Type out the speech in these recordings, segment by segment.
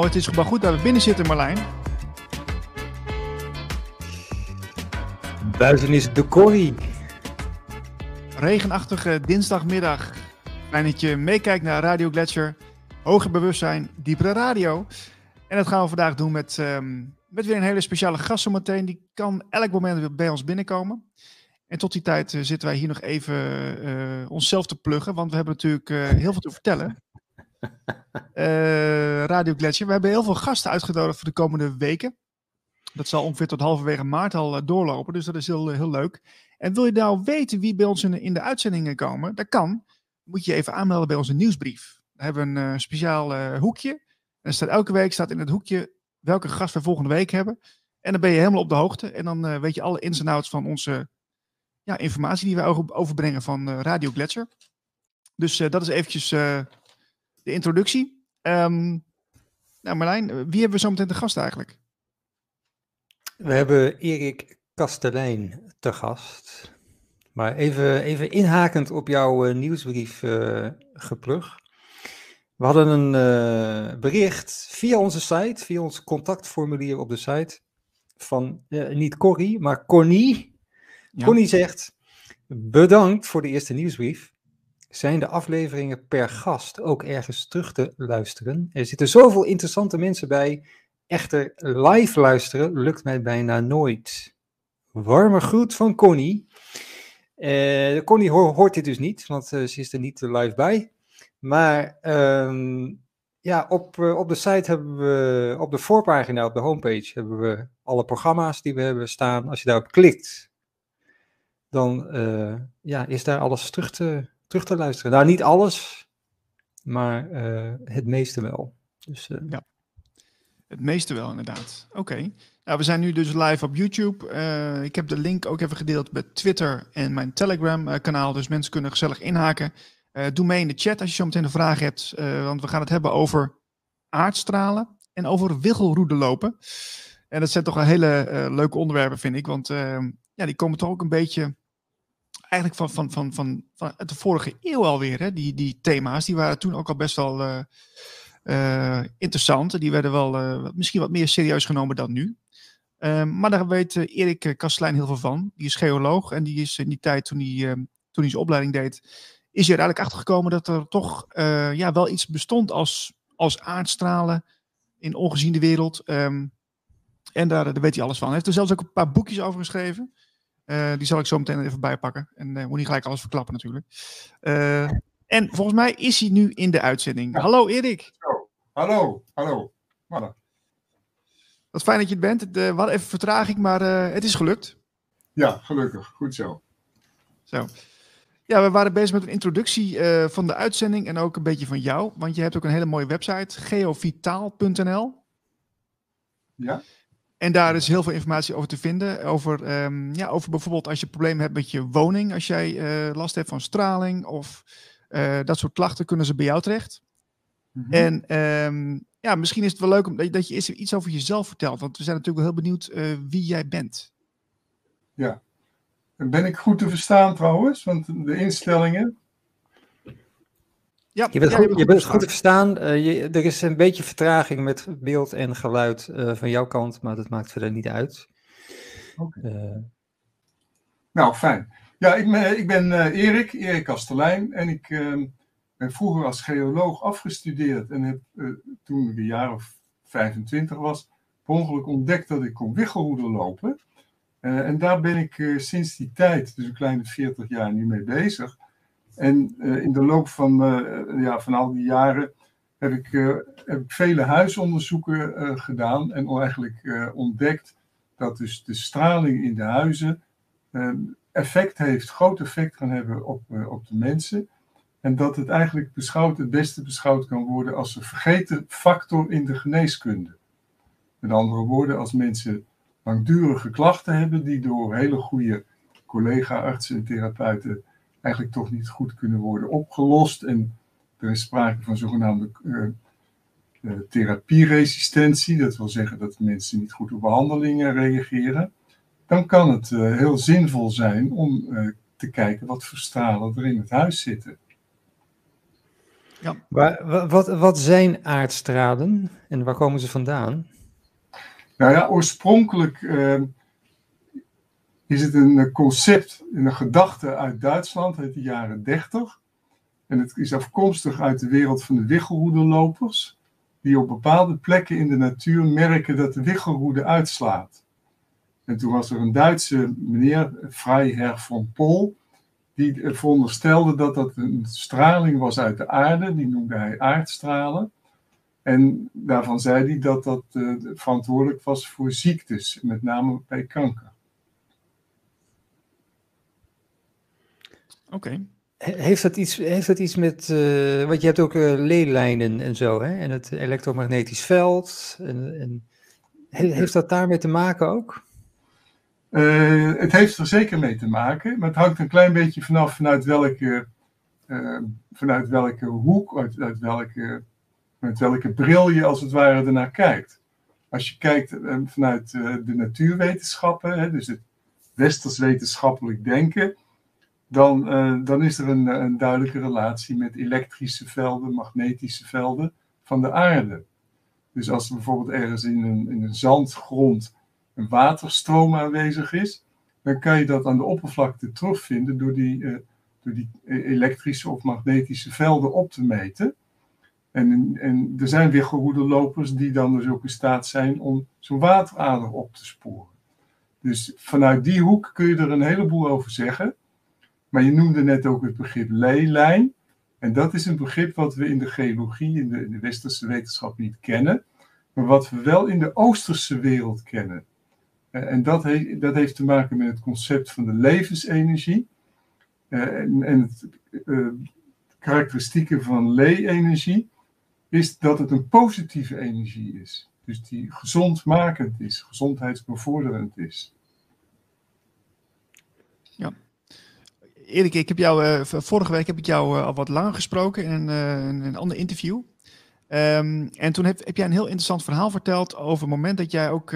Nou, het is maar goed dat we binnen zitten, Marlijn. Buiten is de Corrie. Regenachtige dinsdagmiddag. Fijn dat je meekijkt naar Radio Gletscher. Hoger bewustzijn, diepere radio. En dat gaan we vandaag doen met, ehm, met weer een hele speciale gast zometeen. Die kan elk moment bij ons binnenkomen. En tot die tijd eh, zitten wij hier nog even uh, onszelf te pluggen. Want we hebben natuurlijk uh, heel veel te vertellen. Uh, Radio Gletscher. We hebben heel veel gasten uitgenodigd voor de komende weken. Dat zal ongeveer tot halverwege maart al uh, doorlopen, dus dat is heel, heel leuk. En wil je nou weten wie bij ons in de, in de uitzendingen komen? Dat kan. Moet je even aanmelden bij onze nieuwsbrief. We hebben een speciaal hoekje. En staat elke week staat in het hoekje welke gast we volgende week hebben. En dan ben je helemaal op de hoogte. En dan weet je alle ins en outs van onze ja, informatie die we overbrengen van Radio Gletscher. Dus dat is eventjes de introductie. Um, nou Marlijn, wie hebben we zo meteen te gast eigenlijk? We hebben Erik Kastelein te gast. Maar even, even inhakend op jouw uh, nieuwsbrief uh, geplug. We hadden een uh, bericht via onze site, via ons contactformulier op de site, van niet Corrie, maar Connie. Ja. Connie zegt, bedankt voor de eerste nieuwsbrief zijn de afleveringen per gast ook ergens terug te luisteren. Er zitten zoveel interessante mensen bij. Echter, live luisteren lukt mij bijna nooit. Warme groet van Connie. Uh, Connie hoort dit dus niet, want uh, ze is er niet live bij. Maar uh, ja, op, uh, op de site hebben we, op de voorpagina, op de homepage, hebben we alle programma's die we hebben staan. Als je daarop klikt, dan ja, is daar alles terug te terug te luisteren. Nou, niet alles, maar uh, het meeste wel. Dus, uh... Ja, het meeste wel inderdaad. Oké. Nou, we zijn nu dus live op YouTube. Uh, ik heb de link ook even gedeeld bij Twitter en mijn Telegram-kanaal. Dus mensen kunnen gezellig inhaken. doe mee in de chat als je zo meteen een vraag hebt. want we gaan het hebben over aardstralen en over wiggelroede lopen. En dat zijn toch een hele leuke onderwerpen, vind ik. Want ja, die komen toch ook een beetje eigenlijk van, van, van, van, van de vorige eeuw alweer. Hè? Die, die thema's, die waren toen ook al best wel uh, uh, interessant. Die werden wel uh, misschien wat meer serieus genomen dan nu. Ehm, maar daar weet Erik Kastelein heel veel van. Die is geoloog en die is in die tijd toen hij, toen hij zijn opleiding deed, is hij er eigenlijk achter gekomen dat er toch ja, wel iets bestond als, als aardstralen in ongeziene wereld. Um, en daar, daar weet hij alles van. Hij heeft er zelfs ook een paar boekjes over geschreven. Uh, die zal ik zo meteen even bijpakken. En uh, moet niet gelijk alles verklappen natuurlijk. Uh, en volgens mij is hij nu in de uitzending. Ja. Hallo Erik. Zo. Hallo, hallo. Wat fijn dat je het bent. we hadden even vertraging, maar het is gelukt. Ja, gelukkig. Goed zo. Zo. Ja, we waren bezig met een introductie van de uitzending en ook een beetje van jou. Want je hebt ook een hele mooie website, geovitaal.nl. Ja. En daar is heel veel informatie over te vinden. Over, um, ja, over bijvoorbeeld als je problemen hebt met je woning. Als jij uh, last hebt van straling of uh, dat soort klachten, kunnen ze bij jou terecht. Mm -hmm. En um, ja, misschien is het wel leuk om, dat, je, dat je eens iets over jezelf vertelt. Want we zijn natuurlijk wel heel benieuwd uh, wie jij bent. Ja. Ben ik goed te verstaan trouwens? Want de instellingen. Ja, je bent, ja, goed, je bent goed te verstaan. Uh, je, er is een beetje vertraging met beeld en geluid uh, van jouw kant, maar dat maakt verder niet uit. Okay. Uh, nou, fijn. Ja, ik ben, ik ben Erik, Erik Kastelein. En ik, ehm, ben vroeger als geoloog afgestudeerd en heb toen ik een jaar of 25 was, per ongeluk ontdekt dat ik kon wiggelroeder lopen. En daar ben ik sinds die tijd, dus een kleine 40 jaar, nu mee bezig. En in de loop van, ja, van al die jaren heb ik, heb ik vele huisonderzoeken gedaan en eigenlijk ontdekt dat dus de straling in de huizen effect heeft, groot effect kan hebben op, op de mensen. En dat het eigenlijk beschouwd, het beste beschouwd kan worden als een vergeten factor in de geneeskunde. Met andere woorden, als mensen langdurige klachten hebben die door hele goede collega-artsen en therapeuten eigenlijk toch niet goed kunnen worden opgelost. En er is sprake van zogenaamde uh, uh, therapieresistentie, dat wil zeggen dat mensen niet goed op behandelingen reageren. Dan kan het uh, heel zinvol zijn om te kijken wat voor stralen er in het huis zitten. Ja. Waar, wat, wat zijn aardstralen en waar komen ze vandaan? Nou ja, oorspronkelijk uh, is het een concept, een gedachte uit Duitsland uit de jaren 30. En het is afkomstig uit de wereld van de wiggelroederlopers, die op bepaalde plekken in de natuur merken dat de wiggelroede uitslaat. En toen was er een Duitse meneer, Freiherr von Pol, die veronderstelde dat dat een straling was uit de aarde, die noemde hij aardstralen. En daarvan zei hij dat dat uh, verantwoordelijk was voor ziektes, met name bij kanker. Oké. Heeft dat iets, heeft dat iets met, uh, want je hebt ook uh, leelijnen en zo, hè? en het elektromagnetisch veld. En, en, heeft dat daarmee te maken ook? Uh, het heeft er zeker mee te maken, maar het hangt een klein beetje vanaf vanuit welke, uh, vanuit welke hoek, uit, uit, welke, uit welke bril je als het ware ernaar kijkt. Als je kijkt uh, vanuit de natuurwetenschappen, hè, dus het westers wetenschappelijk denken, dan, dan is er een, een duidelijke relatie met elektrische velden, magnetische velden van de aarde. Dus als er bijvoorbeeld ergens in een, in een zandgrond een waterstroom aanwezig is, dan kan je dat aan de oppervlakte terugvinden door die, uh, door die elektrische of magnetische velden op te meten. En, en er zijn weer lopers die dan dus ook in staat zijn om zo'n waterader op te sporen. Dus vanuit die hoek kun je er een heleboel over zeggen. Maar je noemde net ook het begrip leelijn. En dat is een begrip wat we in de geologie, in de, in de westerse wetenschap niet kennen. Maar wat we wel in de oosterse wereld kennen. Eh, en dat, heeft te maken met het concept van de levensenergie. Uh, en, en het uh, karakteristieke van lee-energie is dat het een positieve energie is. Dus die gezondmakend is, gezondheidsbevorderend is. Ja. Erik, ik heb jou, vorige week heb ik jou al wat langer gesproken in een, in een ander interview. Um, en toen heb, heb, jij een heel interessant verhaal verteld over het moment dat jij ook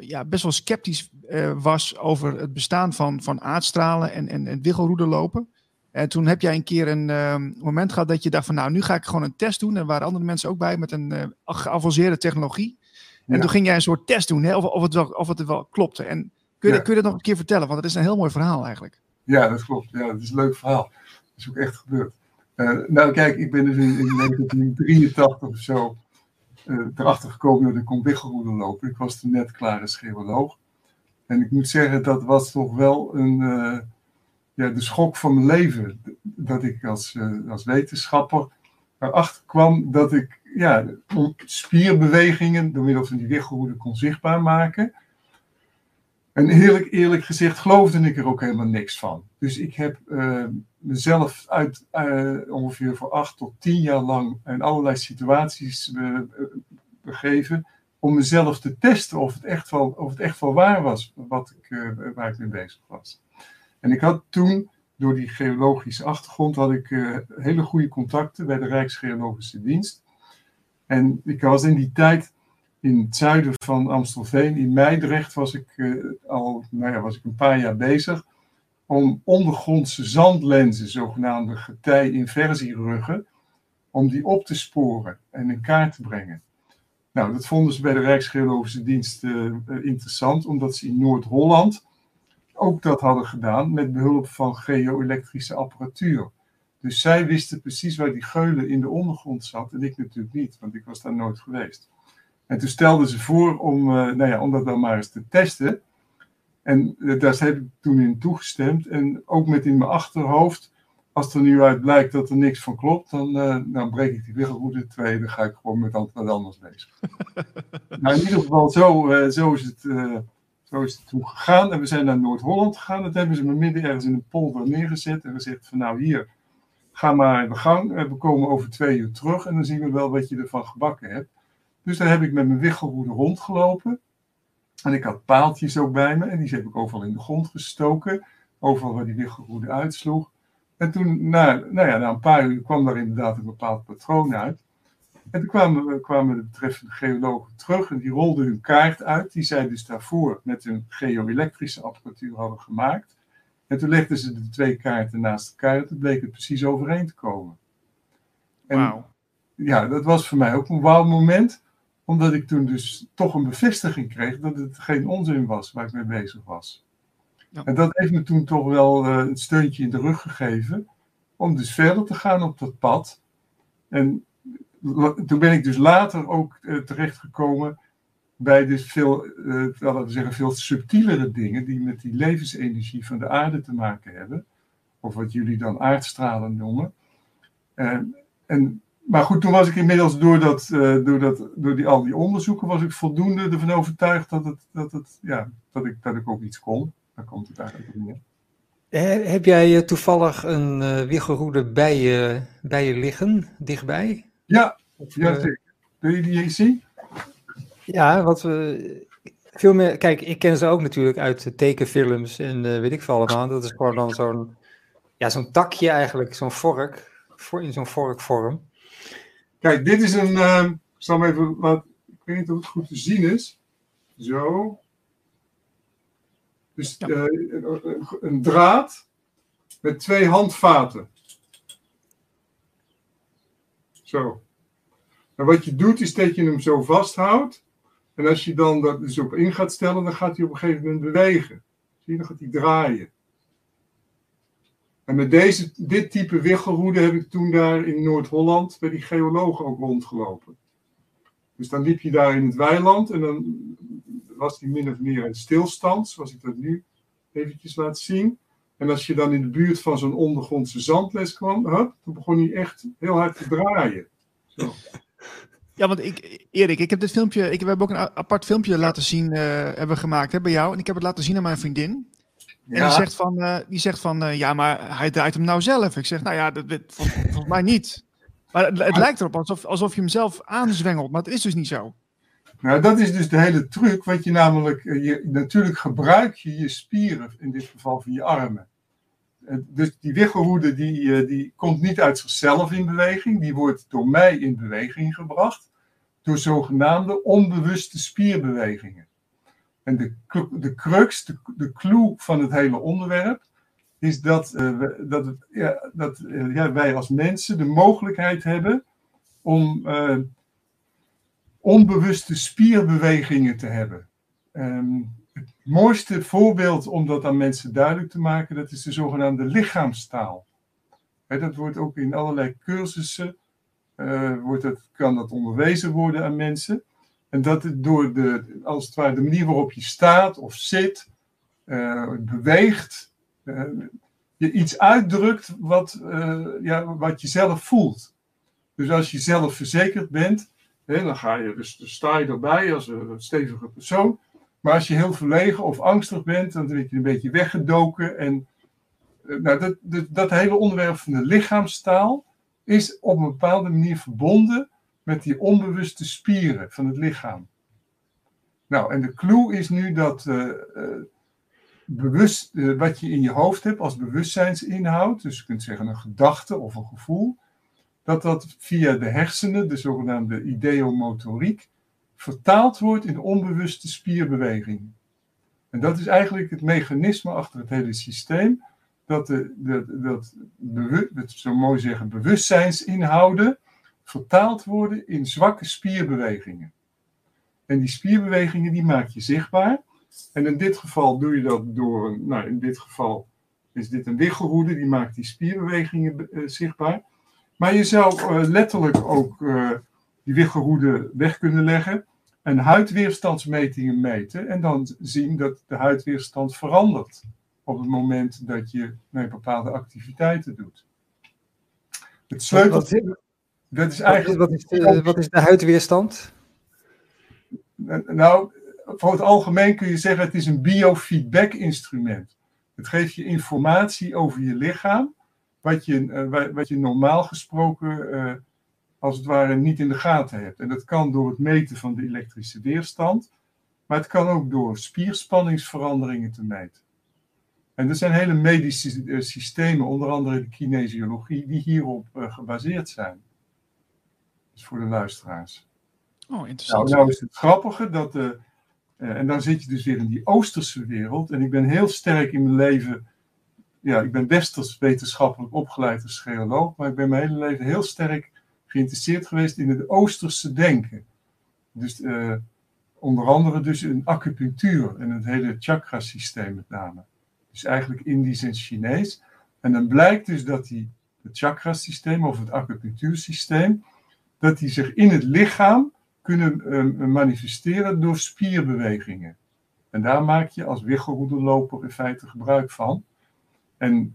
ja, best wel sceptisch was over het bestaan van, van aardstralen en, en, en wiggelroederlopen. En toen heb jij een keer een uh, moment gehad dat je dacht van nou, nu ga ik gewoon een test doen. En er waren andere mensen ook bij met een uh, geavanceerde technologie. En ja. toen ging jij een soort test doen, hè, of, of, het wel, of het wel klopte. En kun je, ja. kun je dat nog een keer vertellen? Want het is een heel mooi verhaal eigenlijk. Ja, dat klopt. Ja, dat is een leuk verhaal. Dat is ook echt gebeurd. nou kijk, ik ben dus in, in 1983 of zo uh, erachter gekomen dat ik kon wiggelroeden lopen. Ik was toen net klaar als geoloog. En ik moet zeggen, dat was toch wel een, uh, ja, de schok van mijn leven. Dat ik als, als wetenschapper erachter kwam dat ik ja, spierbewegingen door middel van die wiggelroeden kon zichtbaar maken. En eerlijk, eerlijk gezegd geloofde ik er ook helemaal niks van. Dus ik heb uh, mezelf uit uh, ongeveer voor acht tot tien jaar lang in allerlei situaties uh, begeven om mezelf te testen of het echt wel, of het echt wel waar was wat ik, waar ik mee bezig was. En ik had toen, door die geologische achtergrond, had ik hele goede contacten bij de Rijksgeologische Dienst. En ik was in die tijd in het zuiden van Amstelveen, in Meidrecht, was ik uh, al nou ja, was ik een paar jaar bezig om ondergrondse zandlenzen, zogenaamde getij-inversieruggen, om die op te sporen en in kaart te brengen. Nou, dat vonden ze bij de Rijksgeologische Dienst uh, interessant, omdat ze in Noord-Holland ook dat hadden gedaan met behulp van geo-elektrische apparatuur. Dus zij wisten precies waar die geulen in de ondergrond zat en ik natuurlijk niet, want ik was daar nooit geweest. En toen stelden ze voor om, uh, nou ja, om dat dan maar eens te testen. En uh, daar heb ik toen in toegestemd. En ook met in mijn achterhoofd, als er nu uit blijkt dat er niks van klopt, dan, uh, dan breek ik die wiggelroede twee. Dan ga ik gewoon met wat anders bezig. nou, in ieder geval, zo, zo, is het, zo is het toen gegaan. En we zijn naar Noord-Holland gegaan. Dat hebben ze me midden ergens in een polder neergezet en gezegd van nou hier, ga maar in de gang. We komen over twee uur terug en dan zien we wel wat je ervan gebakken hebt. Dus daar heb ik met mijn wiggelroede rondgelopen. En ik had paaltjes ook bij me. En die heb ik overal in de grond gestoken. Overal waar die wiggelroede uitsloeg. En toen, na, nou ja, na een paar uur kwam daar inderdaad een bepaald patroon uit. En toen kwamen, kwamen de betreffende geologen terug en die rolden hun kaart uit, die zij dus daarvoor met hun geoelektrische apparatuur hadden gemaakt. En toen legden ze de twee kaarten naast elkaar en toen bleek het precies overeen te komen. En wow. ja, dat was voor mij ook een wauw moment omdat ik toen dus toch een bevestiging kreeg dat het geen onzin was waar ik mee bezig was. Ja. En dat heeft me toen toch wel uh, een steuntje in de rug gegeven om dus verder te gaan op dat pad. En toen ben ik dus later ook uh, terechtgekomen bij dus veel, uh, laten we zeggen, veel subtielere dingen die met die levensenergie van de aarde te maken hebben. Of wat jullie dan aardstralen noemen. en maar goed, toen was ik inmiddels door, dat, uh, door, dat, door die, al die onderzoeken, was ik voldoende ervan overtuigd dat, het, dat, het, ja, dat, ik, dat ik ook iets kon. Daar komt het eigenlijk op neer. Heb jij toevallig een uh, bij je, bij je liggen, dichtbij? Ja, of, ja zeker. Wil je die eens zien? Ja, wat we. Veel meer, kijk, ik ken ze ook natuurlijk uit tekenfilms en weet ik veel allemaal. Dat is gewoon dan zo'n ja, zo'n takje eigenlijk, zo'n vork, voor, in zo'n vorkvorm. Kijk, dit is een. Uh, ik zal hem even laten. Ik weet niet of het goed te zien is. Zo. Dus ja. uh, een, een draad met twee handvaten. Zo. En wat je doet is dat je hem zo vasthoudt. En als je dan dat dus op in gaat stellen, dan gaat hij op een gegeven moment bewegen. Zie je, dan gaat hij draaien. En met deze, dit type wiggelroede heb ik toen daar in Noord-Holland bij die geologen ook rondgelopen. Dus dan liep je daar in het weiland en dan was die min of meer in stilstand, zoals ik dat nu eventjes laat zien. En als je dan in de buurt van zo'n ondergrondse zandles kwam, hup, dan begon hij echt heel hard te draaien. Zo. Ja, want ik, Erik, ik heb dit filmpje, ik, hebben ook een apart filmpje laten zien, uh, hebben gemaakt hè, bij jou. En ik heb het laten zien aan mijn vriendin. En die zegt van, uh, die zegt van uh, ja, maar hij draait hem nou zelf. Ik zeg, nou ja, dat, dat volgens, volgens mij niet. Maar het, het lijkt erop alsof, alsof je hem zelf aanzwengelt, maar het is dus niet zo. Nou, dat is dus de hele truc, wat je namelijk, eh, je, natuurlijk gebruik je je spieren, in dit geval van je armen. Dus die wiggelroede die, die komt niet uit zichzelf in beweging, die wordt door mij in beweging gebracht door zogenaamde onbewuste spierbewegingen. En de, de crux, de, de clue van het hele onderwerp, is dat, uh, dat, ja, dat uh, ja, wij als mensen de mogelijkheid hebben om uh, onbewuste spierbewegingen te hebben. Um, het mooiste voorbeeld om dat aan mensen duidelijk te maken, dat is de zogenaamde lichaamstaal. Dat wordt ook in allerlei cursussen, wordt dat, kan dat onderwezen worden aan mensen. En dat het door de, als het ware, de manier waarop je staat of zit, uh, beweegt, uh, je iets uitdrukt wat, uh, ja, wat je zelf voelt. Dus als je zelf verzekerd bent, hè, dan, ga je, dus, sta je erbij als een stevige persoon. Maar als je heel verlegen of angstig bent, dan word je een beetje weggedoken. En nou, dat, dat, dat hele onderwerp van de lichaamstaal is op een bepaalde manier verbonden met die onbewuste spieren van het lichaam. Nou, en de clue is nu dat uh, uh, bewust, uh, wat je in je hoofd hebt als bewustzijnsinhoud, dus je kunt zeggen een gedachte of een gevoel, dat dat via de hersenen, de zogenaamde ideomotoriek, vertaald wordt in onbewuste spierbewegingen. En dat is eigenlijk het mechanisme achter het hele systeem, dat, de, de, dat, dat zo mooi zeggen, bewustzijnsinhouden vertaald worden in zwakke spierbewegingen. En die spierbewegingen die maak je zichtbaar. En in dit geval doe je dat door, nou in dit geval is dit een wiggelroede, die maakt die spierbewegingen uh, zichtbaar. Maar je zou uh, letterlijk ook uh, die wiggelroede weg kunnen leggen en huidweerstandsmetingen meten en dan zien dat de huidweerstand verandert op het moment dat je nee, bepaalde activiteiten doet. Het sleutel, dat is eigenlijk Wat is, de, wat is de huidweerstand? Nou, voor het algemeen kun je zeggen het is een biofeedback instrument. Het geeft je informatie over je lichaam, wat je, eh, wa- wat je normaal gesproken eh, als het ware niet in de gaten hebt. En dat kan door het meten van de elektrische weerstand, maar het kan ook door spierspanningsveranderingen te meten. En er zijn hele medische eh, systemen, onder andere de kinesiologie, die hierop gebaseerd zijn. Voor de luisteraars. Oh, Nou, interessant. nou is het grappige dat, eh, eh, en dan zit je dus weer in die Oosterse wereld. En ik ben heel sterk in mijn leven, ja, ik ben westers wetenschappelijk opgeleid als geoloog, maar ik ben mijn hele leven heel sterk geïnteresseerd geweest in het Oosterse denken. Dus eh, onder andere dus in acupunctuur en het hele chakrasysteem met name. Dus eigenlijk Indisch en Chinees. En dan blijkt dus dat die, het chakrasysteem of het acupunctuursysteem, dat die zich in het lichaam kunnen eh, manifesteren door spierbewegingen. En daar maak je als wiggelroederloper in feite gebruik van. En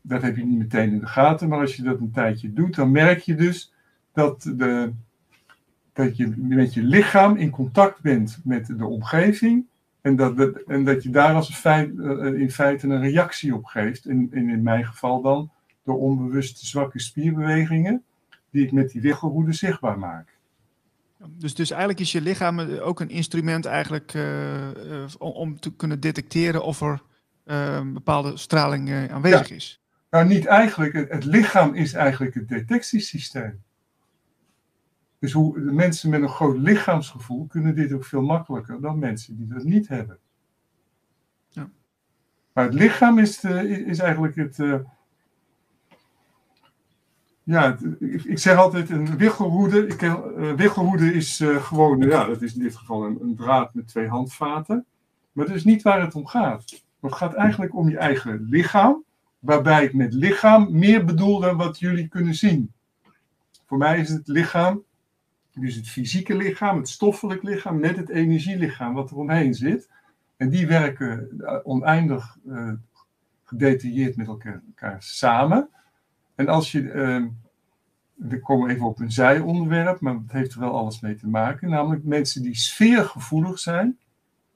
dat heb je niet meteen in de gaten, maar als je dat een tijdje doet, dan merk je dus dat, de, dat je met je lichaam in contact bent met de omgeving. En dat, je daar als eh, in feite een reactie op geeft. En in mijn geval dan door onbewuste zwakke spierbewegingen, die ik met die wiggelroede zichtbaar maak. Dus, dus eigenlijk is je lichaam eh, ook een instrument eigenlijk eh, eh, om, te kunnen detecteren of er een bepaalde straling aanwezig is. Nou, niet eigenlijk. Het, het lichaam is eigenlijk het detectiesysteem. Dus hoe, de mensen met een groot lichaamsgevoel kunnen dit ook veel makkelijker dan mensen die dat niet hebben. Ja. Maar het lichaam is, de- is eigenlijk het. Ja, ik, zeg altijd een wiggelroede. Ik, wiggelroede is eh, gewoon, ja, dat is in dit geval een, een draad met twee handvaten. Maar dat is niet waar het om gaat. Het gaat eigenlijk om je eigen lichaam waarbij ik met lichaam meer bedoel dan wat jullie kunnen zien. Voor mij is het lichaam, dus het fysieke lichaam, het stoffelijk lichaam, met het energielichaam wat er omheen zit. En die werken eh, oneindig gedetailleerd met elkaar, elkaar samen. En als je, eh, we komen even op een zijonderwerp, maar het heeft er wel alles mee te maken, namelijk mensen die sfeergevoelig zijn,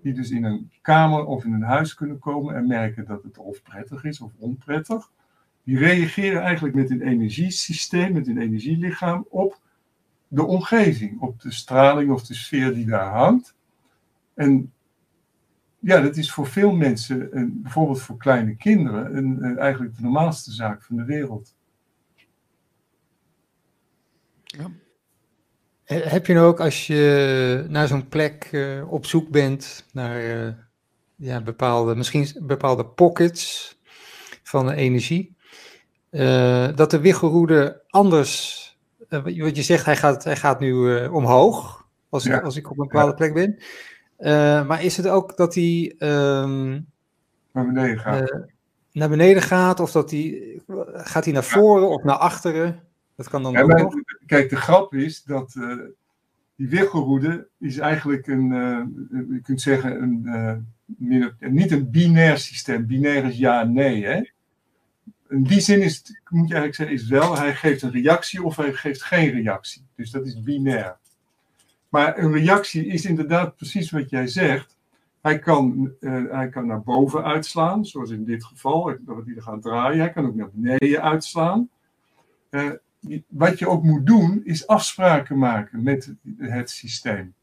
die dus in een kamer of in een huis kunnen komen en merken dat het of prettig is of onprettig. Die reageren eigenlijk met een energiesysteem, met een energielichaam op de omgeving, op de straling of de sfeer die daar hangt. En ja, dat is voor veel mensen, bijvoorbeeld voor kleine kinderen, een, een- eigenlijk de normaalste zaak van de wereld. Ja. Heb je nou ook als je naar zo'n plek eh, op zoek bent naar eh, ja, bepaalde, misschien bepaalde pockets van de energie, eh, dat de wiggelroede anders, wat je- zegt, hij gaat, hij gaat nu omhoog als, Ja. als ik op een bepaalde plek ben. Maar is het ook dat hij ehm, Naar beneden gaat. naar beneden gaat of dat hij, gaat hij naar voren of naar achteren? Dat kan dan Ja, maar, kijk, de grap is dat eh, die wiggelroede is eigenlijk een, eh, je kunt zeggen, een, eh, niet een binair systeem. Binair is ja en nee. Hè? In die zin is het, moet je eigenlijk zeggen, is wel, hij geeft een reactie of hij geeft geen reactie. Dus dat is binair. Maar een reactie is inderdaad precies wat jij zegt. Hij kan, hij kan naar boven uitslaan, zoals in dit geval, dat hij er gaat draaien. Hij kan ook naar beneden uitslaan. Eh, wat je ook moet doen, is afspraken maken met het systeem.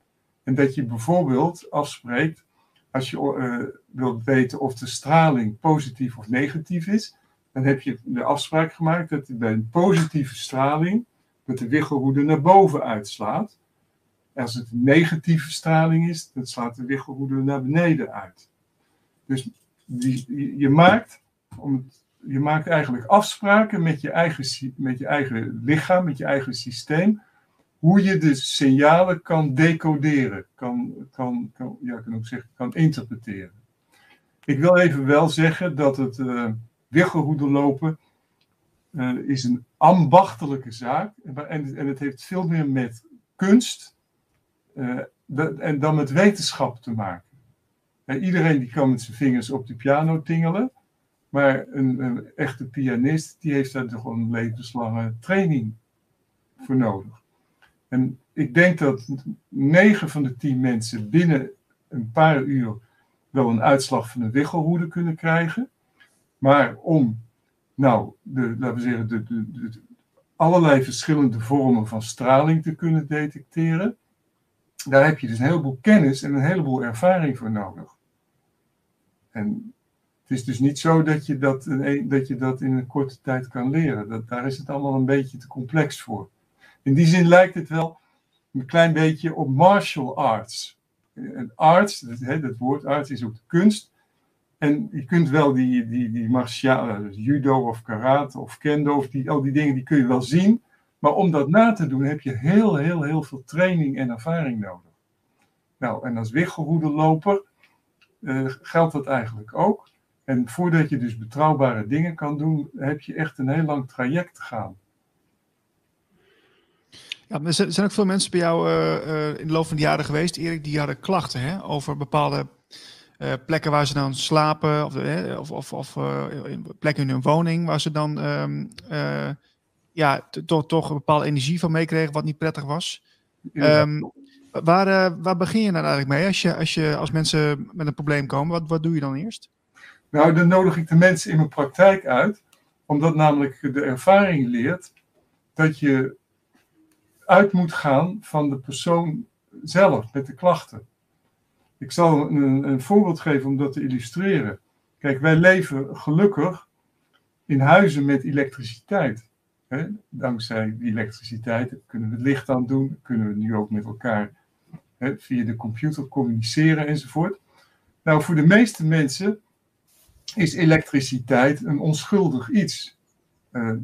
En dat je bijvoorbeeld afspreekt, als je eh, wilt weten of de straling positief of negatief is, dan heb je de afspraak gemaakt dat bij een positieve straling, dat de wiggelroede naar boven uitslaat. Als het een negatieve straling is, dan slaat de wiggelroede naar beneden uit. Dus die, je, je maakt, om het je maakt eigenlijk afspraken met je, eigen, met je eigen lichaam, met je eigen systeem, hoe je de signalen kan decoderen, kan, kan, kan, ja, kan ook zeggen, kan interpreteren. Ik wil even wel zeggen dat het, eh, wiggelroede lopen uh, is een ambachtelijke zaak. En, en het heeft veel meer met kunst uh, en dan met wetenschap te maken. iedereen die kan met zijn vingers op de piano tingelen. Maar een, echte pianist, die heeft daar toch een levenslange training voor nodig. En ik denk dat 9 van de 10 mensen binnen een paar uur wel een uitslag van een wiggelhoede kunnen krijgen. Maar om, nou, de, laten we zeggen, de, de, de, allerlei verschillende vormen van straling te kunnen detecteren, daar heb je dus een heleboel kennis en een heleboel ervaring voor nodig. En het is dus niet zo dat je dat, dat, je dat in een korte tijd kan leren. Dat, daar is het allemaal een beetje te complex voor. In die zin lijkt het wel een klein beetje op martial arts. En arts, dat woord arts is ook kunst. En je kunt wel die, die, die martiale, judo of karate of kendo, of die, al die dingen, die kun je wel zien. Maar om dat na te doen heb je heel, heel, heel veel training en ervaring nodig. Nou, en als wiggelroedeloper uh, geldt dat eigenlijk ook. En voordat je dus betrouwbare dingen kan doen, heb je echt een heel lang traject te gaan. Ja, er zijn ook veel mensen bij jou uh, in de loop van de jaren geweest, Erik, die hadden klachten hè, over bepaalde uh, plekken waar ze dan slapen, of, of, of, of plekken in hun woning waar ze dan um, ja, toch, toch een bepaalde energie van meekregen, wat niet prettig was. Um, waar, waar begin je dan eigenlijk mee als, je, als, je, als mensen met een probleem komen? Wat, wat doe je dan eerst? Nou, dan nodig ik de mensen in mijn praktijk uit, omdat namelijk de ervaring leert dat je uit moet gaan van de persoon zelf met de klachten. Ik zal een, een voorbeeld geven om dat te illustreren. Kijk, wij leven gelukkig in huizen met elektriciteit. Dankzij die elektriciteit kunnen we het licht aan doen, kunnen we nu ook met elkaar via de computer communiceren enzovoort. Nou, voor de meeste mensen is elektriciteit een onschuldig iets. Uh,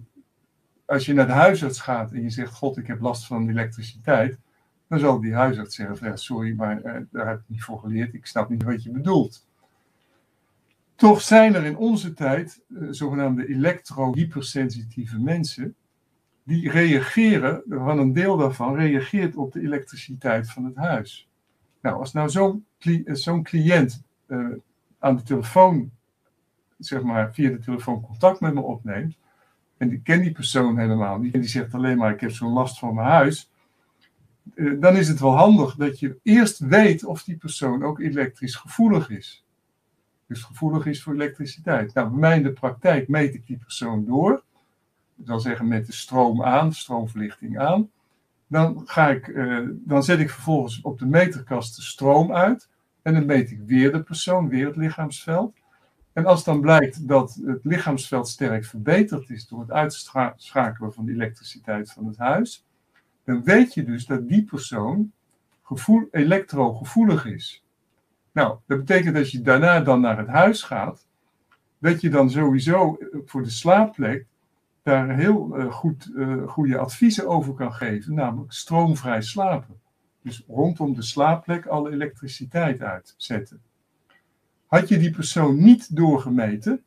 als je naar de huisarts gaat en je zegt: God, ik heb last van elektriciteit, dan zal die huisarts zeggen: ja, Sorry, maar uh, daar heb ik niet voor geleerd, ik snap niet wat je bedoelt. Toch zijn er in onze tijd uh, zogenaamde elektro-hypersensitieve mensen, die reageren, van een deel daarvan reageert op de elektriciteit van het huis. Nou, als nou zo'n zo cliënt aan de telefoon zeg maar, via de telefoon contact met me opneemt, en die ken die persoon helemaal niet, en die zegt alleen maar: Ik heb zo'n last van mijn huis. Eh, dan is het wel handig dat je eerst weet of die persoon ook elektrisch gevoelig is. Dus gevoelig is voor elektriciteit. Nou, bij mij in de praktijk meet ik die persoon door. Dat wil zeggen met de stroom aan, stroomverlichting aan. Dan, ga ik, uh, dan zet ik vervolgens op de meterkast de stroom uit. En dan meet ik weer de persoon, weer het lichaamsveld. En als dan blijkt dat het lichaamsveld sterk verbeterd is door het uitschakelen van de elektriciteit van het huis, dan weet je dus dat die persoon gevoel, elektrogevoelig is. Nou, dat betekent dat je daarna dan naar het huis gaat, dat je dan sowieso voor de slaapplek daar heel uh, goed uh, goede adviezen over kan geven, namelijk stroomvrij slapen. Dus rondom de slaapplek alle elektriciteit uitzetten. Had je die persoon niet doorgemeten,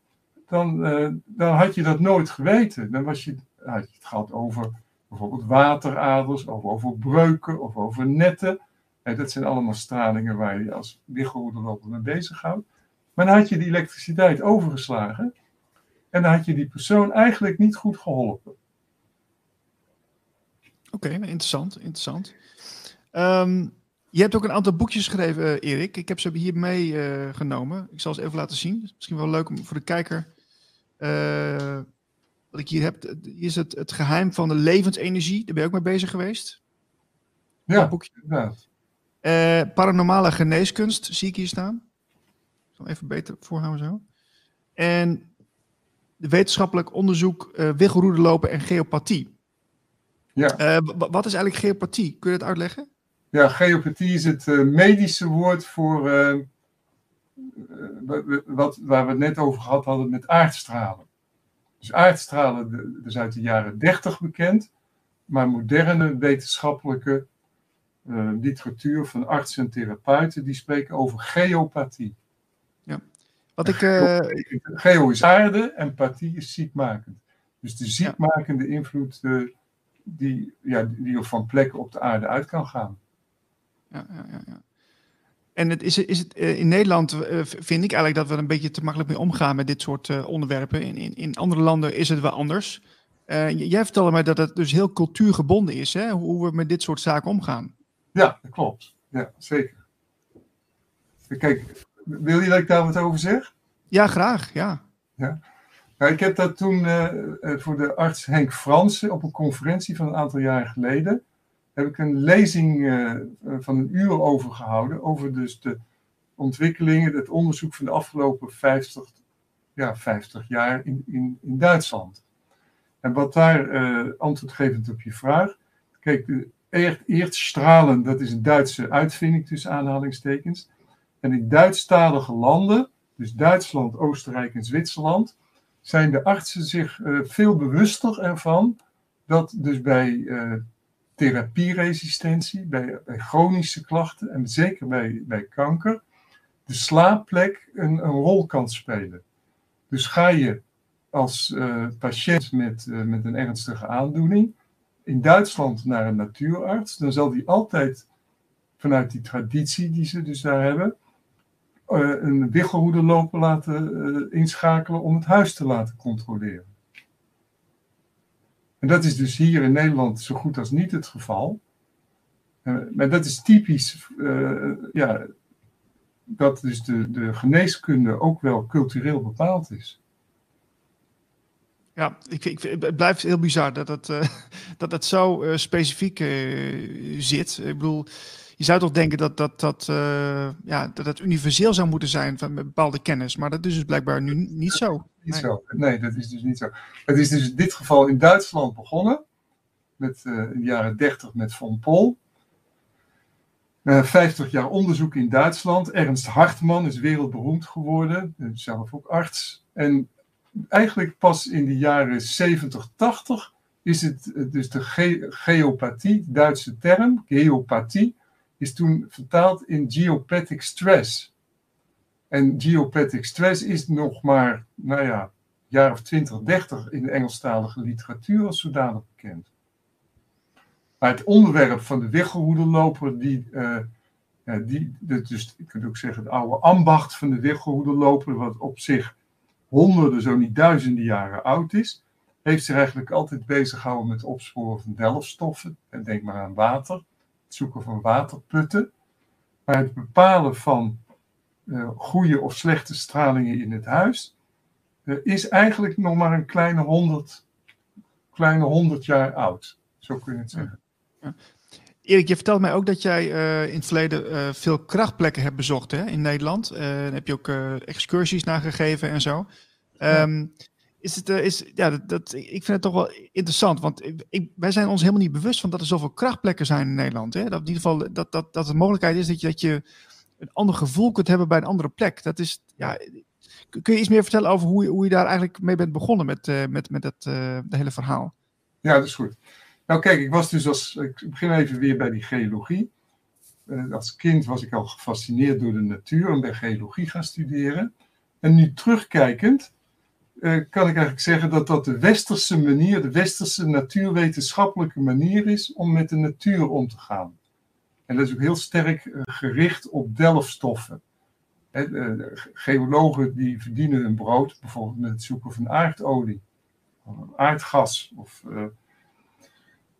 dan, uh, dan had je dat nooit geweten. Dan was je, had je het gehad over bijvoorbeeld wateraders, of over breuken, of over netten. En dat zijn allemaal stralingen waar je als wiggelroederloper mee bezighoudt. Maar dan had je die elektriciteit overgeslagen. En dan had je die persoon eigenlijk niet goed geholpen. Oké, okay, interessant, interessant. Um, je hebt ook een aantal boekjes geschreven, uh, Erik. Ik heb ze hier meegenomen. Uh, ik zal ze even laten zien. Misschien wel leuk om voor de kijker. Uh, wat ik hier heb, hier is het, het geheim van de levensenergie. Daar ben je ook mee bezig geweest. Ja, dat boekje. Paranormale geneeskunst zie ik hier staan. Ik zal even beter voorhouden zo. En de wetenschappelijk onderzoek uh, lopen en geopathie. Ja. wat is eigenlijk geopathie? Kun je dat uitleggen? Ja, geopathie is het uh, medische woord voor uh, wat, waar we het net over gehad hadden met aardstralen. Dus aardstralen is uit de jaren 30 bekend, maar moderne wetenschappelijke uh, literatuur van artsen en therapeuten die spreken over geopathie. Ja. Wat ik. Geo is aarde en pathie is ziekmakend. Dus de ziekmakende invloed die, ja, die van plekken op de aarde uit kan gaan. Ja, ja, ja. En het is, is het, uh, in Nederland vind ik eigenlijk dat we er een beetje te makkelijk mee omgaan met dit soort onderwerpen. In, in, in andere landen is het wel anders. jij vertelde mij dat het dus heel cultuurgebonden is, hè? hoe we met dit soort zaken omgaan. Ja, dat klopt. Ja, zeker. Kijk, wil je dat ik daar wat over zeg? Ja, graag. Ja. ja. Nou, ik heb dat toen uh, voor de arts Henk Fransen op een conferentie van een aantal jaar geleden. Heb ik een lezing uh, van een uur over gehouden. Over dus de ontwikkelingen, het onderzoek van de afgelopen 50, ja, 50 jaar in, in, in Duitsland. En wat daar uh, antwoordgevend op je vraag. Kijk, de eertstralen, dat is een Duitse uitvinding tussen aanhalingstekens. En in Duitsstalige landen, dus Duitsland, Oostenrijk en Zwitserland, zijn de artsen zich veel bewuster ervan dat dus bij therapieresistentie, bij, bij, chronische klachten en zeker bij, bij kanker, de slaapplek een, een rol kan spelen. Dus ga je als uh, patiënt met, met een ernstige aandoening in Duitsland naar een natuurarts, dan zal die altijd vanuit die traditie die ze dus daar hebben, uh, een wiggelhoedenloper laten uh, inschakelen om het huis te laten controleren. En dat is dus hier in Nederland zo goed als niet het geval. Uh, maar dat is typisch, ja, dat dus de, de geneeskunde ook wel cultureel bepaald is. Ja, ik, ik, het blijft heel bizar dat het, uh, dat het zo specifiek zit. Ik bedoel, je zou toch denken dat dat, dat, ja, dat het universeel zou moeten zijn van bepaalde kennis, maar dat is dus blijkbaar nu niet zo. Niet nee. zo. Nee, dat is dus niet zo. Het is dus in dit geval in Duitsland begonnen, met, in de jaren 30 met Von Pol. 50 jaar onderzoek in Duitsland. Ernst Hartman is wereldberoemd geworden, zelf ook arts. En eigenlijk pas in de jaren 70, 80 is het dus de ge geopathie, Duitse term, geopathie, is toen vertaald in geopathic stress. En geopathic stress is nog maar, nou ja, jaar of 20, 30 in de Engelstalige literatuur als zodanig bekend. Maar het onderwerp van de wiggelhoedenloper, die, uh, die, dus ik kan ook zeggen, het oude ambacht van de wiggelhoedenloper, wat op zich honderden, zo niet duizenden jaren oud is, heeft zich eigenlijk altijd bezig gehouden met opsporen van delfstoffen. En denk maar aan water, het zoeken van waterputten. Maar het bepalen van uh, goede of slechte stralingen in het huis uh, is eigenlijk nog maar een kleine honderd, kleine honderd jaar oud. Zo kun je het zeggen. Ja. Erik, je vertelt mij ook dat jij uh, in het verleden veel krachtplekken hebt bezocht hè, in Nederland. Daar heb je ook excursies naar gegeven en zo. Um, is het, is, ja, dat, dat, ik vind het toch wel interessant, want ik, wij zijn ons helemaal niet bewust van dat er zoveel krachtplekken zijn in Nederland. Hè? Dat in ieder geval dat, dat, dat de mogelijkheid is dat je, dat je een ander gevoel kunt hebben bij een andere plek. Dat is, ja, kun je iets meer vertellen over hoe je, hoe je daar eigenlijk mee bent begonnen met, met, met het hele verhaal? Ja, dat is goed. Nou kijk, ik was dus als, ik begin even weer bij die geologie. Als kind was ik al gefascineerd door de natuur en ben geologie gaan studeren. En nu terugkijkend kan ik eigenlijk zeggen dat dat de westerse manier, de westerse natuurwetenschappelijke manier is om met de natuur om te gaan. En dat is ook heel sterk uh, gericht op delfstoffen. geologen die verdienen hun brood bijvoorbeeld met het zoeken van aardolie, aardgas of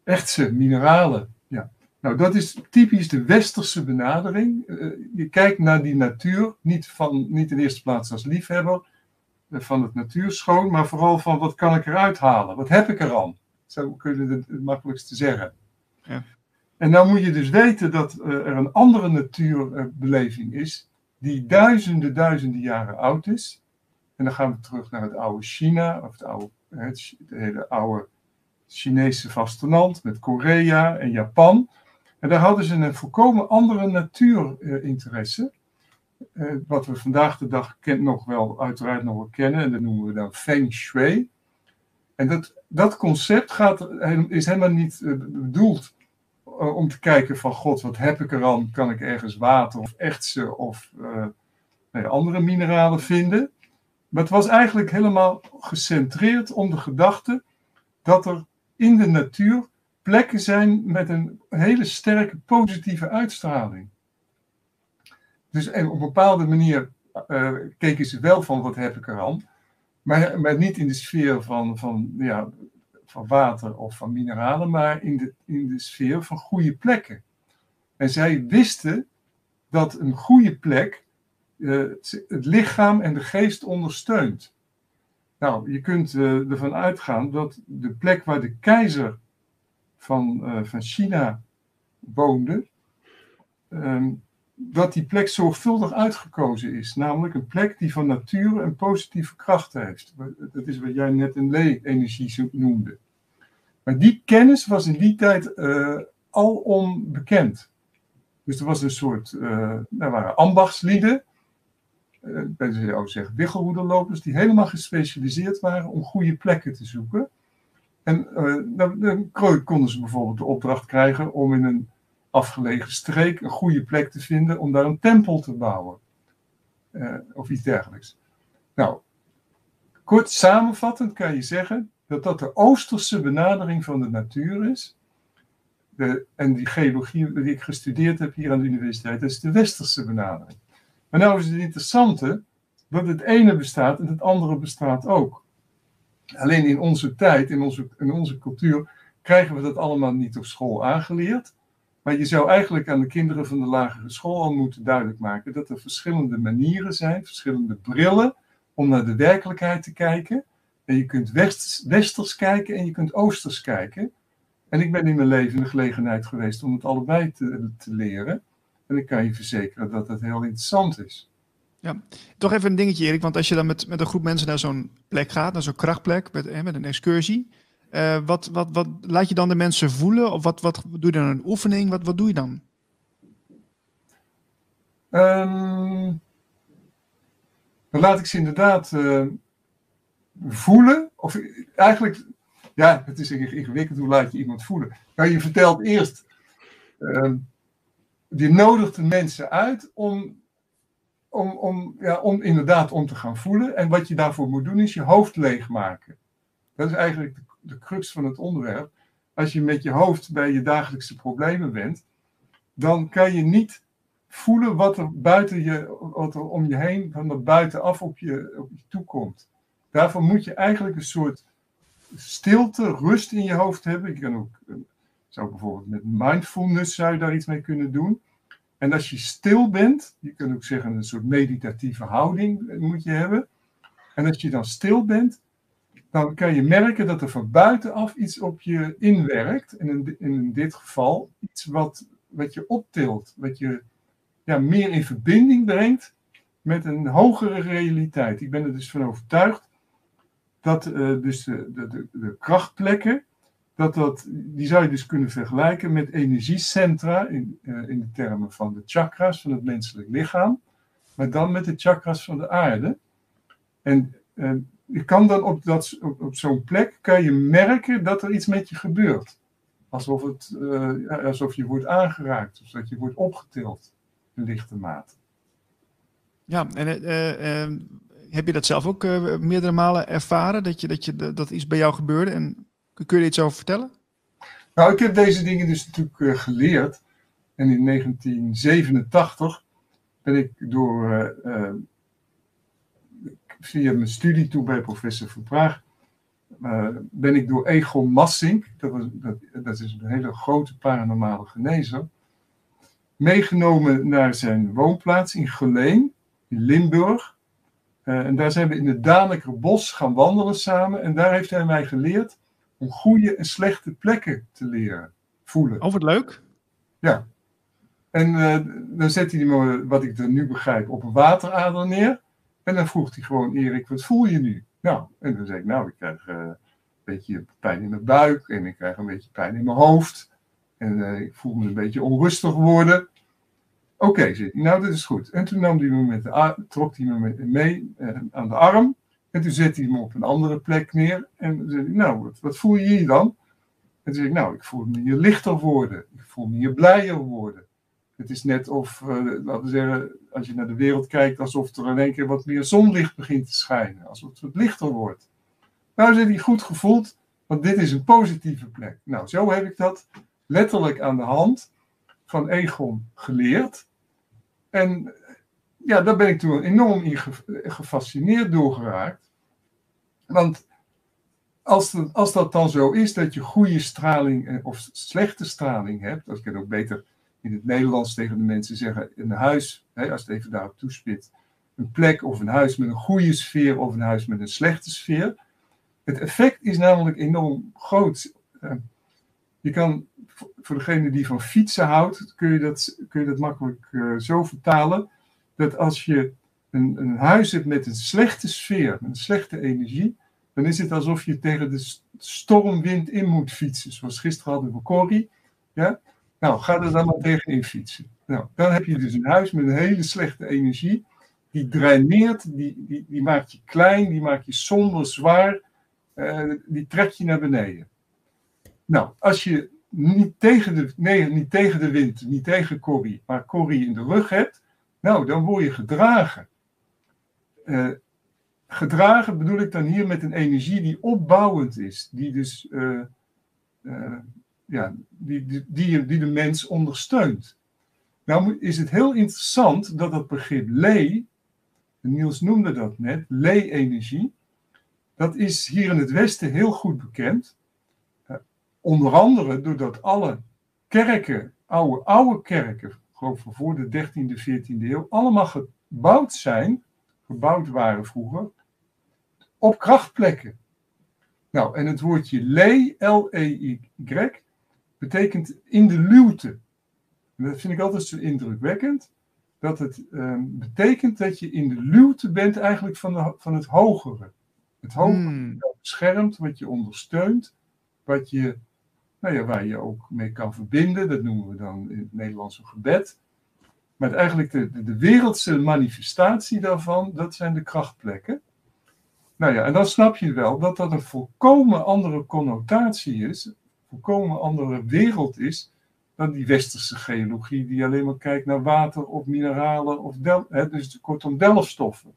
echtse mineralen. Ja. Nou, dat is typisch de westerse benadering. Je kijkt naar die natuur, niet, van, niet in eerste plaats als liefhebber van het natuurschoon, maar vooral van wat kan ik eruit halen? Wat heb ik er aan? Zo kunnen we het, het makkelijkste zeggen. Ja. En nou moet je dus weten dat uh, er een andere natuurbeleving is, die duizenden, duizenden jaren oud is. En dan gaan we terug naar het oude China, of het, oude, het hele oude Chinese vasteland, met Korea en Japan. En daar hadden ze een volkomen andere natuurinteresse. Uh, wat we vandaag de dag nog wel, uiteraard nog wel kennen, en dat noemen we dan Feng Shui. En dat, dat concept gaat, is helemaal niet uh, bedoeld uh, om te kijken van God, wat heb ik er aan? Kan ik ergens water of echtse of nou andere mineralen vinden. Maar het was eigenlijk helemaal gecentreerd om de gedachte dat er in de natuur plekken zijn met een hele sterke positieve uitstraling. Dus op een bepaalde manier uh, keken ze wel van wat heb ik er aan, maar, maar niet in de sfeer van, van, ja, van water of van mineralen, maar in de, in de sfeer van goede plekken. En zij wisten dat een goede plek uh, het lichaam en de geest ondersteunt. Nou, je kunt uh, ervan uitgaan dat de plek waar de keizer van, van China woonde, um, dat die plek zorgvuldig uitgekozen is. Namelijk een plek die van nature een positieve kracht heeft. Dat is wat jij net een lee-energie noemde. Maar die kennis was in die tijd uh, al onbekend. Dus er was een soort, uh, er waren ambachtslieden, uh, bij zou zeggen wiggelhoederlopers, die helemaal gespecialiseerd waren om goede plekken te zoeken. En dan, dan konden ze bijvoorbeeld de opdracht krijgen om in een afgelegen streek een goede plek te vinden om daar een tempel te bouwen. Uh, of iets dergelijks. Nou, kort samenvattend kan je zeggen dat dat de oosterse benadering van de natuur is. De, en die geologie die ik gestudeerd heb hier aan de universiteit, dat is de westerse benadering. Maar nou is het interessante dat het ene bestaat en het andere bestaat ook. Alleen in onze tijd, in onze, in onze cultuur, krijgen we dat allemaal niet op school aangeleerd. Maar je zou eigenlijk aan de kinderen van de lagere school al moeten duidelijk maken dat er verschillende manieren zijn, verschillende brillen om naar de werkelijkheid te kijken. En je kunt westers, kijken en je kunt oosters kijken. En ik ben in mijn leven de gelegenheid geweest om het allebei te, te leren. En ik kan je verzekeren dat dat heel interessant is. Ja, toch even een dingetje Erik, want als je dan met, met een groep mensen naar zo'n plek gaat, naar zo'n krachtplek, met, met een excursie, uh, wat, wat, wat laat je dan de mensen voelen? Of wat, wat doe je dan een oefening? Wat, wat doe je dan? Um, dan laat ik ze inderdaad uh, voelen. Of eigenlijk, ja, het is ingewikkeld. Hoe laat je iemand voelen? Nou, je vertelt eerst. Uh, je nodigt de mensen uit om, om, om, ja, om inderdaad om te gaan voelen. En wat je daarvoor moet doen is je hoofd leegmaken. Dat is eigenlijk de de crux van het onderwerp. Als je met je hoofd bij je dagelijkse problemen bent, dan kan je niet voelen wat er buiten je, wat er om je heen, van er buitenaf op je, op je toekomt. Daarvoor moet je eigenlijk een soort stilte, rust in je hoofd hebben. Je kan ook, zou bijvoorbeeld met mindfulness zou je daar iets mee kunnen doen. En als je stil bent, je kunt ook zeggen een soort meditatieve houding moet je hebben. En als je dan stil bent, dan kan je merken dat er van buitenaf iets op je inwerkt. En in, in dit geval iets wat, wat je optilt, wat je ja, meer in verbinding brengt met een hogere realiteit. Ik ben er dus van overtuigd dat uh, dus de, de, de, krachtplekken, dat dat, die zou je dus kunnen vergelijken met energiecentra in, uh, in de termen van de chakras van het menselijk lichaam, maar dan met de chakras van de aarde. En uh, je kan dan op, dat, op, op zo'n plek kan je merken dat er iets met je gebeurt. Alsof, het, uh, alsof je wordt aangeraakt, of dat je wordt opgetild in lichte mate. Ja, en uh, uh, heb je dat zelf ook meerdere malen ervaren, dat, je, dat, je, dat iets bij jou gebeurde? En kun je er iets over vertellen? Nou, ik heb deze dingen dus natuurlijk geleerd. En in 1987 ben ik door via mijn studie toen bij professor Van Praag, uh, ben ik door Egon Massink, dat, was, dat, dat, is een hele grote paranormale genezer, meegenomen naar zijn woonplaats in Geleen, in Limburg. Uh, en daar zijn we in het Daneker Bos gaan wandelen samen. En daar heeft hij mij geleerd om goede en slechte plekken te leren voelen. Oh, wat leuk. Ja. En uh, dan zet hij me, wat ik er nu begrijp, op een waterader neer. En dan vroeg hij gewoon, Erik, wat voel je nu? Nou, en dan zei ik, nou, ik krijg uh, een beetje pijn in mijn buik en ik krijg een beetje pijn in mijn hoofd. En uh, ik voel me een beetje onrustig worden. Oké, okay, nou, dat is goed. En toen nam hij me met trok hij me mee uh, aan de arm. En toen zette hij me op een andere plek neer. En zei hij, nou, wat, wat voel je hier dan? En toen zei ik, nou, ik voel me hier lichter worden. Ik voel me hier blijer worden. Het is net of, eh, laten we zeggen, als je naar de wereld kijkt, alsof er in één keer wat meer zonlicht begint te schijnen. Alsof het wat lichter wordt. Nou zit hij goed gevoeld, want dit is een positieve plek. Nou, zo heb ik dat letterlijk aan de hand van Egon geleerd. En ja, daar ben ik toen enorm in gefascineerd door geraakt. Want als, als dat dan zo is dat je goede straling eh, of slechte straling hebt, als ik het ook beter in het Nederlands tegen de mensen zeggen, een huis, hè, als het even daarop toespit, een plek of een huis met een goede sfeer of een huis met een slechte sfeer. Het effect is namelijk enorm groot. Eh, je kan, voor degene die van fietsen houdt, kun je dat, kun je dat makkelijk uh, zo vertalen, dat als je een, een huis hebt met een slechte sfeer, met een slechte energie, dan is het alsof je tegen de stormwind in moet fietsen. Zoals gisteren hadden we Corrie. Ja? Nou, ga er dan maar tegenin fietsen. Nou, dan heb je dus een huis met een hele slechte energie. Die draineert, die, die, die maakt je klein, die maakt je somber, zwaar. Uh, die trekt je naar beneden. Nou, als je niet tegen de, nee, niet tegen de wind, niet tegen Corrie, maar Corrie in de rug hebt, nou, dan word je gedragen. Uh, gedragen bedoel ik dan hier met een energie die opbouwend is, die dus uh, ja, die, die, die, de mens ondersteunt. Nou is het heel interessant dat dat begrip lee, Niels noemde dat net, lee-energie, dat is hier in het Westen heel goed bekend. Uh, onder andere doordat alle kerken, oude, oude kerken, geloof ik voor de 13e, 14e eeuw, allemaal gebouwd zijn, gebouwd waren vroeger, op krachtplekken. Nou, en het woordje le, L-E-Y, betekent in de luwte. En dat vind ik altijd zo indrukwekkend. Dat het um, betekent dat je in de luwte bent eigenlijk van, de, van het hogere. Het hogere hmm. wat beschermt, wat je ondersteunt, wat je, nou ja, waar je ook mee kan verbinden. Dat noemen we dan in het Nederlands een gebed. Maar eigenlijk de, de, de wereldse manifestatie daarvan, dat zijn de krachtplekken. Nou ja, en dan snap je wel dat dat een volkomen andere connotatie is, volkomen andere wereld is dan die westerse geologie die alleen maar kijkt naar water of mineralen of hè, dus kortom delfstoffen.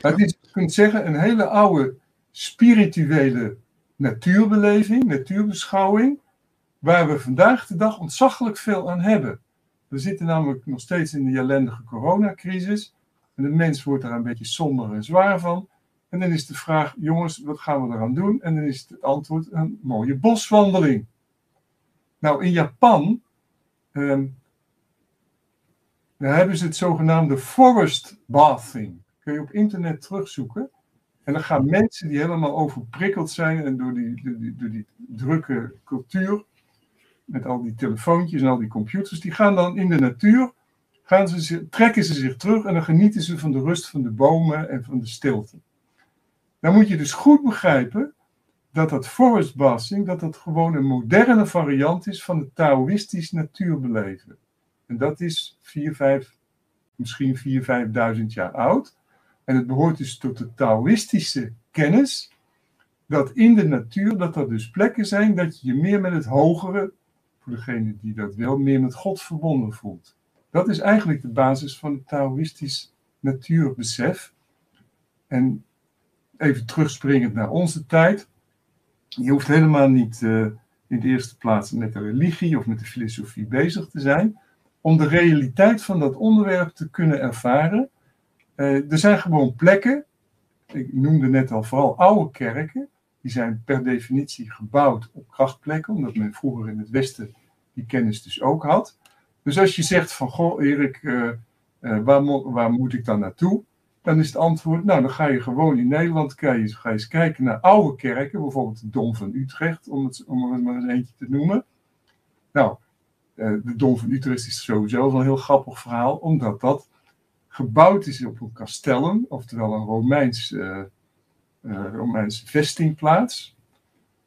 Het is, je kunt zeggen, een hele oude spirituele natuurbeleving, natuurbeschouwing, waar we vandaag de dag ontzaglijk veel aan hebben. We zitten namelijk nog steeds in die ellendige coronacrisis. En de mens wordt daar een beetje somber en zwaar van. En dan is de vraag, jongens, wat gaan we eraan doen? En dan is het antwoord een mooie boswandeling. Nou, in Japan um, hebben ze het zogenaamde forest bathing. Kun je op internet terugzoeken. En dan gaan mensen die helemaal overprikkeld zijn en door die, die, die drukke cultuur, met al die telefoontjes en al die computers, die gaan dan in de natuur gaan ze, trekken ze zich terug en dan genieten ze van de rust van de bomen en van de stilte. Dan moet je dus goed begrijpen dat dat forest bathing, dat dat gewoon een moderne variant is van het Taoïstisch natuurbeleven. En dat is 4, 5, misschien 4, 5.000 jaar oud. En het behoort dus tot de Taoïstische kennis dat in de natuur, dat er dus plekken zijn dat je je meer met het hogere, voor degene die dat wil, meer met God verbonden voelt. Dat is eigenlijk de basis van het Taoïstisch natuurbesef. En even terugspringend naar onze tijd. Je hoeft helemaal niet uh, in de eerste plaats met de religie of met de filosofie bezig te zijn. Om de realiteit van dat onderwerp te kunnen ervaren. Uh, er zijn gewoon plekken, ik noemde net al vooral oude kerken, die zijn per definitie gebouwd op krachtplekken, omdat men vroeger in het Westen die kennis dus ook had. Dus als je zegt van, goh Erik, uh, waar, waar moet ik dan naartoe? Dan is het antwoord, nou dan ga je gewoon in Nederland je, ga je eens kijken naar oude kerken, bijvoorbeeld de Dom van Utrecht, om, het, om er maar eens eentje te noemen. Nou, eh, de Dom van Utrecht is sowieso een heel grappig verhaal, omdat dat gebouwd is op een castellum, oftewel een Romeins, uh, uh, Romeinse vestingplaats.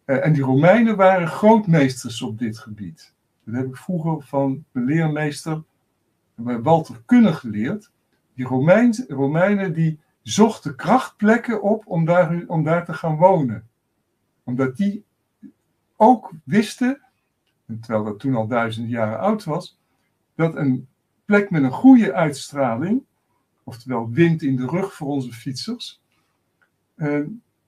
En die Romeinen waren grootmeesters op dit gebied. Dat heb ik vroeger van mijn leermeester Walter Kunne geleerd die Romeins, Romeinen die zochten krachtplekken op om daar, om daar te gaan wonen. Omdat die ook wisten, terwijl dat toen al duizenden jaren oud was, dat een plek met een goede uitstraling, oftewel wind in de rug voor onze fietsers, eh,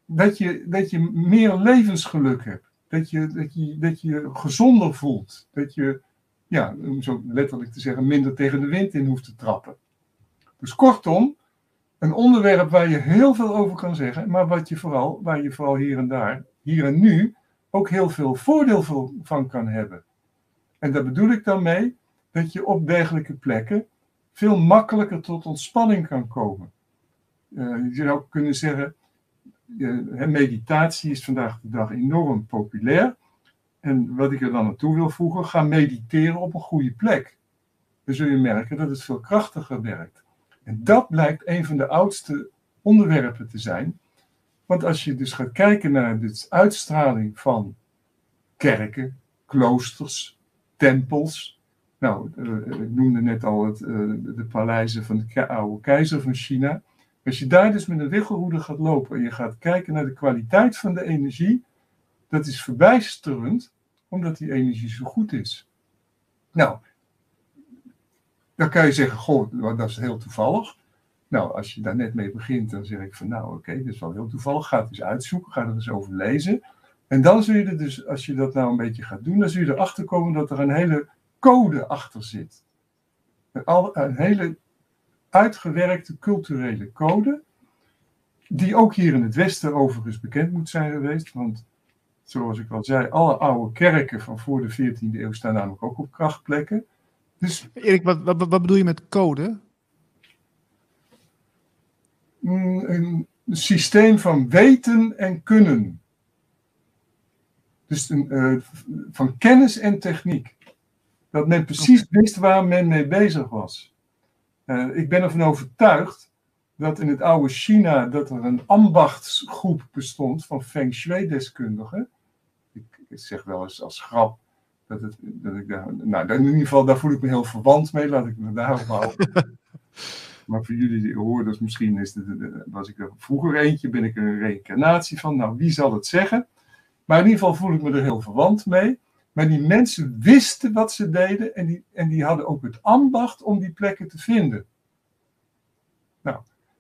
dat, je, dat je meer levensgeluk hebt. Dat je, dat, je, dat je gezonder voelt. Dat je, ja, om zo letterlijk te zeggen, minder tegen de wind in hoeft te trappen. Dus kortom, een onderwerp waar je heel veel over kan zeggen, maar wat je vooral, waar je vooral hier en daar, hier en nu, ook heel veel voordeel van kan hebben. En daar bedoel ik dan mee dat je op dergelijke plekken veel makkelijker tot ontspanning kan komen. Uh, je zou kunnen zeggen, meditatie is vandaag de dag enorm populair. En wat ik er dan naartoe wil voegen, ga mediteren op een goede plek. Dan zul je merken dat het veel krachtiger werkt. En dat blijkt een van de oudste onderwerpen te zijn. Want als je dus gaat kijken naar de uitstraling van kerken, kloosters, tempels. Nou, eh, ik noemde net al het, eh, de paleizen van de oude keizer van China. Als je daar dus met een wiggelroede gaat lopen en je gaat kijken naar de kwaliteit van de energie, dat is verbijsterend, omdat die energie zo goed is. Nou, dan kan je zeggen, goh, dat is heel toevallig. Nou, als je daar net mee begint, dan zeg ik van, nou oké, dat is wel heel toevallig. Ga het eens uitzoeken, ga er eens over lezen. En dan zul je er dus, als je dat nou een beetje gaat doen, dan zul je erachter komen dat er een hele code achter zit. Een hele uitgewerkte culturele code, die ook hier in het Westen overigens bekend moet zijn geweest. Want zoals ik al zei, alle oude kerken van voor de 14e eeuw staan namelijk ook op krachtplekken. Dus, Erik, wat, wat, wat bedoel je met code? Mm, een systeem van weten en kunnen. Dus een, uh, van kennis en techniek. Dat men precies wist waar men mee bezig was. Uh, ik ben ervan overtuigd dat in het oude China dat er een ambachtsgroep bestond van Feng Shui-deskundigen. Ik, ik, zeg wel eens als grap dat, het, dat ik daar. Nou, in ieder geval, daar voel ik me heel verwant mee. Laat ik me daarop houden. maar voor jullie hoorders, misschien is het, was ik er vroeger eentje, ben ik er een reïncarnatie van. Nou, wie zal het zeggen? Maar in ieder geval voel ik me er heel verwant mee. Maar die mensen wisten wat ze deden en die, en die hadden ook het ambacht om die plekken te vinden. Nou,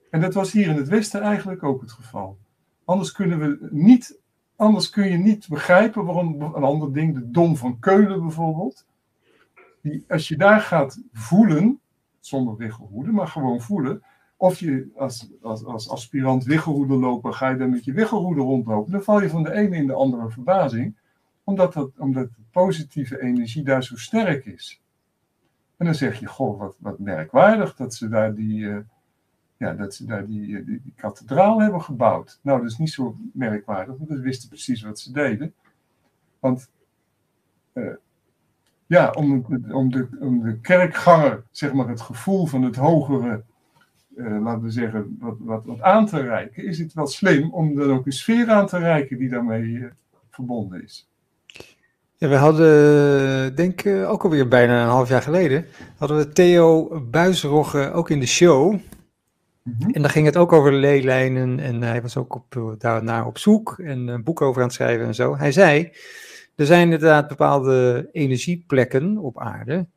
en dat was hier in het Westen eigenlijk ook het geval. Anders kunnen we niet, anders kun je niet begrijpen waarom een ander ding, de Dom van Keulen bijvoorbeeld, die, als je daar gaat voelen, zonder wiggelhoeden, maar gewoon voelen, of je als, als, als aspirant wiggelhoeden lopen, ga je dan met je wiggelhoeden rondlopen, dan val je van de ene in de andere verbazing, omdat, dat, omdat de positieve energie daar zo sterk is. En dan zeg je, goh, wat, wat merkwaardig dat ze daar die, uh, ja, dat ze daar die, die, die, kathedraal hebben gebouwd. Nou, dat is niet zo merkwaardig, want ze wisten precies wat ze deden. Want uh, ja, om, om, de, om de kerkganger, zeg maar, het gevoel van het hogere uh, laten we zeggen, wat, wat, wat aan te reiken, is het wel slim om dan ook een sfeer aan te reiken die daarmee verbonden is. Ja, we hadden, denk ik, ook alweer bijna een half jaar geleden, hadden we Theo Buisrogge ook in de show. -hmm. En daar ging het ook over leelijnen en hij was ook op, daarnaar op zoek en een boek over aan het schrijven en zo. Hij zei, er zijn inderdaad bepaalde energieplekken op aarde,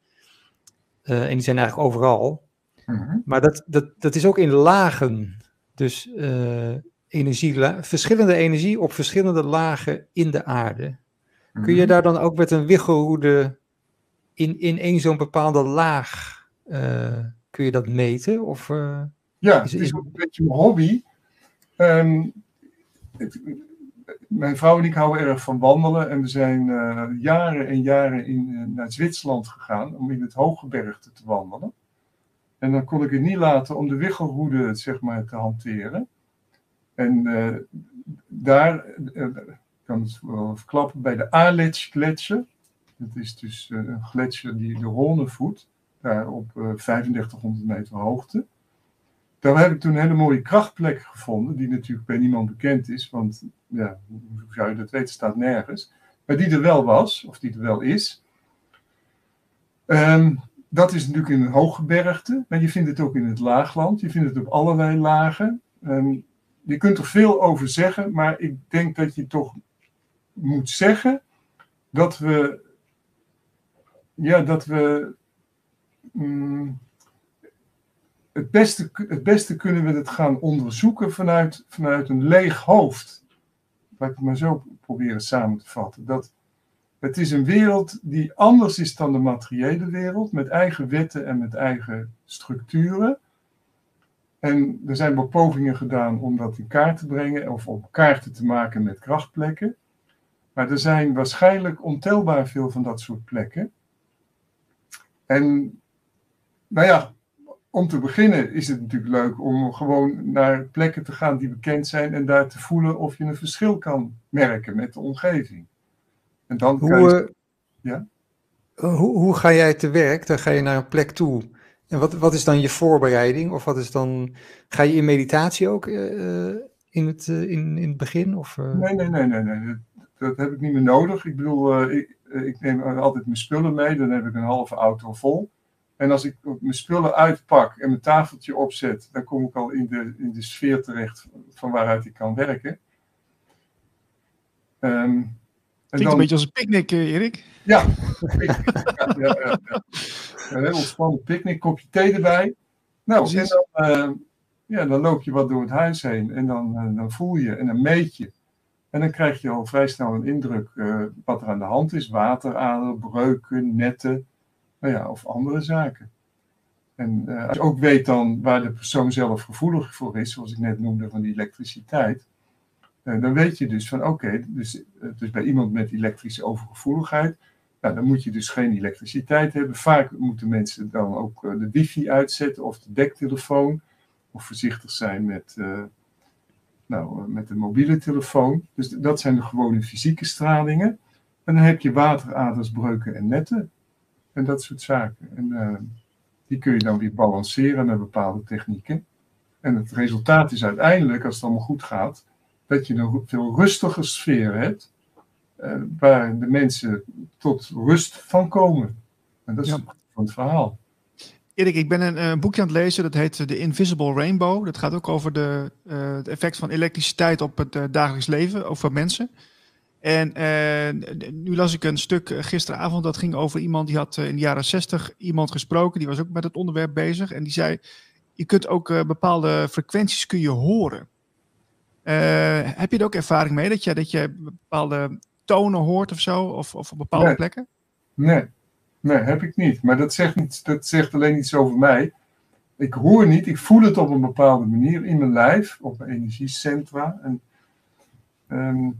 uh, en die zijn eigenlijk overal, Mm-hmm. Maar dat, dat, dat is ook in lagen. Dus uh, energie, verschillende energie op verschillende lagen in de aarde. Mm-hmm. Kun je daar dan ook met een wiggelroede in, in één zo'n bepaalde laag, uh, kun je dat meten? Of, ja, het is ook een beetje mijn hobby. Um, het, mijn vrouw en ik houden erg van wandelen en we zijn jaren en jaren in, naar Zwitserland gegaan om in het hooggebergte te wandelen. En dan kon ik het niet laten om de wiggelroede zeg maar, te hanteren. En uh, daar uh, kan het wel verklappen bij de Aletsch gletsjer. Dat is dus een gletsjer die de Rhône voedt, daar op 3500 meter hoogte. Daar heb ik toen een hele mooie krachtplek gevonden, die natuurlijk bij niemand bekend is, want ja, hoe zou je dat weten, staat nergens. Maar die er wel was, of die er wel is. Um, dat is natuurlijk in een hooggebergte, maar je vindt het ook in het laagland. Je vindt het op allerlei lagen. Um, je kunt er veel over zeggen, maar ik denk dat je toch moet zeggen dat we, ja, dat we mm, het, beste, het beste kunnen we het gaan onderzoeken vanuit, vanuit een leeg hoofd. Laat ik het maar zo proberen samen te vatten. Dat, het is een wereld die anders is dan de materiële wereld, met eigen wetten en met eigen structuren. En er zijn wel pogingen gedaan om dat in kaart te brengen of om kaarten te maken met krachtplekken. Maar er zijn waarschijnlijk ontelbaar veel van dat soort plekken. En nou ja, om te beginnen is het natuurlijk leuk om gewoon naar plekken te gaan die bekend zijn en daar te voelen of je een verschil kan merken met de omgeving. En dan Hoe, je, eh, ja? hoe, hoe ga jij te werk? Dan ga je naar een plek toe. En wat, wat is dan je voorbereiding? Of wat is dan. Ga je in meditatie ook eh, eh, in, het, eh, in, in het begin? Of, eh? Nee, nee, nee, nee, nee. Dat, dat heb ik niet meer nodig. Ik bedoel, eh, ik, eh, ik neem altijd mijn spullen mee, dan heb ik een halve auto vol. En als ik mijn spullen uitpak en mijn tafeltje opzet, dan kom ik al in de, in de sfeer terecht van waaruit ik kan werken. En Klinkt een beetje als een picknick, eh, Erik. Ja, ja, ja, ja. Een heel ontspannen picknick, kopje thee erbij. Nou, en dan, eh, ja, dan loop je wat door het huis heen en dan, eh, dan voel je en dan meet je. En dan krijg je al vrij snel een indruk wat er aan de hand is. Waterader, breuken, netten, nou of andere zaken. En eh, als je ook weet dan waar de persoon zelf gevoelig voor is, zoals ik net noemde van die elektriciteit, eh, dan weet je dus van oké, dus, eh, dus bij iemand met elektrische overgevoeligheid, nou, dan moet je dus geen elektriciteit hebben. Vaak moeten mensen dan ook de wifi uitzetten of de dektelefoon, of voorzichtig zijn met, nou, met de mobiele telefoon. Dus dat zijn de gewone fysieke stralingen. En dan heb je wateraders, breuken en netten en dat soort zaken. En eh, die kun je dan weer balanceren met bepaalde technieken. En het resultaat is uiteindelijk, als het allemaal goed gaat, dat je een veel rustiger sfeer hebt, eh, waar de mensen tot rust van komen. En dat is Ja. van het verhaal. Erik, ik ben een eh, boekje aan het lezen, dat heet The Invisible Rainbow. Dat gaat ook over de, het effect van elektriciteit op het dagelijks leven, over mensen. En eh, nu las ik een stuk eh, gisteravond, dat ging over iemand die had eh, in de jaren 60 iemand gesproken, die was ook met het onderwerp bezig. En die zei, je kunt ook bepaalde frequenties kun je horen. Heb je er ook ervaring mee, dat je, dat je bepaalde tonen hoort of zo, of, of op bepaalde Nee. plekken? Nee, nee, heb ik niet. Maar dat zegt, niet, dat zegt alleen iets over mij. Ik hoor niet, ik voel het op een bepaalde manier in mijn lijf, op mijn energiecentra. En, ehm,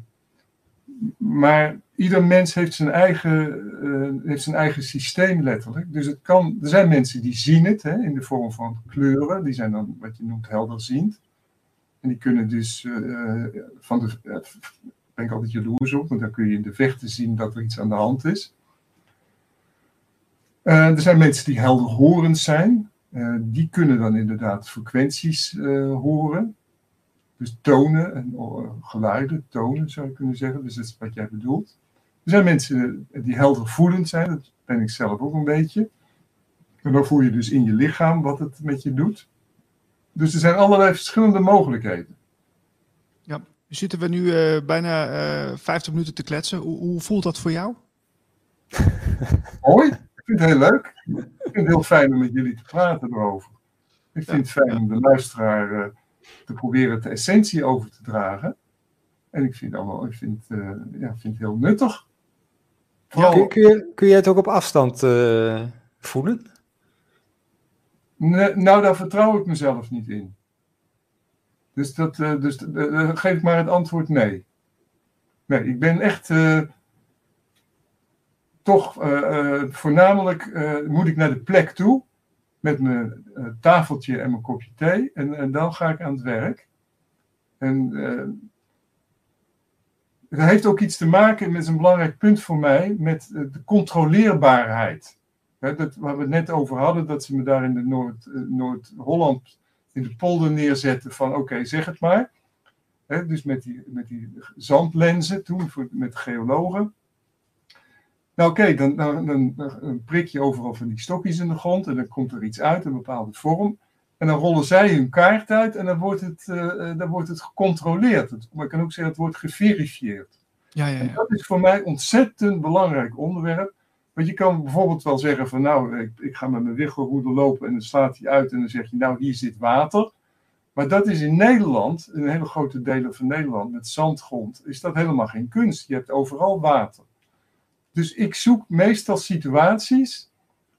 maar ieder mens heeft zijn, eigen, eh, heeft zijn eigen systeem letterlijk. Dus het kan, er zijn mensen die zien het hè, in de vorm van kleuren. Die zijn dan wat je noemt helderziend. En die kunnen dus eh, van de. eh, ben ik altijd jaloers op, want dan kun je in de vechten zien dat er iets aan de hand is. Er zijn mensen die helderhorend zijn. Die kunnen dan inderdaad frequenties horen. Dus tonen en eh, geluiden, tonen zou je kunnen zeggen. Dus dat is wat jij bedoelt. Er zijn mensen die heldervoelend zijn. Dat ben ik zelf ook een beetje. En dan voel je dus in je lichaam wat het met je doet. Dus er zijn allerlei verschillende mogelijkheden. Nu zitten we nu eh, bijna eh 50 minuten te kletsen. Hoe, hoe voelt dat voor jou? Mooi. Ik vind het heel leuk. Ik vind het heel fijn om met jullie te praten erover. Ik vind het fijn om de luisteraar te proberen de essentie over te dragen. En ik vind, allemaal, ik vind, eh, ja, vind het heel nuttig. Vooral, Kun, kun, je, kun je het ook op afstand eh, voelen? Nou, daar vertrouw ik mezelf niet in. Dus, dat, eh, dus geef ik maar het antwoord nee. Nee, ik ben echt toch voornamelijk moet ik naar de plek toe met mijn eh, tafeltje en mijn kopje thee en, en dan ga ik aan het werk. En eh, het heeft ook iets te maken met een belangrijk punt voor mij met eh, de controleerbaarheid. Hè, dat, waar we het net over hadden, dat ze me daar in de Noord, Noord-Holland in de polder neerzetten van oké, zeg het maar. Dus met die, met die zandlenzen toen, voor, met geologen. Nou oké, dan, dan, dan, dan prik je overal van die stokjes in de grond en dan komt er iets uit, een bepaalde vorm. En dan rollen zij hun kaart uit en dan wordt het, eh, eh, dan wordt het gecontroleerd. Maar ik kan ook zeggen, het wordt geverifieerd. Ja, ja, En dat is voor mij ontzettend belangrijk onderwerp. Want je kan bijvoorbeeld wel zeggen van nou, ik, ik ga met mijn wiggelroeder lopen en dan slaat hij uit en dan zeg je nou, hier zit water. Maar dat is in Nederland, in hele grote delen van Nederland, met zandgrond, is dat helemaal geen kunst. Je hebt overal water. Dus ik zoek meestal situaties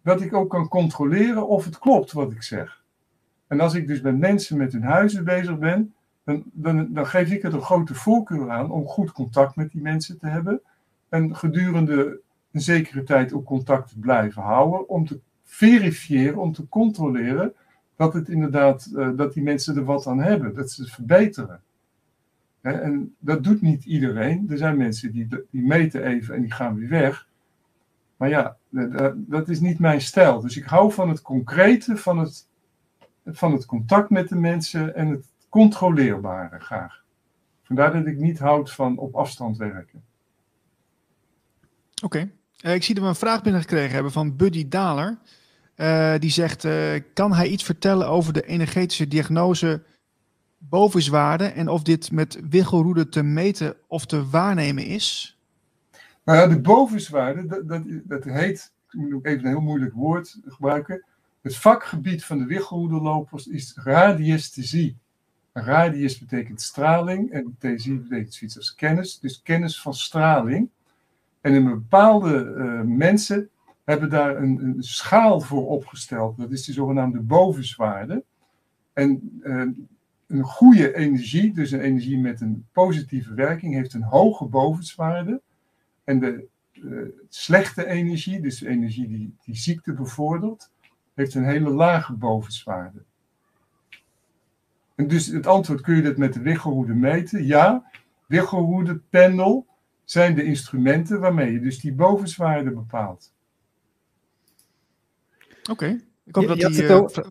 dat ik ook kan controleren of het klopt wat ik zeg. En als ik dus met mensen met hun huizen bezig ben, dan, dan, geef ik er een grote voorkeur aan om goed contact met die mensen te hebben. En gedurende een zekere tijd ook contact te blijven houden, om te verifiëren, om te controleren dat het inderdaad, uh, dat die mensen er wat aan hebben, dat ze het verbeteren. En dat doet niet iedereen. Er zijn mensen die, die meten even en die gaan weer weg. Maar ja, dat is niet mijn stijl. Dus ik hou van het concrete, van het, van het contact met de mensen en het controleerbare graag. Vandaar dat ik niet houd van op afstand werken. Oké. Uh, ik zie dat we een vraag binnengekregen hebben van Buddy Daler. Uh, die zegt, uh, kan hij iets vertellen over de energetische diagnose bovenswaarde en of dit met wiggelroede te meten of te waarnemen is? Nou de bovenswaarde, dat, dat, heet, ik moet even een heel moeilijk woord gebruiken. Het vakgebied van de wiggelroederlopers is radiesthesie. Radius betekent straling en thesie betekent zoiets als kennis, dus kennis van straling. En in bepaalde uh, mensen hebben daar een, een, schaal voor opgesteld. Dat is de zogenaamde bovenswaarde. En uh, een goede energie, dus een energie met een positieve werking, heeft een hoge bovenswaarde. En de uh, slechte energie, dus de energie die, die ziekte bevordert, heeft een hele lage bovenswaarde. En dus het antwoord kun je dat met de wiggelroede meten. Ja, wiggelroede, pendel zijn de instrumenten waarmee je dus die bovenswaarde bepaalt. Oké, okay. ik hoop je, dat je die... Uh,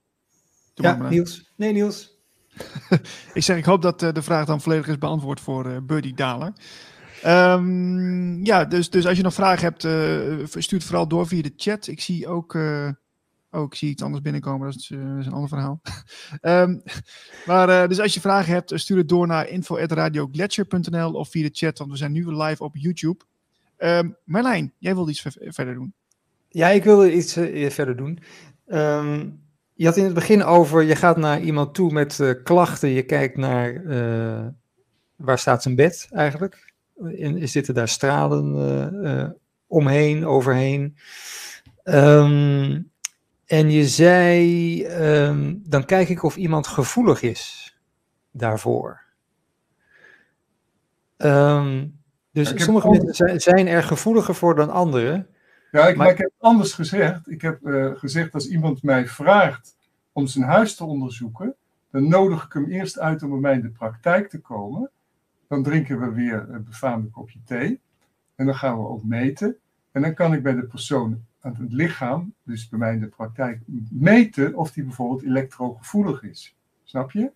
ja. Niels. Nee, Niels. ik zeg, ik hoop dat uh, de vraag dan volledig is beantwoord voor uh, Buddy Daler. Um, ja, dus, dus als je nog vragen hebt, stuur het vooral door via de chat. Ik zie ook Oh, iets anders binnenkomen, dat is, een ander verhaal. um, maar dus als je vragen hebt, stuur het door naar info.radioglacier.nl of via de chat, want we zijn nu live op YouTube. Um, jij wilde iets verder doen. Ja, ik wilde iets verder doen. Je had in het begin over, je gaat naar iemand toe met klachten, je kijkt naar waar staat zijn bed eigenlijk. En zitten daar stralen omheen, overheen. Um, en je zei, um, dan kijk ik of iemand gevoelig is daarvoor. Um, dus sommige mensen zijn, zijn, er gevoeliger voor dan anderen. Ja, ik, maar... ik heb anders gezegd. Ik heb uh, gezegd, als iemand mij vraagt om zijn huis te onderzoeken, dan nodig ik hem eerst uit om bij mij in de praktijk te komen. Dan drinken we weer een befaamde kopje thee. En dan gaan we ook meten. En dan kan ik bij de persoon aan het lichaam, dus bij mij in de praktijk, meten of die bijvoorbeeld elektrogevoelig is. Snap je?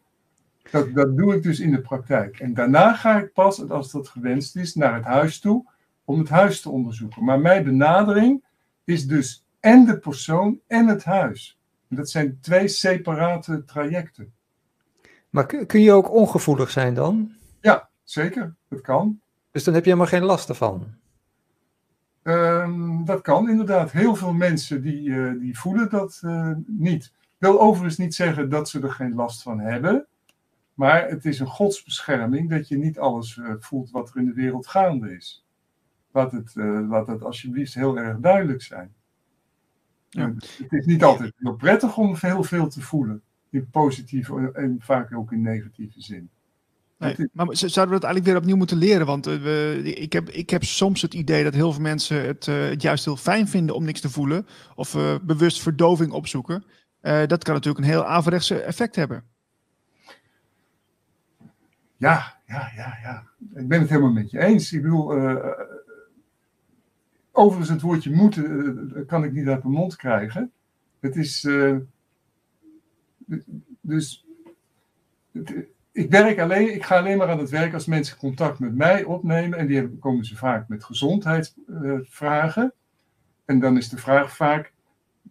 Dat, dat doe ik dus in de praktijk. En daarna ga ik pas, als dat gewenst is, naar het huis toe om het huis te onderzoeken. Maar mijn benadering is dus en de persoon en het huis. En dat zijn twee separate trajecten. Maar kun je ook ongevoelig zijn dan? Ja, zeker. Dat kan. Dus dan heb je helemaal geen last ervan? Um, dat kan inderdaad. Heel veel mensen die, uh, die voelen dat uh, niet. Ik wil overigens niet zeggen dat ze er geen last van hebben. Maar het is een godsbescherming dat je niet alles uh, voelt wat er in de wereld gaande is. Laat het, laat het alsjeblieft heel erg duidelijk zijn. Ja. Het is niet altijd heel prettig om heel veel te voelen. In positieve en vaak ook in negatieve zin. Nee, maar zouden we dat eigenlijk weer opnieuw moeten leren? Want uh, we, ik, heb, ik heb soms het idee dat heel veel mensen het, uh, het juist heel fijn vinden om niks te voelen. Of uh, bewust verdoving opzoeken. dat kan natuurlijk een heel averechtse effect hebben. Ja, ja, ja, ja. Ik ben het helemaal met je eens. Ik bedoel, overigens het woordje moeten kan ik niet uit mijn mond krijgen. Het is... dus... Het, ik werk alleen, ik ga alleen maar aan het werk als mensen contact met mij opnemen. En die hebben, komen ze vaak met gezondheidsvragen. en dan is de vraag vaak,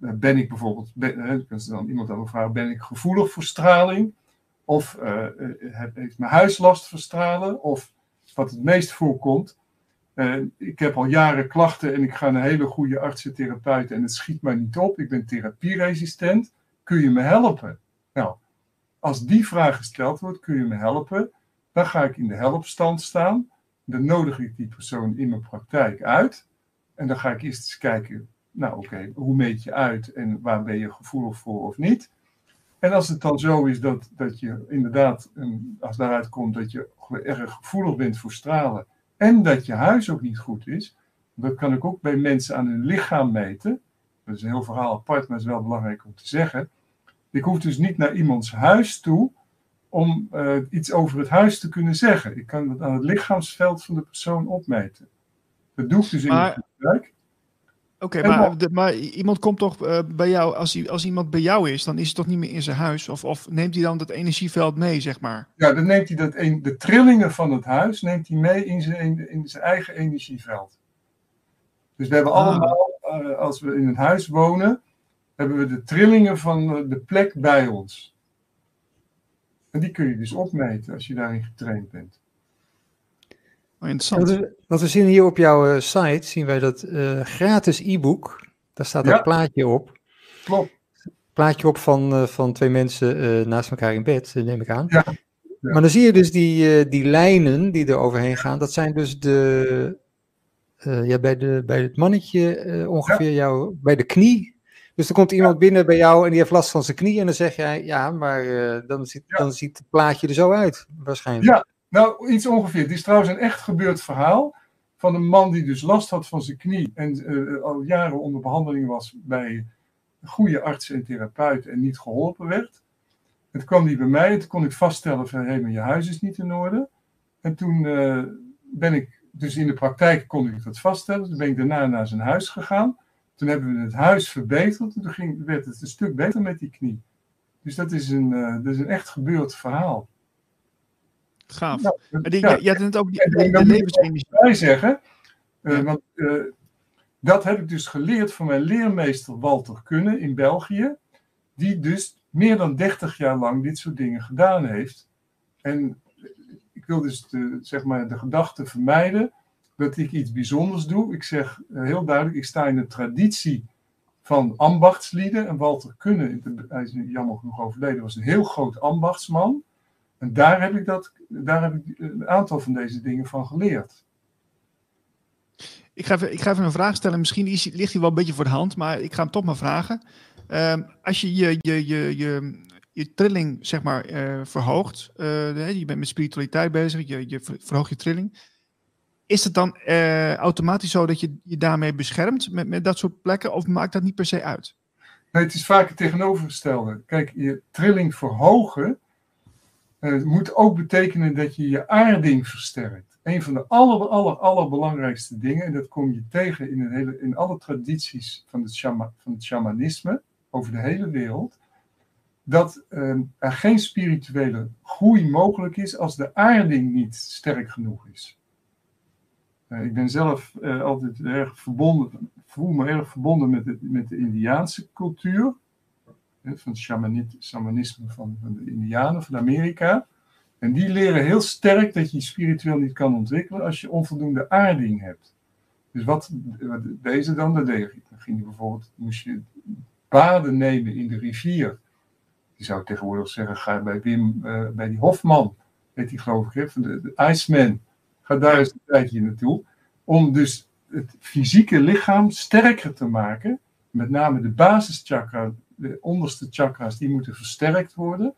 eh, ben ik bijvoorbeeld, ben, kan ze dan iemand dan vragen, ben ik gevoelig voor straling? Of heeft mijn huis last van stralen? Of wat het meest voorkomt, eh, ik heb al jaren klachten en ik ga naar een hele goede artsentherapeut en het schiet mij niet op. Ik ben therapieresistent. Kun je me helpen? Nou, als die vraag gesteld wordt, kun je me helpen? Dan ga ik in de helpstand staan. Dan nodig ik die persoon in mijn praktijk uit. En dan ga ik eerst eens kijken, nou oké, hoe meet je uit en waar ben je gevoelig voor of niet? En als het dan zo is dat, dat je inderdaad, als daaruit komt dat je erg gevoelig bent voor stralen en dat je huis ook niet goed is, dat kan ik ook bij mensen aan hun lichaam meten. Dat is een heel verhaal apart, maar het is wel belangrijk om te zeggen. Ik hoef dus niet naar iemands huis toe om uh, iets over het huis te kunnen zeggen. Ik kan dat aan het lichaamsveld van de persoon opmeten. Dat doe ik dus in de praktijk. Oké, maar, maar, iemand komt toch uh, bij jou, als, als iemand bij jou is, dan is het toch niet meer in zijn huis? Of, of neemt hij dan dat energieveld mee, zeg maar? Ja, dan neemt hij dat een, de trillingen van het huis neemt hij mee in zijn, in zijn eigen energieveld. Dus we hebben ah. allemaal, uh, als we in het huis wonen, hebben we de trillingen van de plek bij ons. En die kun je dus opmeten als je daarin getraind bent. Oh, interessant. Wat we zien hier op jouw uh, site, zien wij dat uh, gratis e-book. Daar staat ja. een plaatje op. Klopt. Plaatje op van, uh, van twee mensen naast elkaar in bed, neem ik aan. Ja. ja. Maar dan zie je dus die, die lijnen die er overheen gaan. Dat zijn dus de, ja, bij, de, bij het mannetje ongeveer jou, bij de knie dus er komt iemand binnen bij jou en die heeft last van zijn knie. En dan zeg jij, ja, maar uh, dan, ziet, ja. dan ziet het plaatje er zo uit, waarschijnlijk. Ja, nou, iets ongeveer. Het is trouwens een echt gebeurd verhaal. Van een man die dus last had van zijn knie. En uh, al jaren onder behandeling was bij goede artsen en therapeuten. En niet geholpen werd. Toen kwam hij bij mij toen kon ik vaststellen van, hé, hey, maar je huis is niet in orde. En toen uh, ben ik, dus in de praktijk kon ik dat vaststellen. Toen ben ik daarna naar zijn huis gegaan. Toen hebben we het huis verbeterd en toen ging, werd het een stuk beter met die knie. Dus dat is een, uh, dat is een echt gebeurd verhaal. Gaaf. Nou, maar die, ja, je, had het ook die, de, de levensenergie. bij zeggen, uh, ja. want uh, dat heb ik dus geleerd van mijn leermeester Walter Kunne in België, die dus meer dan 30 jaar lang dit soort dingen gedaan heeft. En ik wil dus de, zeg maar de gedachte vermijden dat ik iets bijzonders doe. Ik zeg eh, heel duidelijk, ik sta in de traditie van ambachtslieden. En Walter Kunne, hij is jammer genoeg overleden, was een heel groot ambachtsman. En daar heb ik, dat, daar heb ik een aantal van deze dingen van geleerd. Ik ga even, ik ga even een vraag stellen. Misschien is, ligt hij wel een beetje voor de hand, maar ik ga hem toch maar vragen. Uh, als je je, je, je, je, je trilling zeg maar, uh, verhoogt, uh, je bent met spiritualiteit bezig, je, je verhoogt je trilling is het dan uh, automatisch zo dat je je daarmee beschermt met, met dat soort plekken, of maakt dat niet per se uit? Nee, het is vaak het tegenovergestelde. Kijk, je trilling verhogen uh, moet ook betekenen dat je je aarding versterkt. Een van de aller, aller, allerbelangrijkste dingen, en dat kom je tegen in, een hele, in alle tradities van het, van het shamanisme over de hele wereld, dat uh, er geen spirituele groei mogelijk is als de aarding niet sterk genoeg is. Uh, ik ben zelf uh, altijd erg verbonden, voel me erg verbonden met, het, met de Indiaanse cultuur. Van het shamanisme van, van, de Indianen, van Amerika. En die leren heel sterk dat je spiritueel niet kan ontwikkelen als je onvoldoende aarding hebt. Dus wat, deze dan, dat deed Dan ging je bijvoorbeeld, moest je baden nemen in de rivier. Je zou tegenwoordig zeggen, ga bij Wim, uh, bij die Hofman, weet hij geloof ik, de, de Iceman. Ga daar eens een tijdje naartoe. Om dus het fysieke lichaam sterker te maken. Met name de basischakra, de onderste chakra's, die moeten versterkt worden.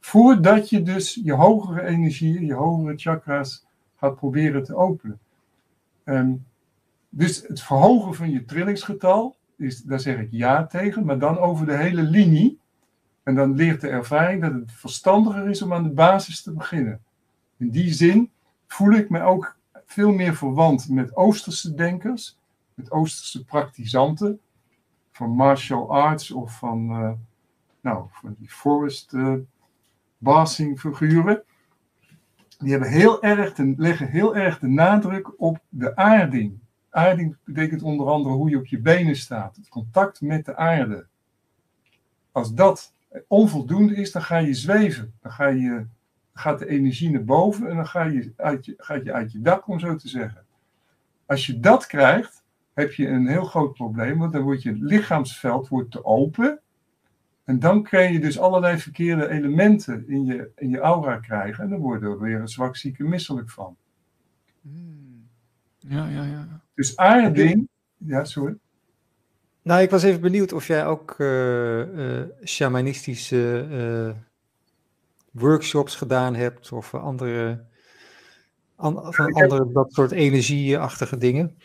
Voordat je dus je hogere energie, je hogere chakra's gaat proberen te openen. Um, dus het verhogen van je trillingsgetal, is, daar zeg ik ja tegen, maar dan over de hele linie. En dan leert de ervaring dat het verstandiger is om aan de basis te beginnen. In die zin voel ik me ook veel meer verwant met Oosterse denkers, met Oosterse praktisanten, van martial arts of van, uh, nou, van die forest uh, basing figuren. Die hebben heel erg de, leggen heel erg de nadruk op de aarding. Aarding betekent onder andere hoe je op je benen staat, het contact met de aarde. Als dat onvoldoende is, dan ga je zweven. Dan ga je gaat de energie naar boven en dan ga je uit je, gaat je uit je dak, om zo te zeggen. Als je dat krijgt, heb je een heel groot probleem, want dan wordt je lichaamsveld wordt te open. En dan kun je dus allerlei verkeerde elementen in je, in je aura krijgen. En dan word je er weer een zwakzieke misselijk van. Hmm. Ja, ja, ja. Dus aarding. Ja, sorry. Nou, ik was even benieuwd of jij ook uh, uh, shamanistische uh, workshops gedaan hebt of andere, an, van andere heb, dat soort energieachtige dingen.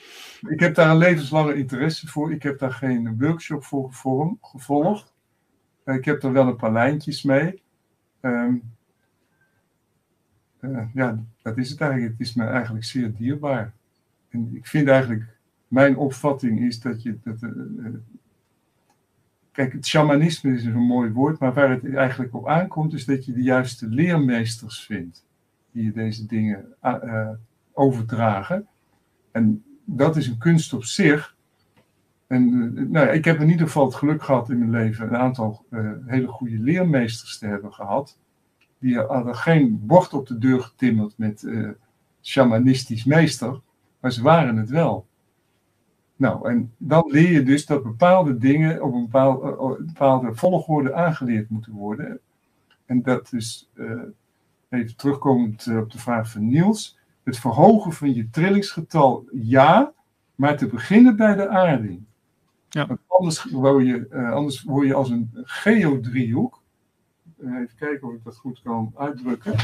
Ik heb daar een levenslange interesse voor. Ik heb daar geen workshop voor gevolgd. Ik heb er wel een paar lijntjes mee. Um, ja, dat is het eigenlijk. Het is me eigenlijk zeer dierbaar. En ik vind eigenlijk mijn opvatting is dat je. Dat, uh, kijk, het shamanisme is een mooi woord, maar waar het eigenlijk op aankomt, is dat je de juiste leermeesters vindt die je deze dingen uh, overdragen. En dat is een kunst op zich. En nou, ik heb in ieder geval het geluk gehad in mijn leven een aantal hele goede leermeesters te hebben gehad. Die hadden geen bord op de deur getimmerd met shamanistisch meester, maar ze waren het wel. Nou, en dan leer je dus dat bepaalde dingen op een bepaalde, eh, bepaalde volgorde aangeleerd moeten worden. En dat is, even terugkomend eh, op de vraag van Niels, het verhogen van je trillingsgetal ja, maar te beginnen bij de aarding. Ja. Want anders, word je, uh, anders word je als een geodriehoek. even kijken of ik dat goed kan uitdrukken.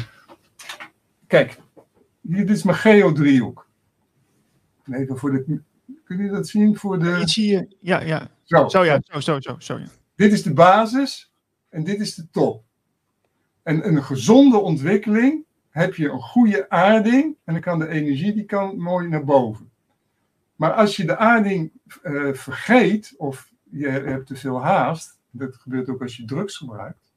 Kijk, dit is mijn geodriehoek. Even voor de Kun je dat zien voor de. Dit zie je, ja, ja. Zo, zo ja, zo, zo, zo, zo ja. Dit is de basis en dit is de top. En een gezonde ontwikkeling heb je een goede aarding en dan kan de energie die kan mooi naar boven. Maar als je de aarding uh, vergeet of je hebt te veel haast, dat gebeurt ook als je drugs gebruikt,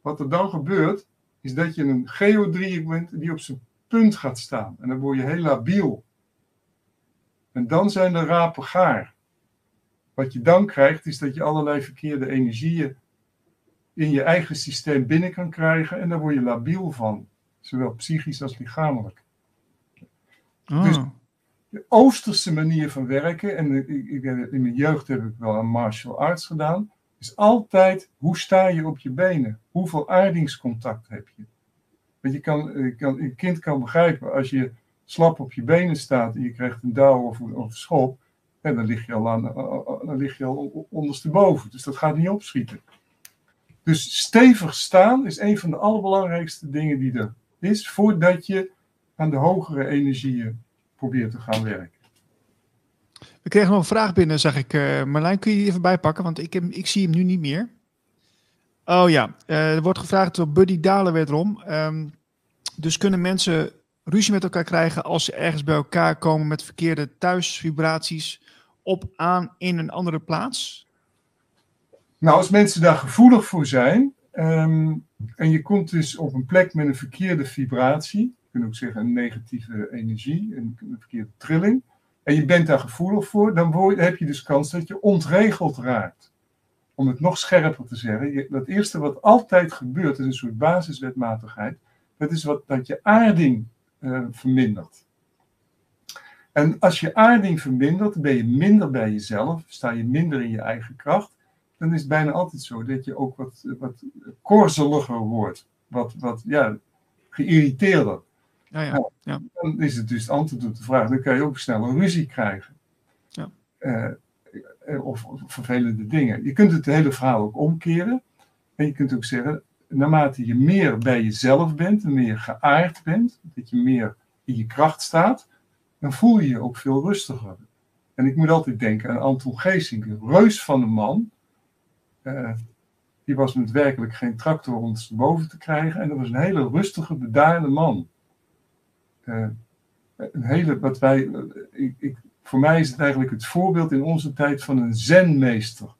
wat er dan gebeurt, is dat je een geodriehoek bent die op zijn punt gaat staan. En dan word je heel labiel. En dan zijn de rapen gaar. Wat je dan krijgt, is dat je allerlei verkeerde energieën in je eigen systeem binnen kan krijgen. En daar word je labiel van. Zowel psychisch als lichamelijk. Oh. Dus de oosterse manier van werken, en ik, in mijn jeugd heb ik wel een martial arts gedaan, is altijd hoe sta je op je benen? Hoeveel aardingscontact heb je? Want je kan, kan, een kind kan begrijpen als je slap op je benen staat en je krijgt een douw of, of schop, en dan lig je al, aan, eh, eh, dan lig je al ondersteboven. Dus dat gaat niet opschieten. Dus stevig staan is een van de allerbelangrijkste dingen die er is, voordat je aan de hogere energieën probeert te gaan werken. We kregen nog een vraag binnen, zag ik. Uh, Marlijn, kun je die even bijpakken? Want ik, ik zie hem nu niet meer. Oh ja, uh, er wordt gevraagd door Buddy Dalen wederom. Um, dus kunnen mensen ruzie met elkaar krijgen als ze ergens bij elkaar komen met verkeerde thuisvibraties op, aan, in een andere plaats? Nou, als mensen daar gevoelig voor zijn um, en je komt dus op een plek met een verkeerde vibratie, je kunt ook zeggen een negatieve energie, een, verkeerde trilling, en je bent daar gevoelig voor, dan heb je dus kans dat je ontregeld raakt. Om het nog scherper te zeggen, je, dat eerste wat altijd gebeurt, is een soort basiswetmatigheid, dat is wat, dat je aarding uh, vermindert. En als je aarding vermindert, ben je minder bij jezelf, sta je minder in je eigen kracht. Dan is het bijna altijd zo dat je ook wat, wat korzeliger wordt. Wat, wat ja, geïrriteerder. Ja, ja, nou, ja. Dan is het dus het antwoord op de vraag. Dan kan je ook snel een ruzie krijgen. Ja. Uh, of, of, vervelende dingen. Je kunt het hele verhaal ook omkeren. En je kunt ook zeggen, naarmate je meer bij jezelf bent en meer geaard bent, dat je meer in je kracht staat, dan voel je je ook veel rustiger. En ik moet altijd denken aan Anton Geesink, een reus van een man. Uh, die was met werkelijk geen tractor om boven te krijgen. En dat was een hele rustige, bedaarde man. Uh, een hele, wat wij, ik, ik, voor mij is het eigenlijk het voorbeeld in onze tijd van een zenmeester.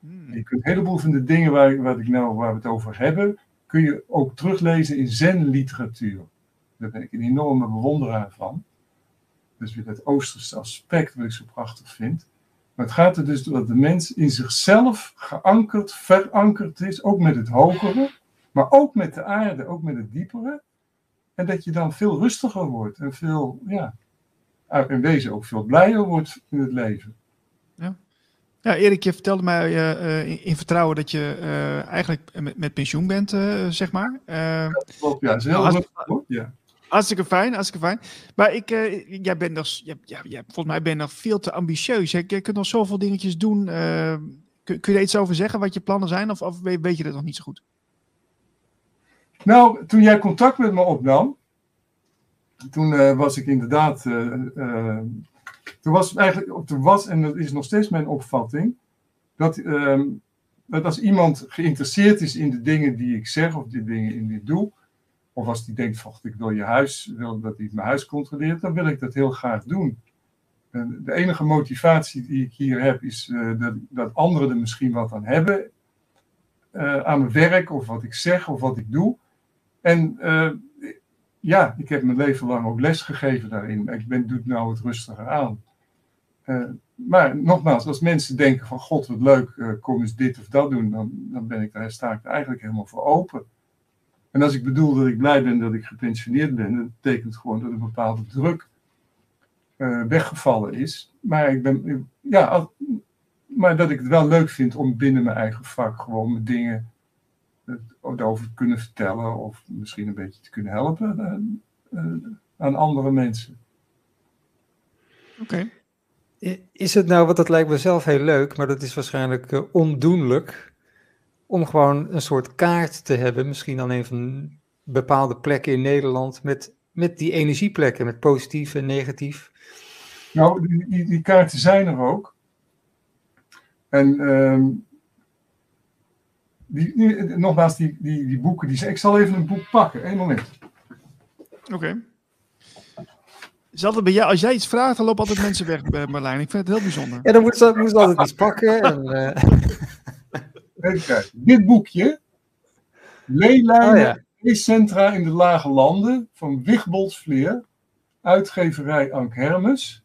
Hmm. Je kunt een heleboel van de dingen waar, waar, ik nou, waar we het over hebben, kun je ook teruglezen in zen-literatuur. Daar ben ik een enorme bewonderaar van. Dus weer het Oosterse aspect wat ik zo prachtig vind. Maar het gaat er dus dat de mens in zichzelf geankerd, verankerd is, ook met het hogere, maar ook met de aarde, ook met het diepere. En dat je dan veel rustiger wordt en veel, ja, in wezen ook veel blijer wordt in het leven. Ja, Erik, je vertelde mij uh, in, in, vertrouwen dat je uh, eigenlijk met, met, pensioen bent, uh, zeg maar. ja, klopt, ja. is heel nou, hartstikke, ja. Hartstikke fijn, hartstikke fijn. Maar ik, jij bent ja, ja, volgens mij ben je nog veel te ambitieus. Je kunt nog zoveel dingetjes doen. Kun, kun, je iets over zeggen, wat je plannen zijn? Of, weet je dat nog niet zo goed? Nou, toen jij contact met me opnam, toen was ik inderdaad toen was eigenlijk, er was, en dat is nog steeds mijn opvatting, dat, ehm, dat als iemand geïnteresseerd is in de dingen die ik zeg of de dingen in die ik doe, of als die denkt van ik wil je huis, wil dat hij mijn huis controleert, dan wil ik dat heel graag doen. En de enige motivatie die ik hier heb is uh, dat, dat anderen er misschien wat aan hebben uh, aan mijn werk of wat ik zeg of wat ik doe. En uh, ja, ik heb mijn leven lang ook les gegeven daarin. Ik ben, doe het nou wat rustiger aan. Maar nogmaals, als mensen denken van god wat leuk, kom eens dit of dat doen, dan, dan ben ik daar, sta ik eigenlijk helemaal voor open. En als ik bedoel dat ik blij ben dat ik gepensioneerd ben, dat betekent gewoon dat een bepaalde druk uh, weggevallen is. Maar, ik ben, ja, maar dat ik het wel leuk vind om binnen mijn eigen vak gewoon mijn dingen over te kunnen vertellen of misschien een beetje te kunnen helpen aan andere mensen. Oké. Is het nou, wat dat lijkt me zelf heel leuk, maar dat is waarschijnlijk ondoenlijk, om gewoon een soort kaart te hebben, misschien aan een van bepaalde plekken in Nederland, met, met die energieplekken, met positief en negatief? Nou, die, die, die kaarten zijn er ook. En um, die, nogmaals, die, die, die boeken, die, ik zal even een boek pakken, één moment. Oké. Okay bij jou, als jij iets vraagt, dan lopen altijd mensen weg, bij Marlijn. Ik vind het heel bijzonder. Ja, dan moeten ze, moet altijd iets pakken. En, uh... Even kijken. Dit boekje, Leelijnen, oh, Centra in de Lage Landen, van Wigbold Vleer, uitgeverij Ank Hermes.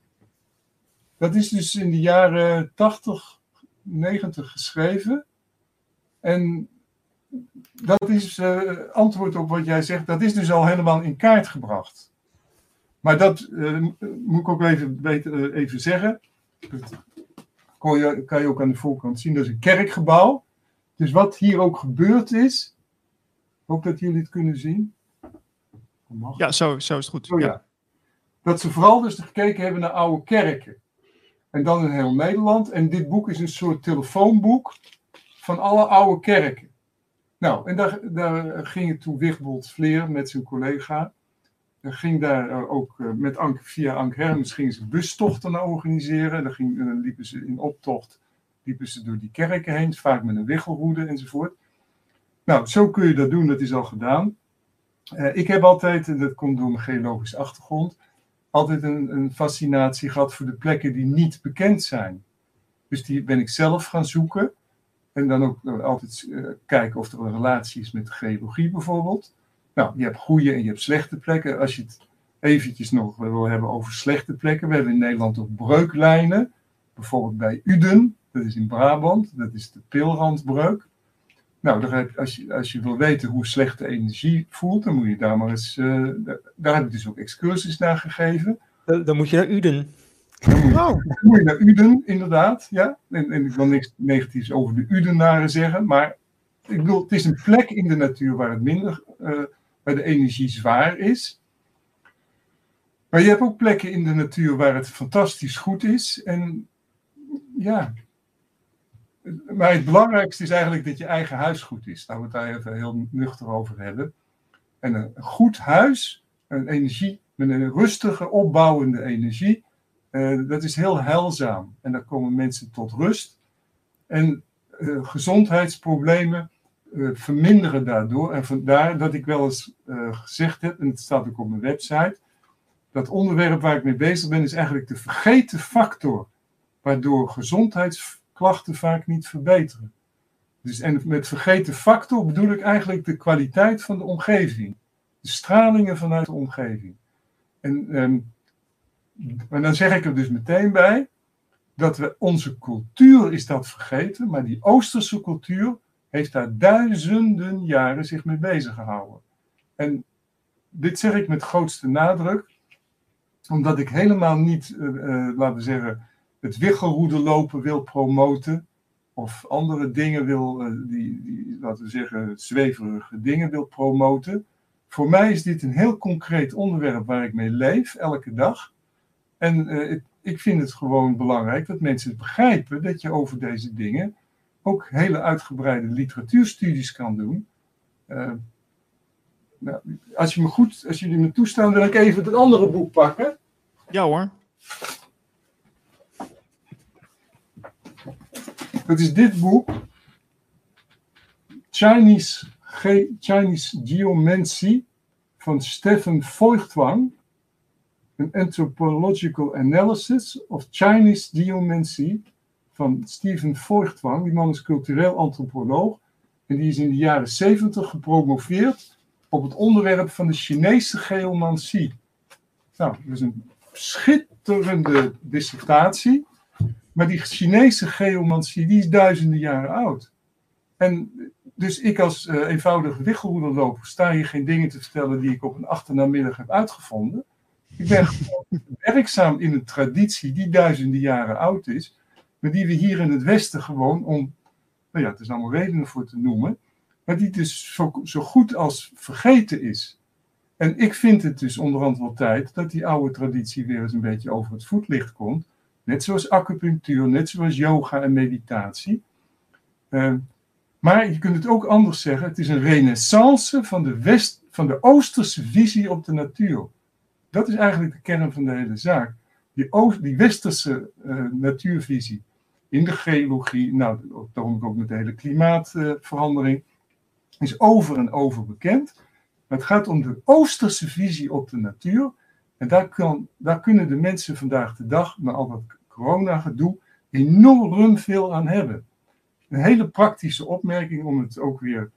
Dat is dus in de jaren 80, 90 geschreven. En dat is uh, antwoord op wat jij zegt, dat is dus al helemaal in kaart gebracht. Maar dat uh, moet ik ook even, weten, uh, even zeggen. Dat kan je, kan je ook aan de voorkant zien. Dat is een kerkgebouw. Dus wat hier ook gebeurd is. Hoop dat jullie het kunnen zien. Ja, zo, zo is het goed. Oh, ja. Dat ze vooral dus gekeken hebben naar oude kerken. En dan in heel Nederland. En dit boek is een soort telefoonboek van alle oude kerken. Nou, en daar, daar ging het toen Wigbold Vleer met zijn collega ging daar eh, ook eh, met Ank, via Ank Hermes gingen ze bustochten organiseren. Ging, eh, liepen ze in optocht liepen ze door die kerken heen, vaak met een wiggelroede enzovoort. Nou, zo kun je dat doen, dat is al gedaan. ik heb altijd, en dat komt door mijn geologische achtergrond, altijd een, een, fascinatie gehad voor de plekken die niet bekend zijn. Dus die ben ik zelf gaan zoeken. En dan ook altijd kijken of er een relatie is met de geologie bijvoorbeeld. Nou, je hebt goede en je hebt slechte plekken. Als je het eventjes nog wil hebben over slechte plekken. We hebben in Nederland ook breuklijnen. Bijvoorbeeld bij Uden, dat is in Brabant. Dat is de Pilrandbreuk. Nou, als, je, als je wil weten hoe slechte energie voelt, dan moet je daar maar eens... Uh, daar, heb ik dus ook excursies naar gegeven. Dan moet je naar Uden. Dan moet, oh. dan moet je naar Uden, inderdaad. Ja. En, en ik wil niks negatiefs over de Udenaren zeggen, maar ik bedoel, het is een plek in de natuur waar het minder uh, waar de energie zwaar is. Maar je hebt ook plekken in de natuur waar het fantastisch goed is. En ja, maar het belangrijkste is eigenlijk dat je eigen huis goed is. Laten we het daar even heel nuchter over hebben. En een goed huis, een energie, met een rustige, opbouwende energie, uh, dat is heel heilzaam. En daar komen mensen tot rust. En uh, gezondheidsproblemen uh, verminderen daardoor. En vandaar dat ik wel eens gezegd heb, en het staat ook op mijn website, dat onderwerp waar ik mee bezig ben is eigenlijk de vergeten factor, waardoor gezondheidsklachten vaak niet verbeteren. Dus, en met vergeten factor bedoel ik eigenlijk de kwaliteit van de omgeving, de stralingen vanuit de omgeving. En, um, en dan zeg ik er dus meteen bij dat we onze cultuur is dat vergeten, maar die Oosterse cultuur heeft daar duizenden jaren zich mee bezig gehouden. En dit zeg ik met grootste nadruk. omdat ik helemaal niet, uh, uh, laten we zeggen, het wiggelroede lopen wil promoten. Of andere dingen wil, uh, die, die, laten we zeggen, zweverige dingen wil promoten. Voor mij is dit een heel concreet onderwerp waar ik mee leef, elke dag. En ik, ik vind het gewoon belangrijk dat mensen begrijpen dat je over deze dingen ook hele uitgebreide literatuurstudies kan doen. Uh, nou, als, je me goed, als jullie me toestaan, wil ik even het andere boek pakken. Ja hoor. Dat is dit boek. Chinese, Chinese Geomancy van Stefan Feuchtwang. An Anthropological Analysis of Chinese Geomancy van Stephen Feuchtwang. Die man is cultureel antropoloog. En die is in de jaren 70 gepromoveerd op het onderwerp van de Chinese geomancie. Nou, dat is een schitterende dissertatie. Maar die Chinese geomancie, die is duizenden jaren oud. En dus ik als uh, eenvoudige wiggelroederloper sta hier geen dingen te vertellen die ik op een achternamiddag heb uitgevonden. Ik ben werkzaam in een traditie die duizenden jaren oud is, maar die we hier in het Westen gewoon om, nou ja, het is allemaal redenen voor te noemen, maar die dus zo, zo goed als vergeten is. En ik vind het dus onderhand wel tijd dat die oude traditie weer eens een beetje over het voetlicht komt. Net zoals acupunctuur, net zoals yoga en meditatie. Uh, maar je kunt het ook anders zeggen. Het is een renaissance van de, West, van de Oosterse visie op de natuur. Dat is eigenlijk de kern van de hele zaak. Die, Oost, die Westerse uh, natuurvisie in de geologie, nou, daarom ook met de hele klimaatverandering, is over en over bekend. Maar het gaat om de Oosterse visie op de natuur. En daar, kan, daar kunnen de mensen vandaag de dag, na al dat corona-gedoe, enorm veel aan hebben. Een hele praktische opmerking om het ook weer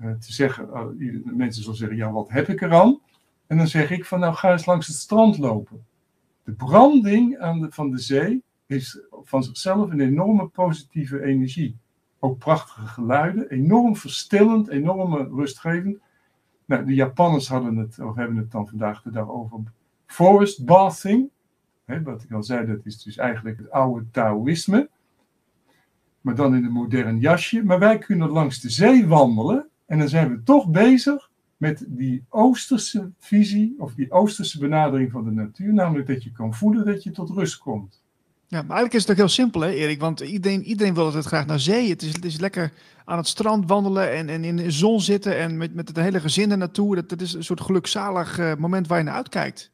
uh, te zeggen. Uh, mensen zullen zeggen, ja, wat heb ik eraan? En dan zeg ik van, nou ga eens langs het strand lopen. De branding aan de, van de zee is van zichzelf een enorme positieve energie. Ook prachtige geluiden, enorm verstillend, enorm rustgevend. Nou, de Japanners hadden het, of hebben het dan vandaag de dag over forest bathing. He, wat ik al zei, dat is dus eigenlijk het oude Taoïsme. Maar dan in een modern jasje. Maar wij kunnen langs de zee wandelen. En dan zijn we toch bezig met die Oosterse visie, of die Oosterse benadering van de natuur. Namelijk dat je kan voelen dat je tot rust komt. Ja, maar eigenlijk is het ook heel simpel, hè, Erik? Want iedereen, iedereen wil het graag naar zee. Het is, het is lekker aan het strand wandelen en, en in de zon zitten en met, met het hele gezin er naartoe. Dat, dat is een soort gelukzalig uh, moment waar je naar uitkijkt.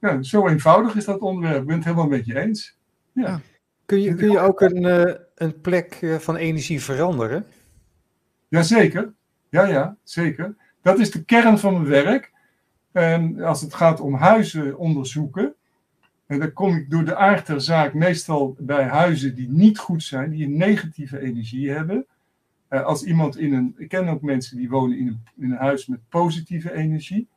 Ja, zo eenvoudig is dat onderwerp. Ik ben het helemaal met je eens. Ja. ja. Kun, je, kun je ook een, uh, een plek uh, van energie veranderen? Jazeker. Ja, ja, zeker. Dat is de kern van mijn werk. En als het gaat om huizen onderzoeken, en dan kom ik door de aard der zaak meestal bij huizen die niet goed zijn, die een negatieve energie hebben. Uh, als iemand in een. Ik ken ook mensen die wonen in een, in een huis met positieve energie.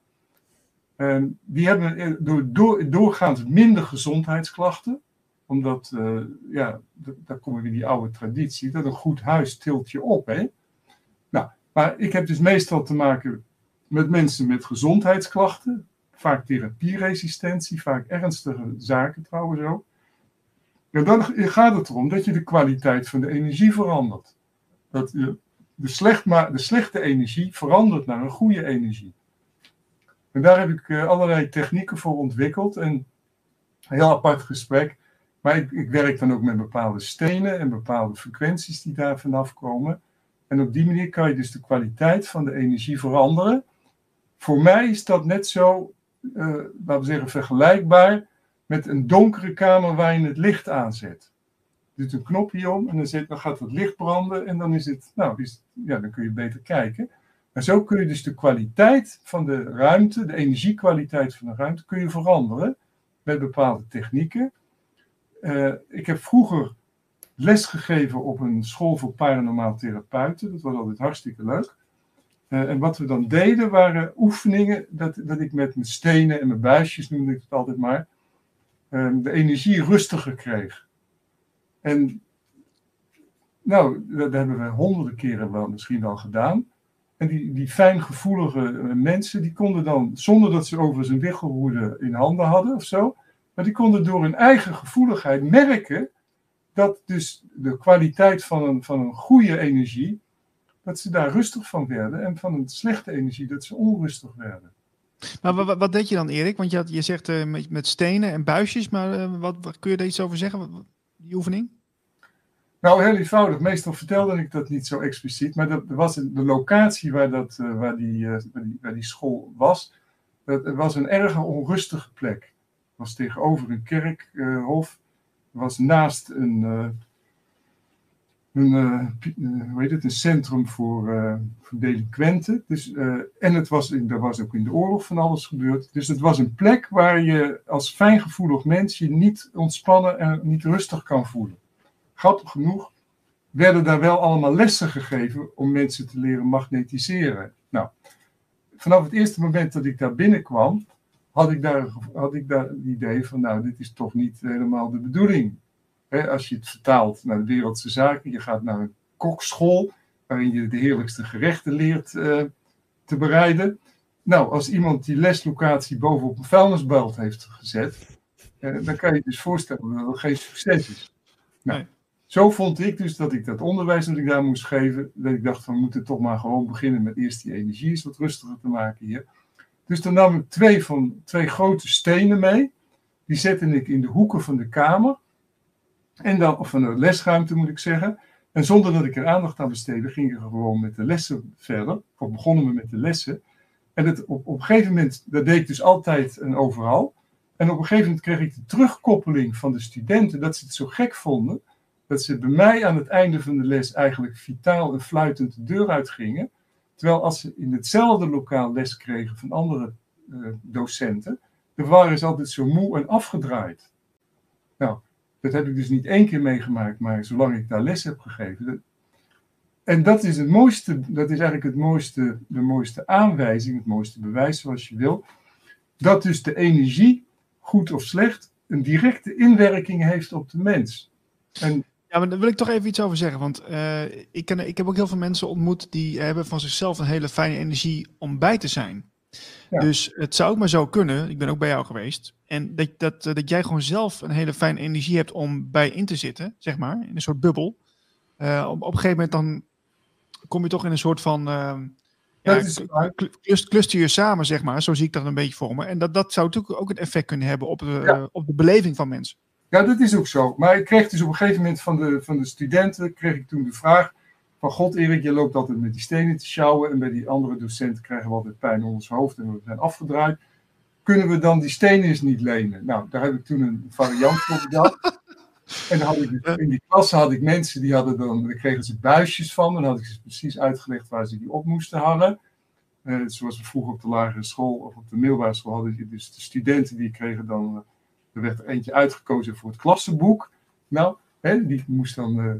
Uh, die hebben door, door, doorgaans minder gezondheidsklachten. Omdat, uh, ja, daar komen we die oude traditie. Dat een goed huis tilt je op. Hè? Nou, maar ik heb dus meestal te maken met mensen met gezondheidsklachten vaak therapieresistentie, vaak ernstige zaken trouwens ook. En dan gaat het erom dat je de kwaliteit van de energie verandert. Dat de, slecht, de slechte energie verandert naar een goede energie. En daar heb ik uh, allerlei technieken voor ontwikkeld. En een heel apart gesprek. Maar ik, ik, werk dan ook met bepaalde stenen en bepaalde frequenties die daar vanaf komen. En op die manier kan je dus de kwaliteit van de energie veranderen. Voor mij is dat net zo uh, laten we zeggen, vergelijkbaar met een donkere kamer waar je het licht aanzet. Je doet een knopje om en dan, zet, dan gaat het licht branden en dan is het, nou, is, ja, dan kun je beter kijken. Maar zo kun je dus de kwaliteit van de ruimte, de energiekwaliteit van de ruimte, kun je veranderen met bepaalde technieken. Uh, ik heb vroeger les gegeven op een school voor paranormaal therapeuten. Dat was altijd hartstikke leuk. Uh, en wat we dan deden waren oefeningen dat, dat ik met mijn stenen en mijn buisjes, noemde ik het altijd maar, uh, de energie rustiger kreeg. En nou, dat hebben we honderden keren wel misschien wel gedaan. En die, die fijngevoelige eh, mensen, die konden dan, zonder dat ze overigens een wichelroede in handen hadden of zo, maar die konden door hun eigen gevoeligheid merken dat dus de kwaliteit van een, van een goede energie, dat ze daar rustig van werden en van een slechte energie, dat ze onrustig werden. Maar wat, wat deed je dan, Erik? Want je, had, je zegt uh, met, met, stenen en buisjes, maar uh, wat, wat, kun je daar iets over zeggen, die oefening? Nou, heel eenvoudig. Meestal vertelde ik dat niet zo expliciet, maar dat was de locatie waar, dat, uh, waar, die, waar, die, waar die school was. Dat was een erg onrustige plek. Het was tegenover een kerkhof. Was naast een, een, uh, hoe heet het, een centrum voor, uh, voor delinquenten. Dus, en het was, er was ook in de oorlog van alles gebeurd. Dus het was een plek waar je als fijngevoelig mens je niet ontspannen en niet rustig kan voelen. Grappig genoeg werden daar wel allemaal lessen gegeven om mensen te leren magnetiseren. Nou, vanaf het eerste moment dat ik daar binnenkwam, had ik daar, had ik daar het idee van, nou, dit is toch niet helemaal de bedoeling als je het vertaalt naar de wereldse zaken, je gaat naar een kokschool waarin je de heerlijkste gerechten leert uh, te bereiden. Nou, als iemand die leslocatie bovenop een vuilnisbelt heeft gezet, uh, dan kan je je dus voorstellen dat dat geen succes is. Nou, nee. Zo vond ik dus dat ik dat onderwijs dat ik daar moest geven, dat ik dacht van we moeten toch maar gewoon beginnen met eerst die energie eens wat rustiger te maken hier. Dus dan nam ik twee, van, twee grote stenen mee. Die zette ik in de hoeken van de kamer. En dan, of de lesruimte moet ik zeggen. En zonder dat ik er aandacht aan besteedde, ging ik gewoon met de lessen verder. Of begonnen we met de lessen. En op, een gegeven moment, dat deed ik dus altijd en overal. En op een gegeven moment kreeg ik de terugkoppeling van de studenten dat ze het zo gek vonden. Dat ze bij mij aan het einde van de les eigenlijk vitaal en fluitend de deur uitgingen. Terwijl als ze in hetzelfde lokaal les kregen van andere uh, docenten, dan waren ze altijd zo moe en afgedraaid. Nou, dat heb ik dus niet één keer meegemaakt, maar zolang ik daar les heb gegeven. En dat is het mooiste, dat is eigenlijk het mooiste, de mooiste aanwijzing, het mooiste bewijs zoals je wil. Dat dus de energie, goed of slecht, een directe inwerking heeft op de mens. En ja, maar daar wil ik toch even iets over zeggen. Want uh, ik, ken, ik heb ook heel veel mensen ontmoet die hebben van zichzelf een hele fijne energie om bij te zijn. Dus het zou ook maar zo kunnen, ik ben ook bij jou geweest, en dat, dat, dat jij gewoon zelf een hele fijne energie hebt om bij in te zitten, zeg maar, in een soort bubbel. Uh, op, op een gegeven moment dan kom je toch in een soort van, uh, ja, cluster, cluster je samen, zeg maar, zo zie ik dat een beetje voor me. En dat, dat zou natuurlijk ook een effect kunnen hebben op de, ja. op de beleving van mensen. Ja, dat is ook zo. Maar ik kreeg dus op een gegeven moment van de, van de studenten, kreeg ik toen de vraag, van God Erik, je loopt altijd met die stenen te sjouwen en bij die andere docenten krijgen we altijd pijn onder ons hoofd en we zijn afgedraaid. Kunnen we dan die stenen eens niet lenen? Nou, daar heb ik toen een variant voor bedacht. En dan had ik, dus in die klasse had ik mensen die hadden dan, daar kregen ze buisjes van. Dan had ik ze precies uitgelegd waar ze die op moesten hangen. Uh, zoals we vroeger op de lagere school of op de middelbare school hadden. Dus de studenten die kregen dan, uh, er werd er eentje uitgekozen voor het klassenboek. Nou, hè, die moest dan uh,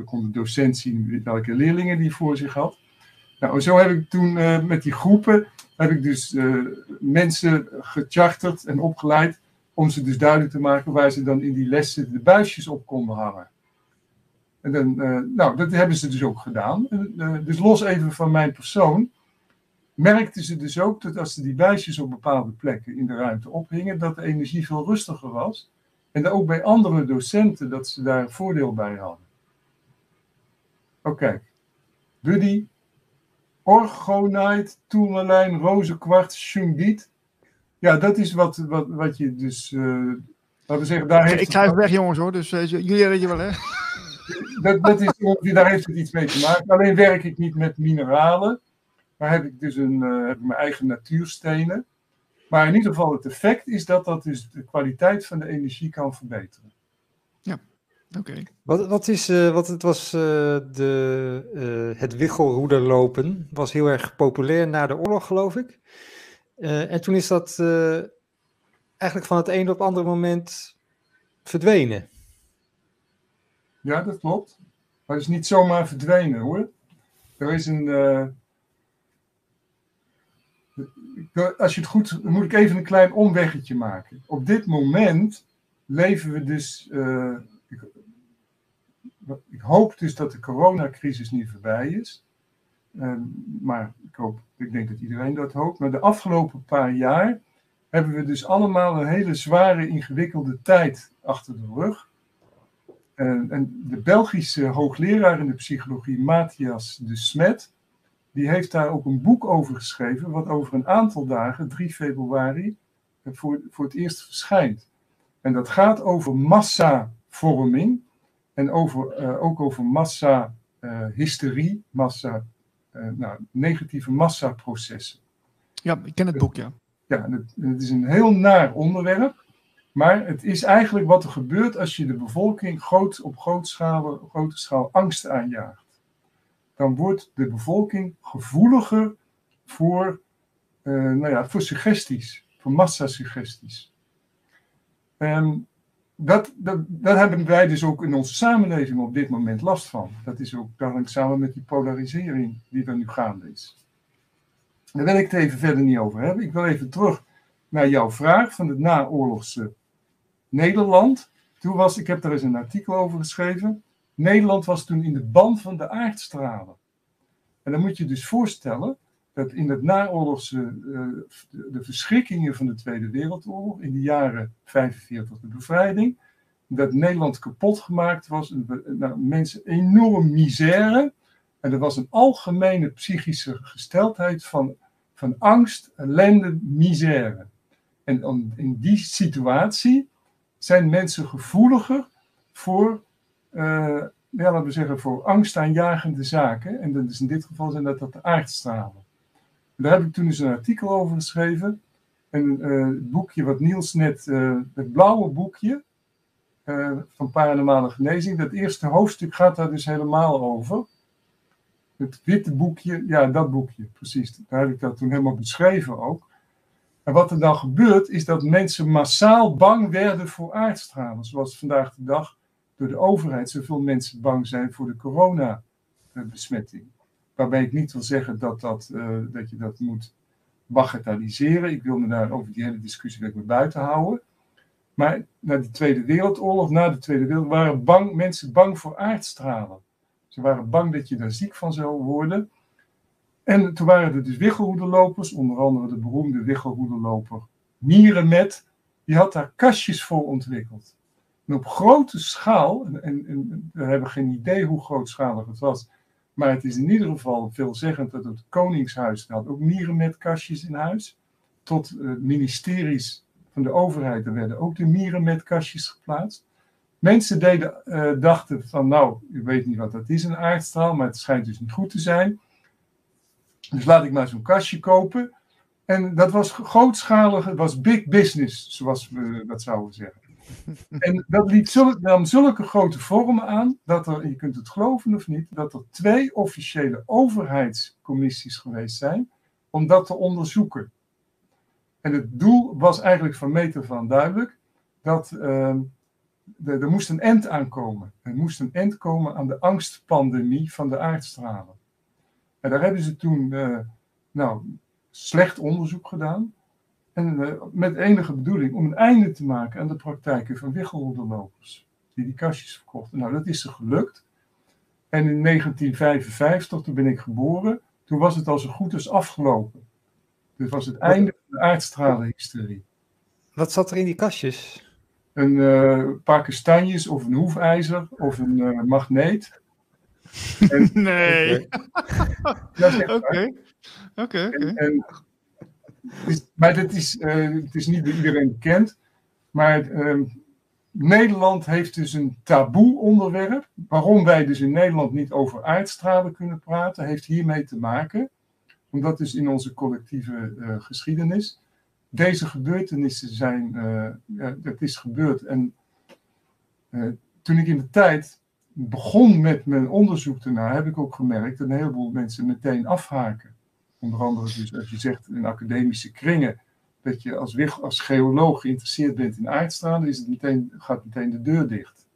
dan kon de docent zien welke leerlingen die voor zich had. Nou, zo heb ik toen uh, met die groepen, heb ik dus uh, mensen gecharterd en opgeleid om ze dus duidelijk te maken waar ze dan in die lessen de buisjes op konden hangen. En dan, uh, nou, dat hebben ze dus ook gedaan. dus los even van mijn persoon, merkten ze dus ook dat als ze die buisjes op bepaalde plekken in de ruimte ophingen, dat de energie veel rustiger was. En ook bij andere docenten dat ze daar voordeel bij hadden. Oké. Okay. Buddy, Orgonite, Tourmalijn, Rozenkwarts, Shungiet. Ja, dat is wat, wat, wat je dus. Uh, laten we zeggen, daar heeft Ik ga even weg, jongens hoor. Dus uh, jullie weten wel, hè? Dat, dat is, daar heeft het iets mee te maken. Alleen werk ik niet met mineralen. Maar heb ik dus een, uh, heb ik mijn eigen natuurstenen. Maar in ieder geval, het effect is dat dat dus de kwaliteit van de energie kan verbeteren. Oké. Wat, wat is, uh, wat het was, uh, de, uh, het wichelroederlopen was heel erg populair na de oorlog, geloof ik. en toen is dat eigenlijk van het een op het andere moment verdwenen. Ja, dat klopt. Maar het is niet zomaar verdwenen hoor. Er is een. als je het goed. moet ik even een klein omweggetje maken. Op dit moment leven we dus ik hoop dus dat de coronacrisis niet voorbij is. Ehm, maar ik, hoop, ik denk dat iedereen dat hoopt. Maar de afgelopen paar jaar hebben we dus allemaal een hele zware, ingewikkelde tijd achter de rug. en de Belgische hoogleraar in de psychologie, Matthias de Smet, die heeft daar ook een boek over geschreven, wat over een aantal dagen, 3 februari, voor, voor het eerst verschijnt. En dat gaat over massavorming en over, uh, ook over massa-hysterie, uh, massa, uh, nou, negatieve massaprocessen. Ja, ik ken het boek, ja. Ja, het, het, is een heel naar onderwerp, maar het is eigenlijk wat er gebeurt als je de bevolking groot, op grote schaal, grote schaal angst aanjaagt. Dan wordt de bevolking gevoeliger voor, nou ja, voor suggesties voor massasuggesties. Um, dat, hebben wij dus ook in onze samenleving op dit moment last van. Dat is ook samen met die polarisering die er nu gaande is. Daar wil ik het even verder niet over hebben. Ik wil even terug naar jouw vraag van het naoorlogse Nederland. Toen was, ik heb daar eens een artikel over geschreven. Nederland was toen in de band van de aardstralen. En dan moet je dus voorstellen dat in het naoorlogse, uh, de verschrikkingen van de Tweede Wereldoorlog, in de jaren 45 de bevrijding, dat Nederland kapot gemaakt was, nou, mensen enorm misère, en er was een algemene psychische gesteldheid van, van angst, ellende, misère. En in die situatie zijn mensen gevoeliger voor, ja, laten we zeggen, voor angstaanjagende zaken. En dat is in dit geval zijn dat, dat de aardstralen daar heb ik toen eens een artikel over geschreven. En uh, het boekje wat Niels net, uh, het blauwe boekje uh, van paranormale genezing, dat eerste hoofdstuk gaat daar dus helemaal over. Het witte boekje, ja, dat boekje, precies. Daar heb ik dat toen helemaal beschreven ook. En wat er dan gebeurt, is dat mensen massaal bang werden voor aardstralen. Zoals vandaag de dag door de overheid zoveel mensen bang zijn voor de coronabesmetting. Waarbij ik niet wil zeggen dat, dat, uh, dat je dat moet bagatelliseren. Ik wil me daar over die hele discussie me buiten houden. Maar na de Tweede Wereldoorlog, na de Tweede Wereldoorlog, waren bang, mensen bang voor aardstralen. Ze waren bang dat je daar ziek van zou worden. En toen waren er dus wiggelhoedenlopers, onder andere de beroemde wiggelhoedenloper Mierenmet. Die had daar kastjes voor ontwikkeld. En op grote schaal, en, en, en we hebben geen idee hoe grootschalig het was, maar het is in ieder geval veelzeggend dat het Koningshuis had ook mierenmetkastjes in huis. Tot uh, ministeries van de overheid, er werden ook de mierenmetkastjes geplaatst. Mensen deden, uh, dachten van, nou, u weet niet wat dat is, een aardstraal, maar het schijnt dus niet goed te zijn. Dus laat ik maar zo'n kastje kopen. En dat was grootschalig, het was big business, zoals we dat zouden zeggen. En dat liet zulke, nam zulke grote vormen aan, dat er, je kunt het geloven of niet, dat er twee officiële overheidscommissies geweest zijn om dat te onderzoeken. En het doel was eigenlijk van meter van duidelijk dat uh, er moest een end aankomen. Er moest een end komen aan de angstpandemie van de aardstralen. En daar hebben ze toen uh, nou, slecht onderzoek gedaan. En uh, met enige bedoeling om een einde te maken aan de praktijken van wiggelhoedenlopers. Die die kastjes verkochten. Nou, dat is ze gelukt. En in 1955, toen ben ik geboren, toen was het al zo goed als afgelopen. Dit was het einde van de aardstralenhysterie. Wat zat er in die kastjes? Een uh, paar kastanjes of een hoefijzer of een uh, magneet. En, nee. Oké. Oké, oké maar dat is, uh, het is niet bij iedereen bekend. Maar uh, Nederland heeft dus een taboe onderwerp. Waarom wij dus in Nederland niet over aardstralen kunnen praten, heeft hiermee te maken. Omdat dus in onze collectieve uh, geschiedenis deze gebeurtenissen zijn, ja, dat is gebeurd. En toen ik in de tijd begon met mijn onderzoek daarna, heb ik ook gemerkt dat een heleboel mensen meteen afhaken. Onder andere dus als je zegt in academische kringen dat je als, als geoloog geïnteresseerd bent in aardstralen, is het meteen, gaat meteen de deur dicht.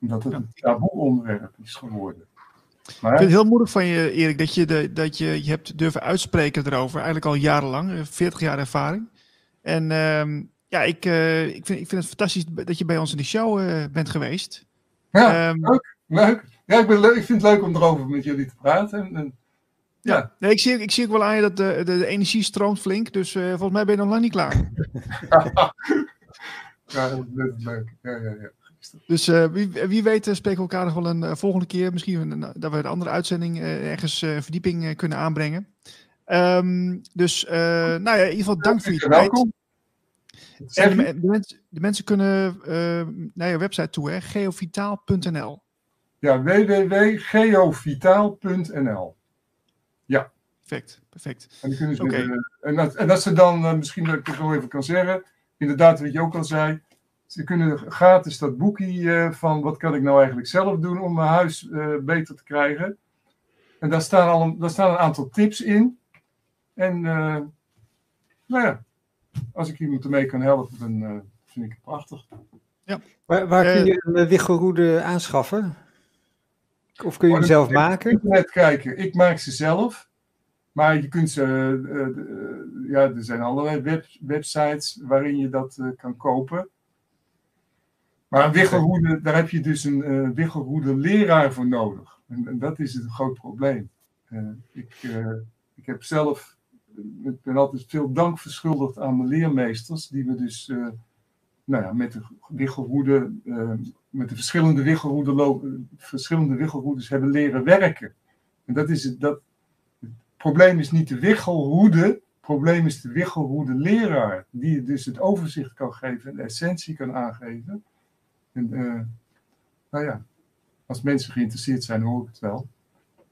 Omdat het een taboe onderwerp is geworden. Maar, ik vind het heel moedig van je, Erik, dat je, de, dat je je hebt durven uitspreken erover. Eigenlijk al jarenlang, 40 jaar ervaring. En uh, ja, ik, uh, ik, vind, ik vind het fantastisch dat je bij ons in de show uh, bent geweest. Ja, um, leuk, leuk. Ja, ik, ben leuk, ik vind het leuk om erover met jullie te praten. En, Ja, nee, ik, zie, ik zie ook wel aan je dat de, de, de energie stroomt flink. Dus uh, volgens mij ben je nog lang niet klaar. ja, dat is leuk. Ja, ja, ja. Dus uh, wie, wie weet spreken we elkaar nog wel een uh, volgende keer. Misschien een, dat we een andere uitzending ergens verdieping kunnen aanbrengen. Um, dus nou ja, in ieder geval dank voor je tijd. Welkom. En de, de, mensen kunnen naar je website toe, hè, geovitaal.nl. Ja, www.geovitaal.nl. Perfect, perfect. En, kunnen ze okay. met, en, dat, en dat ze dan, uh, misschien dat ik het nog even kan zeggen, inderdaad wat je ook al zei, ze kunnen gratis dat boekje uh, van wat kan ik nou eigenlijk zelf doen om mijn huis uh, beter te krijgen. En daar staan, al een, daar staan een aantal tips in. En nou ja, als ik iemand ermee kan helpen, dan vind ik het prachtig. Ja. Waar, waar kun je een wiggelroede aanschaffen? Of kun je hem zelf maken? Internet kijken. Ik maak ze zelf. Maar je kunt ze, uh, uh, ja, er zijn allerlei web, websites waarin je dat uh, kan kopen. Maar een daar heb je dus een uh, leraar voor nodig. En, dat is het groot probleem. ik, ik heb zelf, ik ben altijd veel dank verschuldigd aan mijn leermeesters, die me dus nou ja, met de met de verschillende, wiggelroede, verschillende hebben leren werken. En dat is dat, probleem is niet de wiggelroede, het probleem is de wiggelroede leraar, die dus het overzicht kan geven en de essentie kan aangeven. En uh, nou ja, als mensen geïnteresseerd zijn, hoor ik het wel.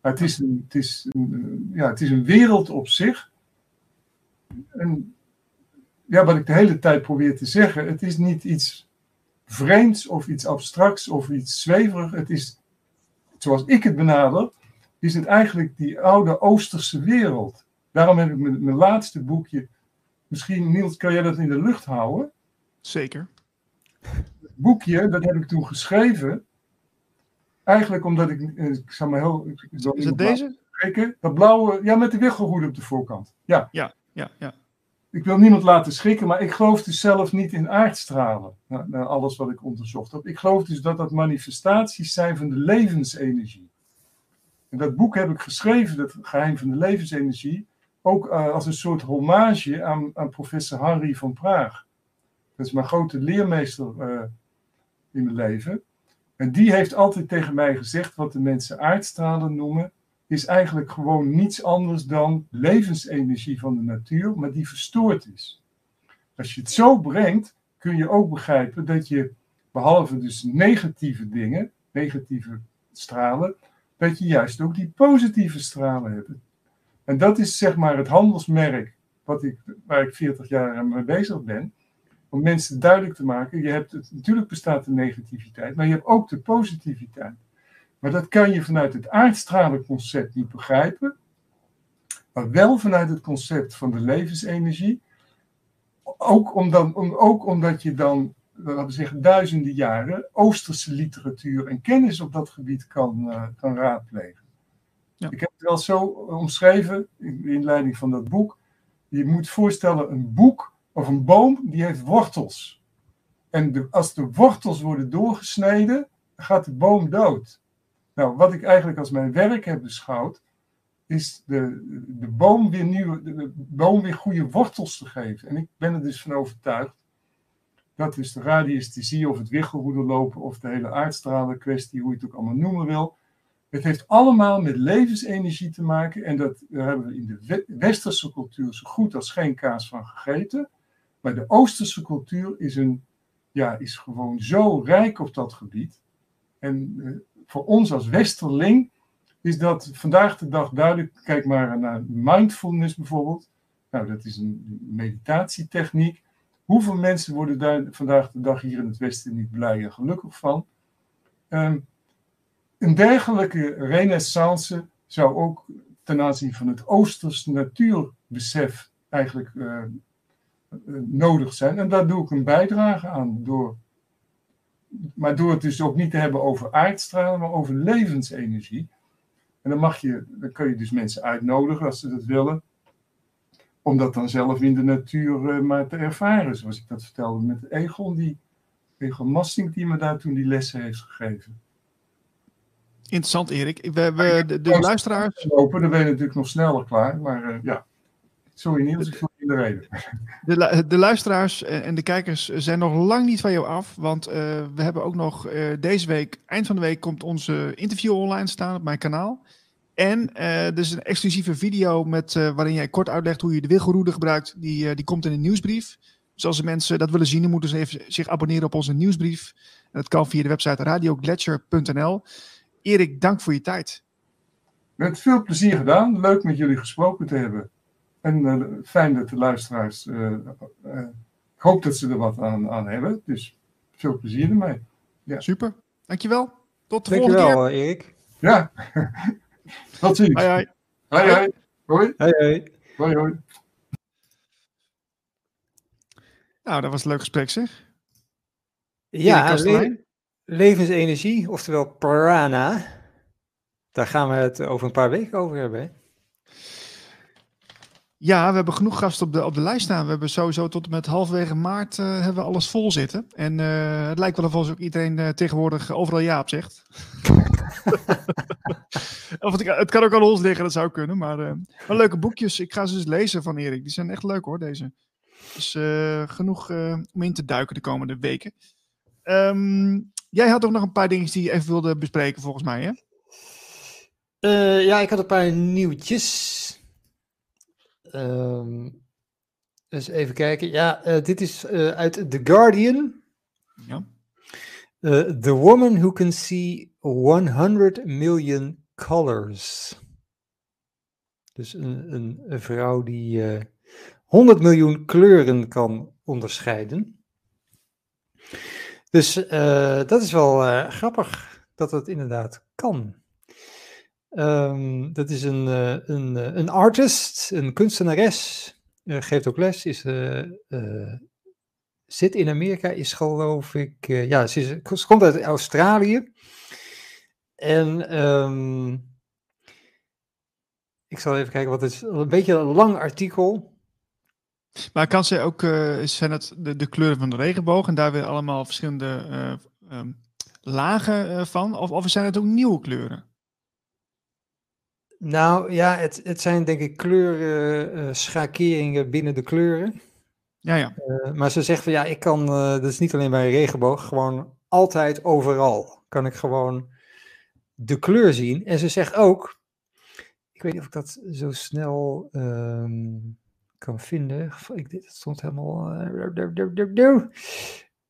Maar het is een, het is een, ja, het is een wereld op zich. En ja, wat ik de hele tijd probeer te zeggen, het is niet iets vreemds of iets abstracts of iets zweverig. Het is, zoals ik het benader, is het eigenlijk die oude Oosterse wereld. Daarom heb ik mijn, mijn laatste boekje, misschien Niels, kan jij dat in de lucht houden? Zeker. Het boekje, dat heb ik toen geschreven, eigenlijk omdat ik, eh, ik zal maar heel... Is het deze? Kijken, dat blauwe, ja, met de wiggelroede op de voorkant. Ja. Ja, ja, ja ik wil niemand laten schrikken, maar ik geloof dus zelf niet in aardstralen. Na, na, alles wat ik onderzocht heb. Ik geloof dus dat dat manifestaties zijn van de levensenergie. En dat boek heb ik geschreven, het geheim van de levensenergie, ook uh, als een soort hommage aan, aan, professor Henri van Praag. Dat is mijn grote leermeester uh, in mijn leven. En die heeft altijd tegen mij gezegd wat de mensen aardstralen noemen is eigenlijk gewoon niets anders dan levensenergie van de natuur, maar die verstoord is. Als je het zo brengt, kun je ook begrijpen dat je, behalve dus negatieve dingen, negatieve stralen, dat je juist ook die positieve stralen hebt. En dat is zeg maar het handelsmerk wat ik, waar ik 40 jaar mee bezig ben. Om mensen duidelijk te maken, je hebt het, natuurlijk bestaat de negativiteit, maar je hebt ook de positiviteit. Maar dat kan je vanuit het aardstralenconcept niet begrijpen. Maar wel vanuit het concept van de levensenergie. Ook, omdat, ook omdat je dan, laten we zeggen, duizenden jaren Oosterse literatuur en kennis op dat gebied kan, uh, kan raadplegen. Ja. Ik heb het wel zo omschreven in de inleiding van dat boek. Je moet voorstellen, een boek of een boom, die heeft wortels. En de, als de wortels worden doorgesneden, gaat de boom dood. Nou, wat ik eigenlijk als mijn werk heb beschouwd, is de, de, boom weer nieuwe, de, boom weer goede wortels te geven. En ik ben er dus van overtuigd dat is de radiesthesie of het wiggelroede lopen of de hele aardstralen kwestie, hoe je het ook allemaal noemen wil. Het heeft allemaal met levensenergie te maken en dat, daar hebben we in de westerse cultuur zo goed als geen kaas van gegeten. Maar de oosterse cultuur is, een, ja, is gewoon zo rijk op dat gebied. En eh, voor ons als Westerling is dat vandaag de dag duidelijk. Kijk maar naar mindfulness bijvoorbeeld. Nou, dat is een meditatietechniek. Hoeveel mensen worden daar vandaag de dag hier in het Westen niet blij en gelukkig van? Um, een dergelijke renaissance zou ook ten aanzien van het Oosters natuurbesef eigenlijk uh, nodig zijn. En daar doe ik een bijdrage aan door maar door het dus ook niet te hebben over aardstralen, maar over levensenergie. En dan, mag je, dan kun je dus mensen uitnodigen als ze dat willen, om dat dan zelf in de natuur uh, maar te ervaren. Zoals ik dat vertelde met Egon, die, Egon Massing, die me daar toen die lessen heeft gegeven. Interessant, Erik. We, we, de, de luisteraars. Lopen, dan ben je natuurlijk nog sneller klaar. Maar uh, ja, sorry Niels, ik voel je in de reden. De, de luisteraars en de kijkers zijn nog lang niet van jou af. Want uh, we hebben ook nog uh, deze week, eind van de week, komt onze interview online staan op mijn kanaal. En er is een exclusieve video met, waarin jij kort uitlegt hoe je de wilgeroede gebruikt. Die, die komt in een nieuwsbrief. Dus als de mensen dat willen zien, dan moeten ze even zich abonneren op onze nieuwsbrief. En dat kan via de website radioglacier.nl. Erik, dank voor je tijd. Met veel plezier gedaan. Leuk met jullie gesproken te hebben. En uh, fijn dat de luisteraars. Uh, uh, ik hoop dat ze er wat aan, aan hebben. Dus veel plezier ermee. Ja. Super. Dankjewel. Tot de Dankjewel, volgende keer. Erik. Ja. Tot ziens. Hoi, hoi. Hoi, hoi. Hoi. Hoi, hoi. Hoi, hoi. Nou, dat was een leuk gesprek, zeg. Ja, le levensenergie, oftewel prana. Daar gaan we het over een paar weken over hebben. Hè? Ja, we hebben genoeg gasten op de, op de lijst staan. We hebben sowieso tot en met halverwege maart uh, hebben we alles vol zitten. En uh, het lijkt wel alsof ook iedereen uh, tegenwoordig overal ja op zegt. of het, het, kan ook aan ons liggen, dat zou kunnen. Maar, leuke boekjes. Ik ga ze eens lezen van Erik. Die zijn echt leuk hoor, deze. Dus genoeg om in te duiken de komende weken. Um, jij had ook nog een paar dingen die je even wilde bespreken volgens mij, hè? Ja, ik had een paar nieuwtjes. Um, dus even kijken. Ja, uh, dit is uh, uit The Guardian. Ja. the woman who can see 100 million colors. Dus een, een, een vrouw die 100 miljoen kleuren kan onderscheiden. Dus dat is wel grappig dat het inderdaad kan. Um, dat is een, uh, een, uh, een artist, een kunstenares, uh, geeft ook les, is, zit in Amerika, is geloof ik, ja, ze, is, komt uit Australië. En um, ik zal even kijken, wat het is een beetje een lang artikel. Maar kan ze ook, zijn het de, kleuren van de regenboog en daar weer allemaal verschillende um, lagen van? Of, of zijn het ook nieuwe kleuren? Nou ja, het, het zijn denk ik kleurschakeringen uh, binnen de kleuren. Ja, ja. Uh, maar ze zegt van ja, ik kan, uh, dat is niet alleen bij een regenboog, gewoon altijd overal kan ik gewoon de kleur zien. En ze zegt ook, ik weet niet of ik dat zo snel um, kan vinden. Ik, dit stond helemaal.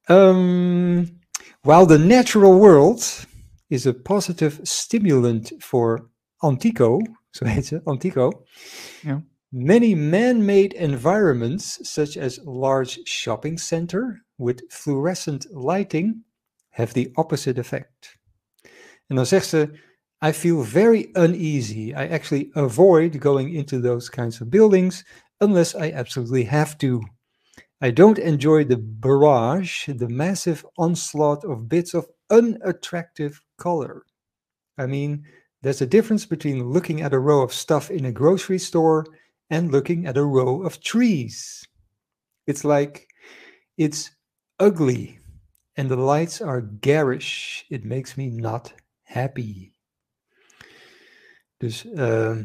Um, while the natural world is a positive stimulant for Antico, zo heet ze, Antico. Ja. Many man-made environments, such as large shopping center with fluorescent lighting, have the opposite effect. En dan zegt ze, I feel very uneasy. I actually avoid going into those kinds of buildings unless I absolutely have to. I don't enjoy the barrage, the massive onslaught of bits of unattractive color. I mean, There's a difference between looking at a row of stuff in a grocery store and looking at a row of trees. It's like it's ugly and the lights are garish. It makes me not happy. Dus uh,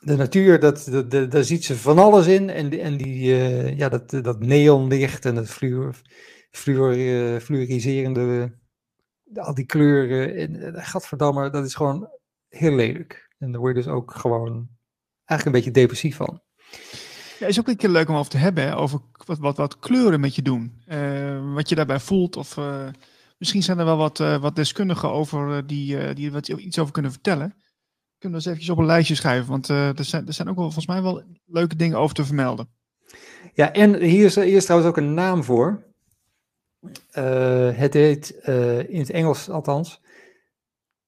de natuur, dat, dat, dat, daar ziet ze van alles in. En, en die, uh, ja, dat, dat neonlicht en het fluor, fluor, uh, fluoriserende al die kleuren, en, eh, gadverdamme, dat is gewoon heel lelijk. En daar word je dus ook gewoon eigenlijk een beetje depressief van. Ja, is ook een keer leuk om over te hebben, hè? over wat, wat, wat kleuren met je doen. Uh, wat je daarbij voelt. Of uh, misschien zijn er wel wat, uh, wat deskundigen over die, die wat iets over kunnen vertellen. Kunnen we eens eventjes op een lijstje schrijven, want er, zijn, er zijn ook wel volgens mij wel leuke dingen over te vermelden. Ja, en hier is, hier is trouwens ook een naam voor. Uh, het heet uh, in het Engels althans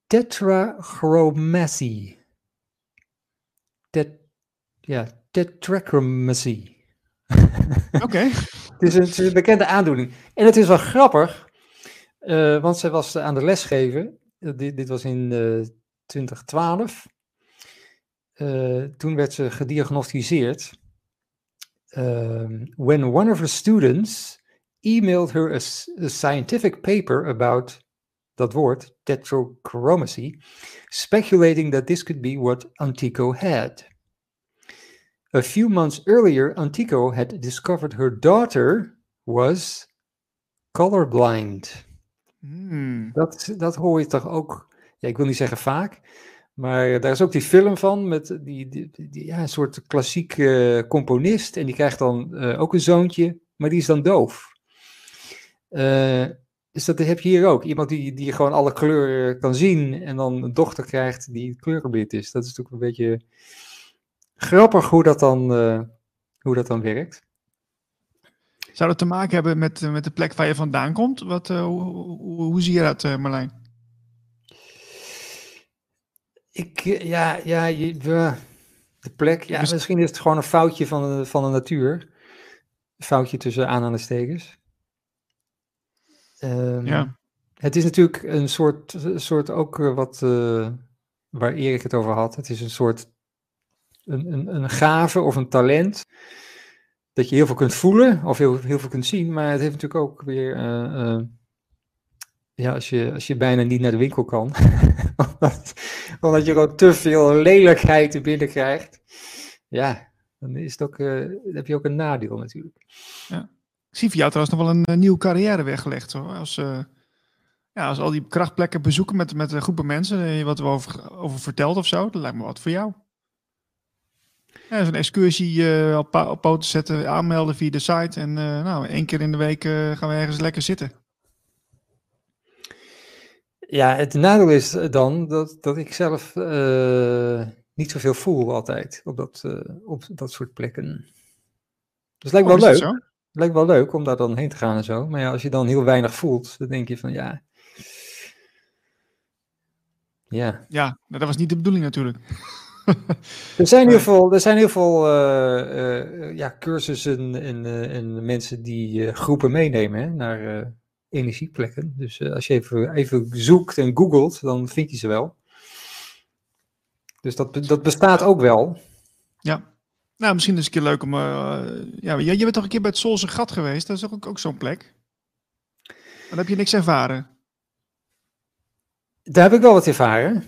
tetrachromacy. Tet, ja, tetrachromacy. Oké. Okay. het, is een, het, is een, bekende aandoening. En het is wel grappig, uh, want zij was aan de les geven. Dit, dit was in 2012. toen werd ze gediagnosticeerd. when one of her students emailed her a, a, scientific paper about dat woord, tetrachromacy, speculating that this could be what Antico had. A few months earlier, Antico had discovered her daughter was colorblind. Hmm. Dat, dat hoor je toch ook, ja, ik wil niet zeggen vaak, maar daar is ook die film van met die, die, die- ja, een soort klassiek eh, componist. En die krijgt dan eh, ook een zoontje, maar die is dan doof. Dus dat heb je hier ook. Iemand die, die gewoon alle kleuren kan zien en dan een dochter krijgt die kleurenblind is. Dat is natuurlijk een beetje grappig hoe dat dan, eh, hoe dat dan werkt. Zou dat te maken hebben met, eh, met de plek waar je vandaan komt? Wat, hoe, hoe, hoe zie je dat, Marlijn? Ik, ja, ja, je, de plek. Ja, Dus- misschien is het gewoon een foutje van de, van de natuur. Een foutje tussen aanhalingstekens. Ehm, Ja. Het is natuurlijk een soort, soort ook eh, wat, eh, waar Erik het over had. Het is een soort, een, een, een gave of een talent. Dat je heel veel kunt voelen of heel, heel veel kunt zien. Maar het heeft natuurlijk ook weer, eh, ja, als je, als je bijna niet naar de winkel kan. omdat, omdat je gewoon te veel lelijkheid binnen krijgt. Ja, dan, is het ook, dan heb je ook een nadeel natuurlijk. Ik zie voor jou trouwens nog wel een, eh, nieuwe carrière weggelegd. Hoor. Als, eh, ja, als al die krachtplekken bezoeken met, met een groepen mensen, eh, wat we over, over vertelt of zo, dat lijkt me wat voor jou. Ja, Zo'n excursie eh, op, poten zetten, aanmelden via de site. En eh, nou, één keer in de week eh, gaan we ergens lekker zitten. Ja, het nadeel is dan dat, dat ik zelf eh, niet zoveel voel altijd op dat, eh, op dat soort plekken. Dus het lijkt Oh, wel dat leuk. Lijkt wel leuk om daar dan heen te gaan en zo. Maar ja, als je dan heel weinig voelt, dan denk je van ja. Ja. Ja, dat was niet de bedoeling natuurlijk. Er zijn heel veel, er zijn heel veel eh, eh, ja, cursussen en, eh, en mensen die groepen meenemen hè, naar energieplekken. Dus als je even, even zoekt en googelt, dan vind je ze wel. Dus dat, dat bestaat ook wel. Ja. Nou, misschien is het een keer leuk om... eh, ja, je, bent toch een keer bij het Solse Gat geweest? Dat is ook, ook zo'n plek. Dan heb je niks ervaren. Daar heb ik wel wat ervaren.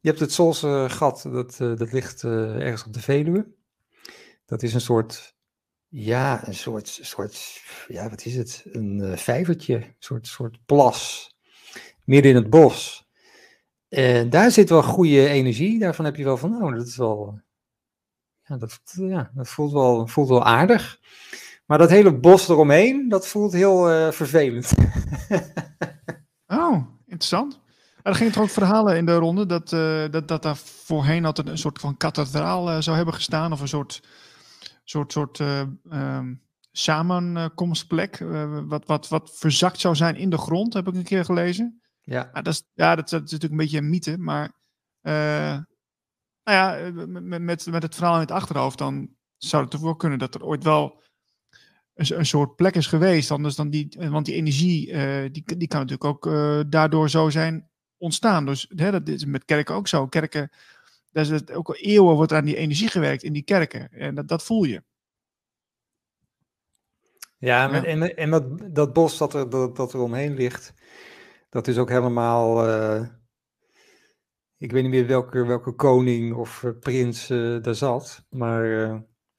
Je hebt het Solse gat, dat, eh, dat ligt eh, ergens op de Veluwe. Dat is een soort, ja, een soort, soort ja, wat is het? Een vijvertje, een soort, soort plas, midden in het bos. En daar zit wel goede energie. Daarvan heb je wel van, nou, dat is wel, ja, dat, ja, dat voelt, wel, voelt wel aardig. Maar dat hele bos eromheen, dat voelt heel eh, vervelend. Oh, interessant. Er gingen toch ook verhalen in de ronde dat, eh, dat, dat daar voorheen altijd een soort van kathedraal eh, zou hebben gestaan. Of een soort, soort, soort ehm, samenkomstplek. wat, wat, wat verzakt zou zijn in de grond, heb ik een keer gelezen. Ja, Ja, dat is, ja, dat, dat is natuurlijk een beetje een mythe. Maar nou ja, eh, met, met, het verhaal in het achterhoofd, dan zou het wel kunnen dat er ooit wel een, een soort plek is geweest. Anders dan die, want die energie, eh, die, die kan natuurlijk ook eh, daardoor zo zijn ontstaan. Dus hè, dat is met kerken ook zo. Kerken, daar is het ook al eeuwen wordt aan die energie gewerkt in die kerken. En dat, dat voel je. Ja, en, en dat, dat bos dat er, dat, dat er omheen ligt, dat is ook helemaal. eh, ik weet niet meer welke, welke koning of eh, prins eh, daar zat, maar eh,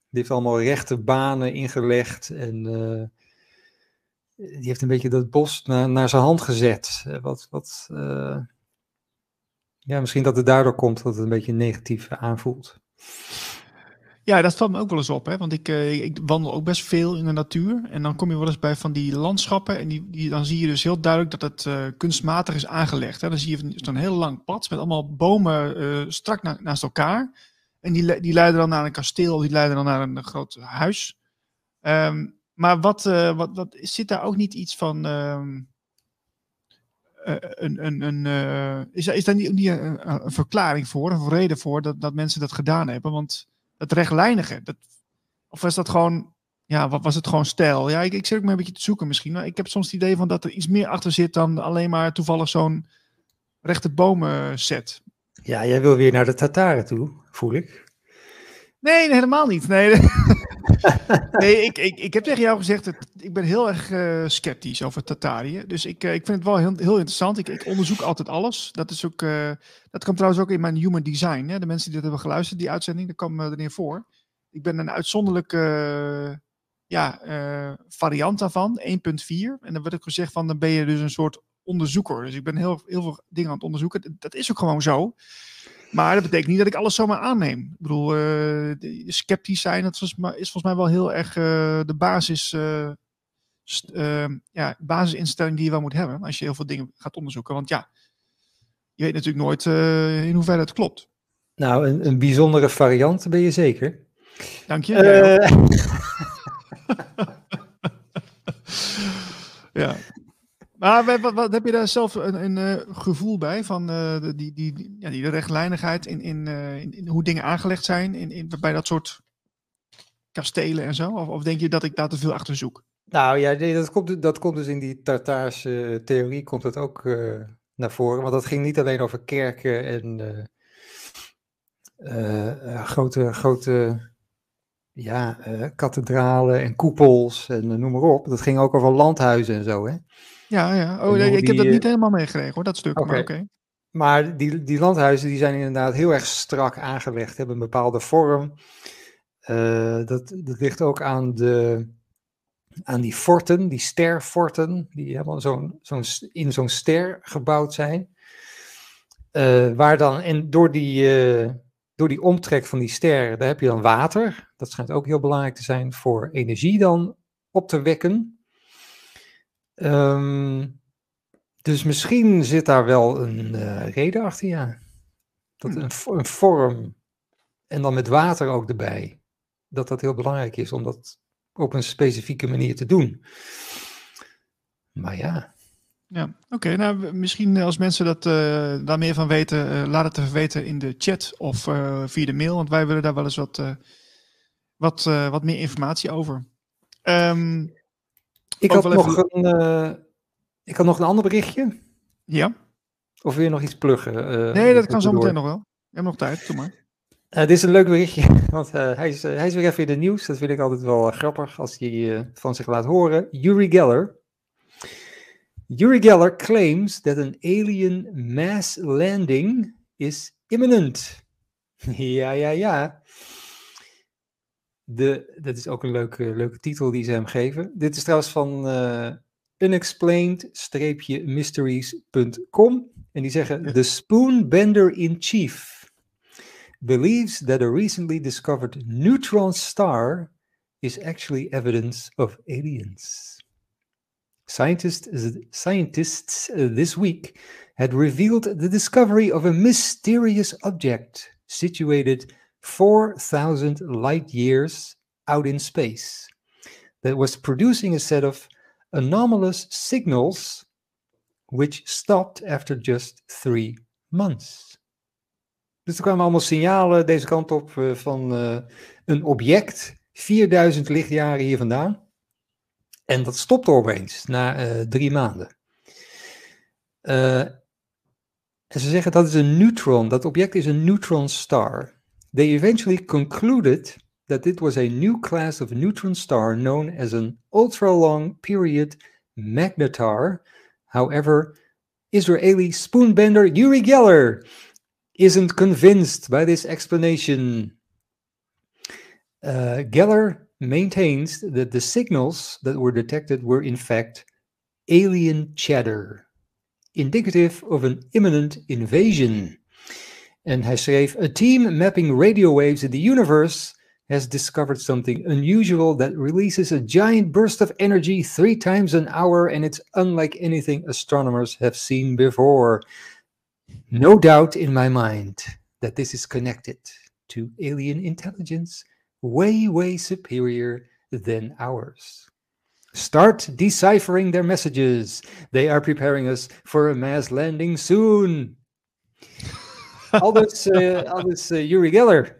die heeft allemaal rechte banen ingelegd en die heeft een beetje dat bos naar, naar zijn hand gezet. Wat, wat, ja, misschien dat het daardoor komt dat het een beetje negatief aanvoelt. Ja, dat valt me ook wel eens op, hè? want ik, eh, ik wandel ook best veel in de natuur. En dan kom je wel eens bij van die landschappen en die, die, dan zie je dus heel duidelijk dat het eh, kunstmatig is aangelegd. Hè? Dan zie je zo'n heel lang pad met allemaal bomen eh, strak na- naast elkaar. En die, die leiden dan naar een kasteel, die leiden dan naar een groot huis. Ehm, maar wat, wat, zit daar ook niet iets van... ehm, eh, een, een, een, is, is daar niet, een, verklaring voor, of een reden voor dat, dat mensen dat gedaan hebben? Want dat rechtlijnige, dat, of was dat gewoon, ja, wat was het gewoon stijl? Ja, ik, ik zit ook maar een beetje te zoeken misschien. Maar ik heb soms het idee van dat er iets meer achter zit dan alleen maar toevallig zo'n rechte bomen set. Ja, jij wil weer naar de Tataren toe, voel ik. Nee, helemaal niet. Nee, nee, ik, ik, ik heb tegen jou gezegd, dat ik ben heel erg uh, sceptisch over Tatarië. Dus ik, uh, ik vind het wel heel, heel interessant. Ik, ik onderzoek altijd alles. Dat, is ook, uh, dat komt trouwens ook in mijn human design. Hè? De mensen die dat hebben geluisterd, die uitzending, daar kwam erin voor. Ik ben een uitzonderlijke ja, variant daarvan, 1.4. En dan werd ook gezegd van, dan ben je dus een soort onderzoeker. Dus ik ben heel, heel veel dingen aan het onderzoeken. Dat is ook gewoon zo. Maar dat betekent niet dat ik alles zomaar aanneem. Ik bedoel, uh, sceptisch zijn, dat is, is volgens mij wel heel erg uh, de basis, uh, ja, basisinstelling die je wel moet hebben. Als je heel veel dingen gaat onderzoeken. Want ja, je weet natuurlijk nooit in hoeverre het klopt. Nou, een, een bijzondere variant ben je zeker. Dank je. ja. Maar wat, heb je daar zelf een, een uh, gevoel bij van uh, die, die, ja, die rechtlijnigheid in, uh, in, in, hoe dingen aangelegd zijn in, in, bij dat soort kastelen en zo? Of, of denk je dat ik daar te veel achter zoek? Nou ja, dat komt, dat komt dus in die Tartaarse theorie komt het ook naar voren. Want dat ging niet alleen over kerken en grote, grote ja, kathedralen en koepels en noem maar op. Dat ging ook over landhuizen en zo, hè? Ja, ja. Oh, ik heb dat niet helemaal meegekregen hoor, dat stuk. Okay. Maar, maar die, die landhuizen die zijn inderdaad heel erg strak aangelegd, hebben een bepaalde vorm. Uh, dat, dat ligt ook aan, de, aan die forten, die sterforten, die helemaal zo'n, zo'n, in zo'n ster gebouwd zijn. Uh, waar dan, en door die, uh, door die omtrek van die ster, daar heb je dan water. Dat schijnt ook heel belangrijk te zijn voor energie dan op te wekken. Um, dus misschien zit daar wel een uh, reden achter, ja. Dat hmm. een, een, vorm en dan met water ook erbij. Dat dat heel belangrijk is om dat op een specifieke manier te doen. Maar ja. Ja, oké. nou, misschien als mensen dat, uh, daar meer van weten, uh, laat het even weten in de chat of via de mail. Want wij willen daar wel eens wat, wat, wat meer informatie over. Um, ik had, nog een, uh, ik had nog een ander berichtje. Ja. Of wil je nog iets pluggen? Uh, nee, dat kan zo meteen nog wel. Je hebt nog tijd, doe maar. Uh, dit is een leuk berichtje, want hij, is, hij is weer even in de nieuws. Dat vind ik altijd wel grappig als hij van zich laat horen. Uri Geller. Uri Geller claims that an alien mass landing is imminent. ja, ja, ja. De, dat is ook een leuke, leuke titel die ze hem geven. Dit is trouwens van uh, unexplained-mysteries.com. En die zeggen: The Spoonbender in Chief believes that a recently discovered neutron star is actually evidence of aliens. Scientists, scientists uh, this week had revealed the discovery of a mysterious object situated 4,000 light years out in space that was producing a set of anomalous signals which stopped after just three months. Dus er kwamen allemaal signalen deze kant op uh, van uh, een object, 4000 lichtjaren hier vandaan. En dat stopte opeens na uh, drie maanden. en ze zeggen dat is een neutron, dat object is een neutron star. They eventually concluded that it was a new class of neutron star known as an ultra long period magnetar. However, Israeli spoonbender Yuri Geller isn't convinced by this explanation. Uh, Geller maintains that the signals that were detected were in fact alien chatter, indicative of an imminent invasion. En hij schreef: A team mapping radio waves in the universe has discovered something unusual that releases a giant burst of energy three times an hour, and it's unlike anything astronomers have seen before. No doubt in my mind that this is connected to alien intelligence way, way superior than ours. Start deciphering their messages. They are preparing us for a mass landing soon. Aldus, uh, aldus uh, Yuri Geller.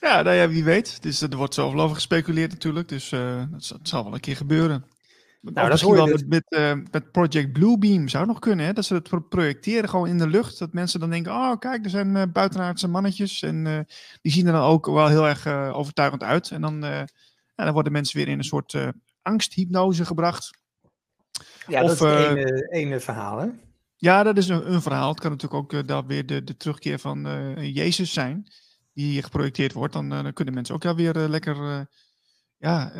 Ja, nou ja, wie weet. Dus, er wordt zoveel over gespeculeerd natuurlijk. Dus uh, dat, zal wel een keer gebeuren. Nou, dat misschien wel dus. met, met, eh, met Project Bluebeam zou nog kunnen, hè? Dat ze het pro- projecteren gewoon in de lucht. Dat mensen dan denken, oh kijk, er zijn eh, buitenaardse mannetjes. En eh, die zien er dan ook wel heel erg eh, overtuigend uit. En dan, eh, ja, dan worden mensen weer in een soort eh, angsthypnose gebracht. Ja, Of, dat is het eh, ene, ene verhaal, hè? Ja, dat is een, een verhaal. Het kan natuurlijk ook dan weer de, de terugkeer van eh, Jezus zijn. Die geprojecteerd wordt. Dan, eh, dan kunnen mensen ook ja, weer lekker ja,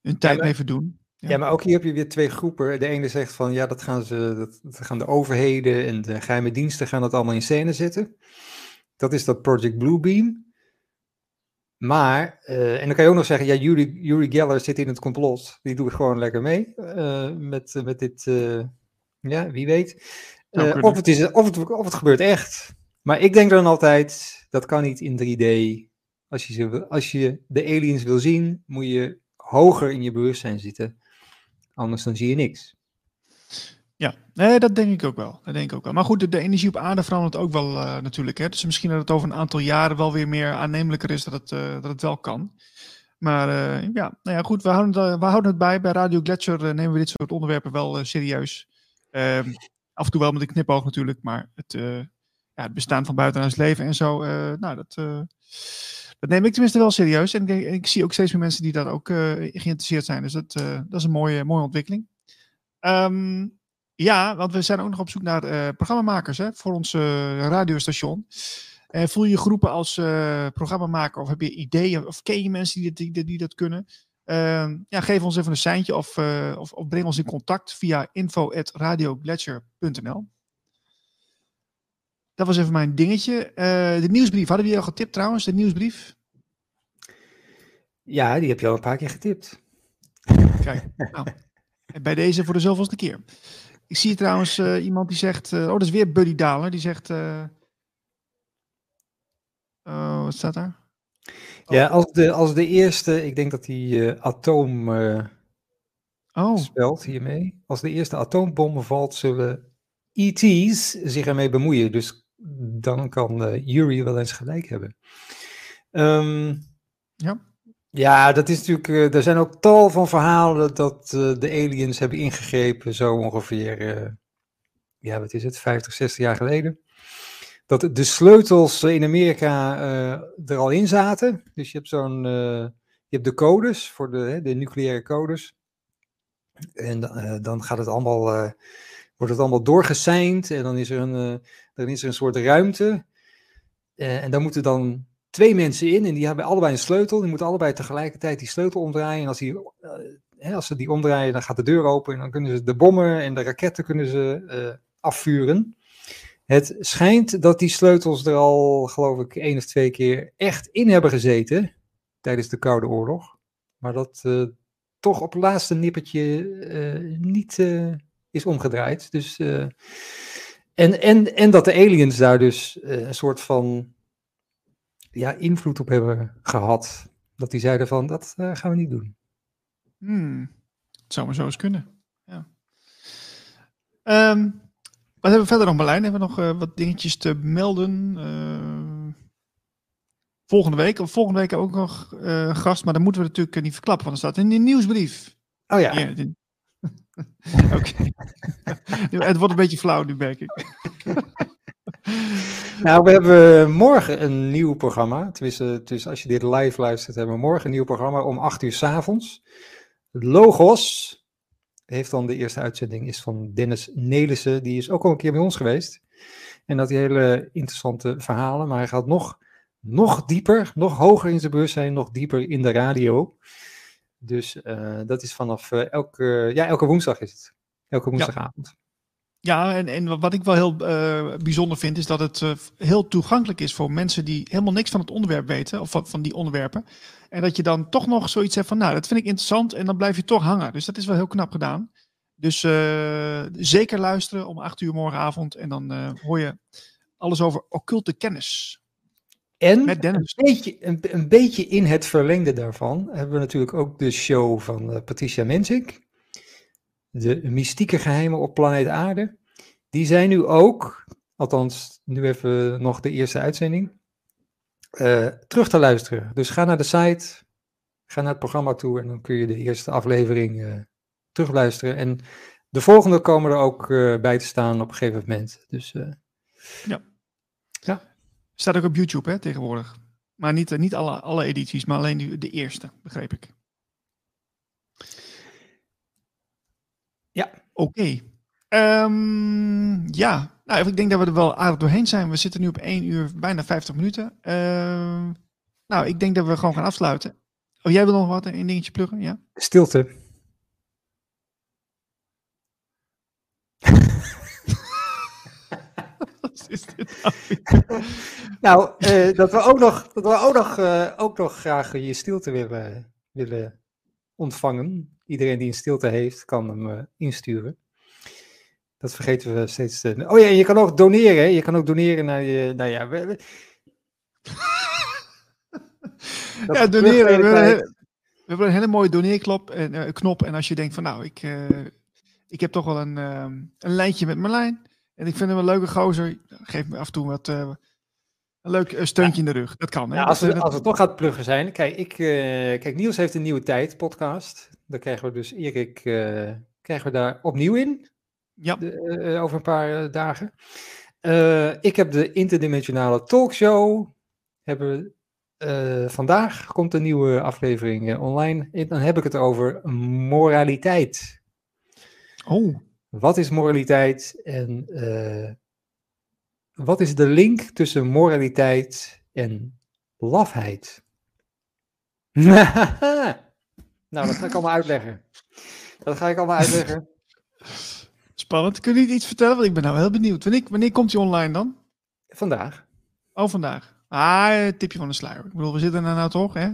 hun tijd maar- mee verdoen. Ja. Ja. maar ook hier heb je weer twee groepen. De ene zegt van ja, dat gaan, ze, dat, dat gaan de overheden en de geheime diensten gaan dat allemaal in scène zetten. Dat is dat Project Bluebeam. Maar, en dan kan je ook nog zeggen, ja, Yuri, Yuri Geller zit in het complot. Die doet gewoon lekker mee met, met dit, ja, wie weet. Eh, of, het is, of, het, of het gebeurt echt. Maar ik denk dan altijd, dat kan niet in 3D. Als je, ze als je de aliens wil zien, moet je hoger in je bewustzijn zitten. Anders dan zie je niks. Ja, nee, dat denk ik ook wel. Dat denk ik ook wel. Maar goed, de, de energie op aarde verandert ook wel eh, natuurlijk. Hè? Dus misschien dat het over een aantal jaren wel weer meer aannemelijker is dat het, eh, dat het wel kan. Maar ja, nou ja, goed, we houden, het, we houden het bij. Bij Radio Gletscher nemen we dit soort onderwerpen wel serieus. Ehm, af en toe wel met een knipoog natuurlijk, maar het, eh, ja, het bestaan van buitenaards leven en zo, eh, nou, dat, eh, dat neem ik tenminste wel serieus. En ik, zie ook steeds meer mensen die daar ook geïnteresseerd zijn. Dus dat, dat is een mooie, mooie ontwikkeling. Ehm, ja, want we zijn ook nog op zoek naar programmamakers hè, voor ons radiostation. Voel je geroepen als programmamaker of heb je ideeën of ken je mensen die, die dat kunnen? Ehm, ja, geef ons even een seintje of, eh, of, of breng ons in contact via info.radioglacier.nl Dat was even mijn dingetje. Eh, de nieuwsbrief, hadden we die al getipt trouwens, de nieuwsbrief? Ja, die heb je al een paar keer getipt. Kijk, nou, bij deze voor de zoveelste keer. Ik zie trouwens eh, iemand die zegt, oh dat is weer Buddy Daler, die zegt, oh, wat staat daar? Ja, als de, als de eerste, ik denk dat hij eh, atoom eh, Oh, spelt hiermee. Als de eerste atoombom valt, zullen ET's zich ermee bemoeien. Dus dan kan eh Yuri wel eens gelijk hebben. Ehm, Ja. Ja, dat is natuurlijk. er zijn ook tal van verhalen dat de aliens hebben ingegrepen, zo ongeveer. ja, wat is het? 50, 60 jaar geleden. Dat de sleutels in Amerika eh, er al in zaten. Dus je hebt zo'n. eh, je hebt de codes voor de, de nucleaire codes. En eh, dan gaat het allemaal, wordt het allemaal doorgeseind. En dan is er een, dan is er een soort ruimte. En daar moeten dan twee mensen in. En die hebben allebei een sleutel. Die moeten allebei tegelijkertijd die sleutel omdraaien. En als, die, hè, als ze die omdraaien, dan gaat de deur open. En dan kunnen ze de bommen en de raketten kunnen ze, afvuren. Het schijnt dat die sleutels er al, geloof ik, één of twee keer echt in hebben gezeten. Tijdens de Koude Oorlog. Maar dat eh, toch op het laatste nippertje eh, niet eh, is omgedraaid. Dus, en, en, en dat de aliens daar dus een soort van ja, invloed op hebben gehad. Dat die zeiden van, dat gaan we niet doen. hmm. het zou maar zo eens kunnen. Ja. Ehm, wat hebben we verder nog, Marlijn? Hebben we nog eh, wat dingetjes te melden? Eh, volgende week, of volgende week ook nog een gast, maar dan moeten we natuurlijk niet verklappen, want er staat in de nieuwsbrief. Oh ja, Oké. het wordt een beetje flauw nu, merk ik. nou we hebben morgen een nieuw programma. Tenminste, dus als je dit live luistert, hebben we morgen een nieuw programma om 8 uur 's avonds. Logos heeft dan de eerste uitzending is van Dennis Nelissen. Die is ook al een keer bij ons geweest. En dat die hele interessante verhalen. Maar hij gaat nog, nog dieper, nog hoger in zijn bewustzijn, nog dieper in de radio. Dus eh, dat is vanaf eh, elke, ja, elke woensdag is het. Elke woensdagavond. Ja, en, en wat ik wel heel eh, bijzonder vind, is dat het eh, heel toegankelijk is voor mensen die helemaal niks van het onderwerp weten, of van, van die onderwerpen. En dat je dan toch nog zoiets hebt van, nou, dat vind ik interessant, en dan blijf je toch hangen. Dus dat is wel heel knap gedaan. Dus eh, zeker luisteren om acht uur morgenavond, en dan hoor je alles over occulte kennis. En Met Dennis. Een beetje, een, een beetje in het verlengde daarvan hebben we natuurlijk ook de show van Patricia Mensink. De mystieke geheimen op planeet Aarde. Die zijn nu ook, althans nu even nog de eerste uitzending, eh, terug te luisteren. Dus ga naar de site ga naar het programma toe en dan kun je de eerste aflevering uh, terugluisteren. En de volgende komen er ook uh, bij te staan op een gegeven moment. Dus, ja. ja. Staat ook op YouTube hè, tegenwoordig. Maar niet, niet alle, alle edities, maar alleen de, de eerste, begreep ik. Ja. Oké. Okay. Um, ja, nou, ik denk dat we er wel aardig doorheen zijn. We zitten nu op 1 uur, bijna 50 minuten. Uh, nou, ik denk dat we gewoon gaan afsluiten. Oh, jij wil nog wat, een dingetje pluggen? Ja? Stilte. Wat is dit nou? nou, uh, dat we ook nog, dat we ook nog, uh, ook nog graag je stilte willen, willen ontvangen. Iedereen die een stilte heeft, kan hem uh, insturen. Dat vergeten we steeds. Te... Oh ja, je kan ook doneren. Hè? Je kan ook doneren naar je. Nou ja, we... ja doneren. We, we, hebben een hele mooie doneerknop. En, uh, knop, en als je denkt van nou, ik, uh, ik heb toch wel een, uh, een lijntje met Marlijn. En ik vind hem een leuke gozer. Geef me af en toe wat, een leuk steuntje ja. in de rug. Dat kan. Hè? Ja, als, we, als het toch gaat pluggen zijn. Kijk, ik, kijk, Niels heeft een nieuwe tijd podcast. Dan krijgen we dus Erik krijgen we daar opnieuw in. Ja. De, uh, over een paar dagen. Ik heb de interdimensionale talkshow. Hebben vandaag komt een nieuwe aflevering online. En dan heb ik het over moraliteit. Oh. Wat is moraliteit en wat is de link tussen moraliteit en lafheid? nou, dat ga ik allemaal uitleggen. Dat ga ik allemaal uitleggen. Spannend. Kun je niet iets vertellen? Want ik ben nou heel benieuwd. Wanneer, wanneer komt hij online dan? Vandaag. Oh, vandaag. Ah, tipje van de sluier. Ik bedoel, we zitten er nou toch, hè?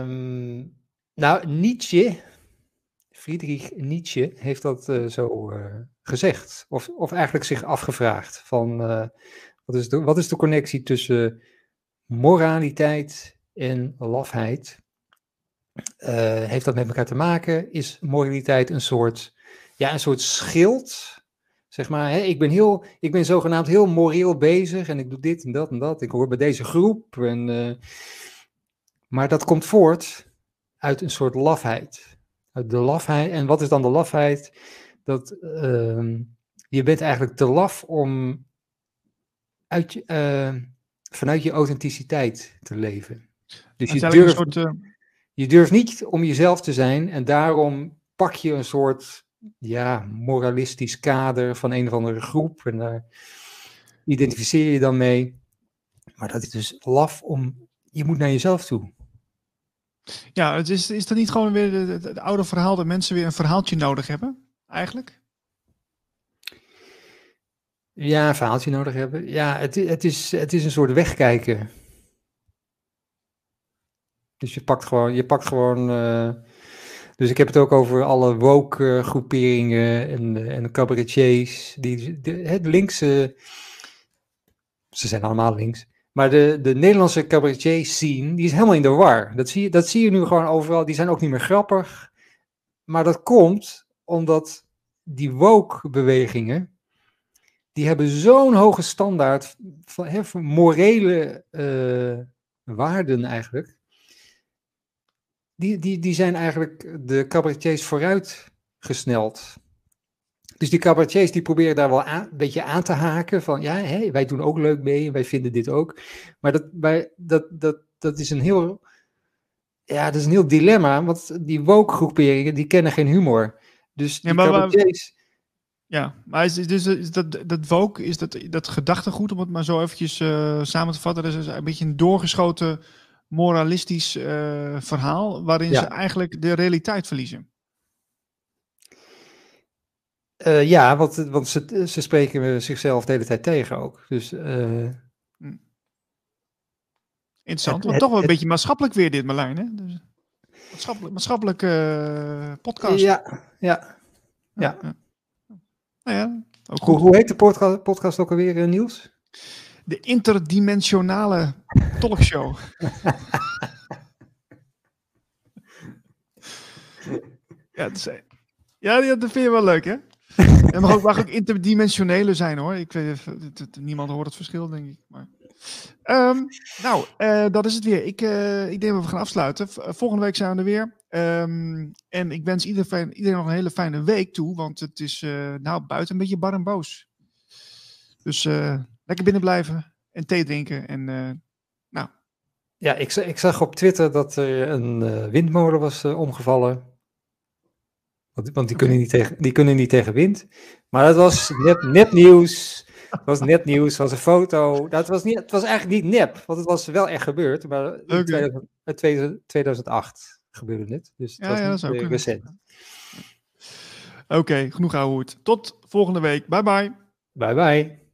Um, nou, Nietzsche, Friedrich Nietzsche, heeft dat uh, zo uh, gezegd. Of, of eigenlijk zich afgevraagd van uh, wat, is de, wat is de connectie tussen moraliteit en lafheid? Heeft dat met elkaar te maken? Is moraliteit een soort ja, een soort schild. Zeg maar, hè, ik, ben heel, ik ben zogenaamd heel moreel bezig en ik doe dit en dat en dat. Ik hoor bij deze groep. En, uh, maar dat komt voort uit een soort lafheid. Uit de lafheid. En wat is dan de lafheid? Dat uh, je bent eigenlijk te laf om uit je, uh, vanuit je authenticiteit te leven. Dus je durft, soort, uh... je durft niet om jezelf te zijn en daarom pak je een soort ja, moralistisch kader van een of andere groep. En daar identificeer je dan mee. Maar dat is dus laf om, je moet naar jezelf toe. Ja, het is, is dat niet gewoon weer het, het oude verhaal dat mensen weer een verhaaltje nodig hebben, eigenlijk? Ja, een verhaaltje nodig hebben. Ja, het, het, is, het is een soort wegkijken. Dus je pakt gewoon, je pakt gewoon uh, dus ik heb het ook over alle woke groeperingen en, en cabaretiers. Die, de, het linkse, ze zijn allemaal links. Maar de, de Nederlandse cabaretier scene, die is helemaal in de war. Dat zie, je, dat zie je nu gewoon overal. Die zijn ook niet meer grappig. Maar dat komt omdat die woke bewegingen, die hebben zo'n hoge standaard van, he, morele waarden eigenlijk die, die, die zijn eigenlijk de cabaretiers vooruit gesneld. Dus die cabaretiers die proberen daar wel aan, een beetje aan te haken van ja, hé, wij doen ook leuk mee en wij vinden dit ook. Maar dat, bij, dat, dat, dat is een heel, ja, dat is een heel dilemma, want die woke groeperingen die kennen geen humor. Dus die ja, maar, cabaretiers... Ja, maar is, dus, is dat, dat woke, is dat, dat gedachtegoed, om het maar zo eventjes uh, samen te vatten, dat is een beetje een doorgeschoten moralistisch uh, verhaal waarin ja. ze eigenlijk de realiteit verliezen. Uh, ja, want, want ze, ze spreken zichzelf de hele tijd tegen ook. Dus, uh, Interessant, want toch wel een beetje maatschappelijk weer dit Marlijn. Hè? Dus, maatschappelijk, maatschappelijk podcast. Ja, ja. ja. ja. Nou ja hoe, hoe, heet de podcast, podcast ook alweer, Niels? De interdimensionale talkshow. ja, dat, ja, dat vind je wel leuk, hè? Het mag ook, mag ook interdimensionele zijn, hoor. Ik weet, niemand hoort het verschil, denk ik. Maar... Ehm, nou, eh, dat is het weer. Ik, eh, ik denk dat we gaan afsluiten. Eh, volgende week zijn we er weer. Ehm, en ik wens ieder fijn- iedereen nog een hele fijne week toe. Want het is eh, nou buiten een beetje bar en boos. Dus lekker binnen blijven en thee drinken. En eh, Ja, ik, ik zag op Twitter dat er een eh, windmolen was eh, omgevallen. Want, want die, kunnen niet tegen, die kunnen niet tegen wind. Maar dat was net, net nieuws. Het was net nieuws, het was een foto. Dat was niet, het was eigenlijk niet nep, want het was wel echt gebeurd. Maar in Oké. 2000 in 2000 2008 gebeurde dit. Dus het Ja, was ja, dat zou recent. oké, genoeg hoed. Tot volgende week. Bye bye. Bye bye.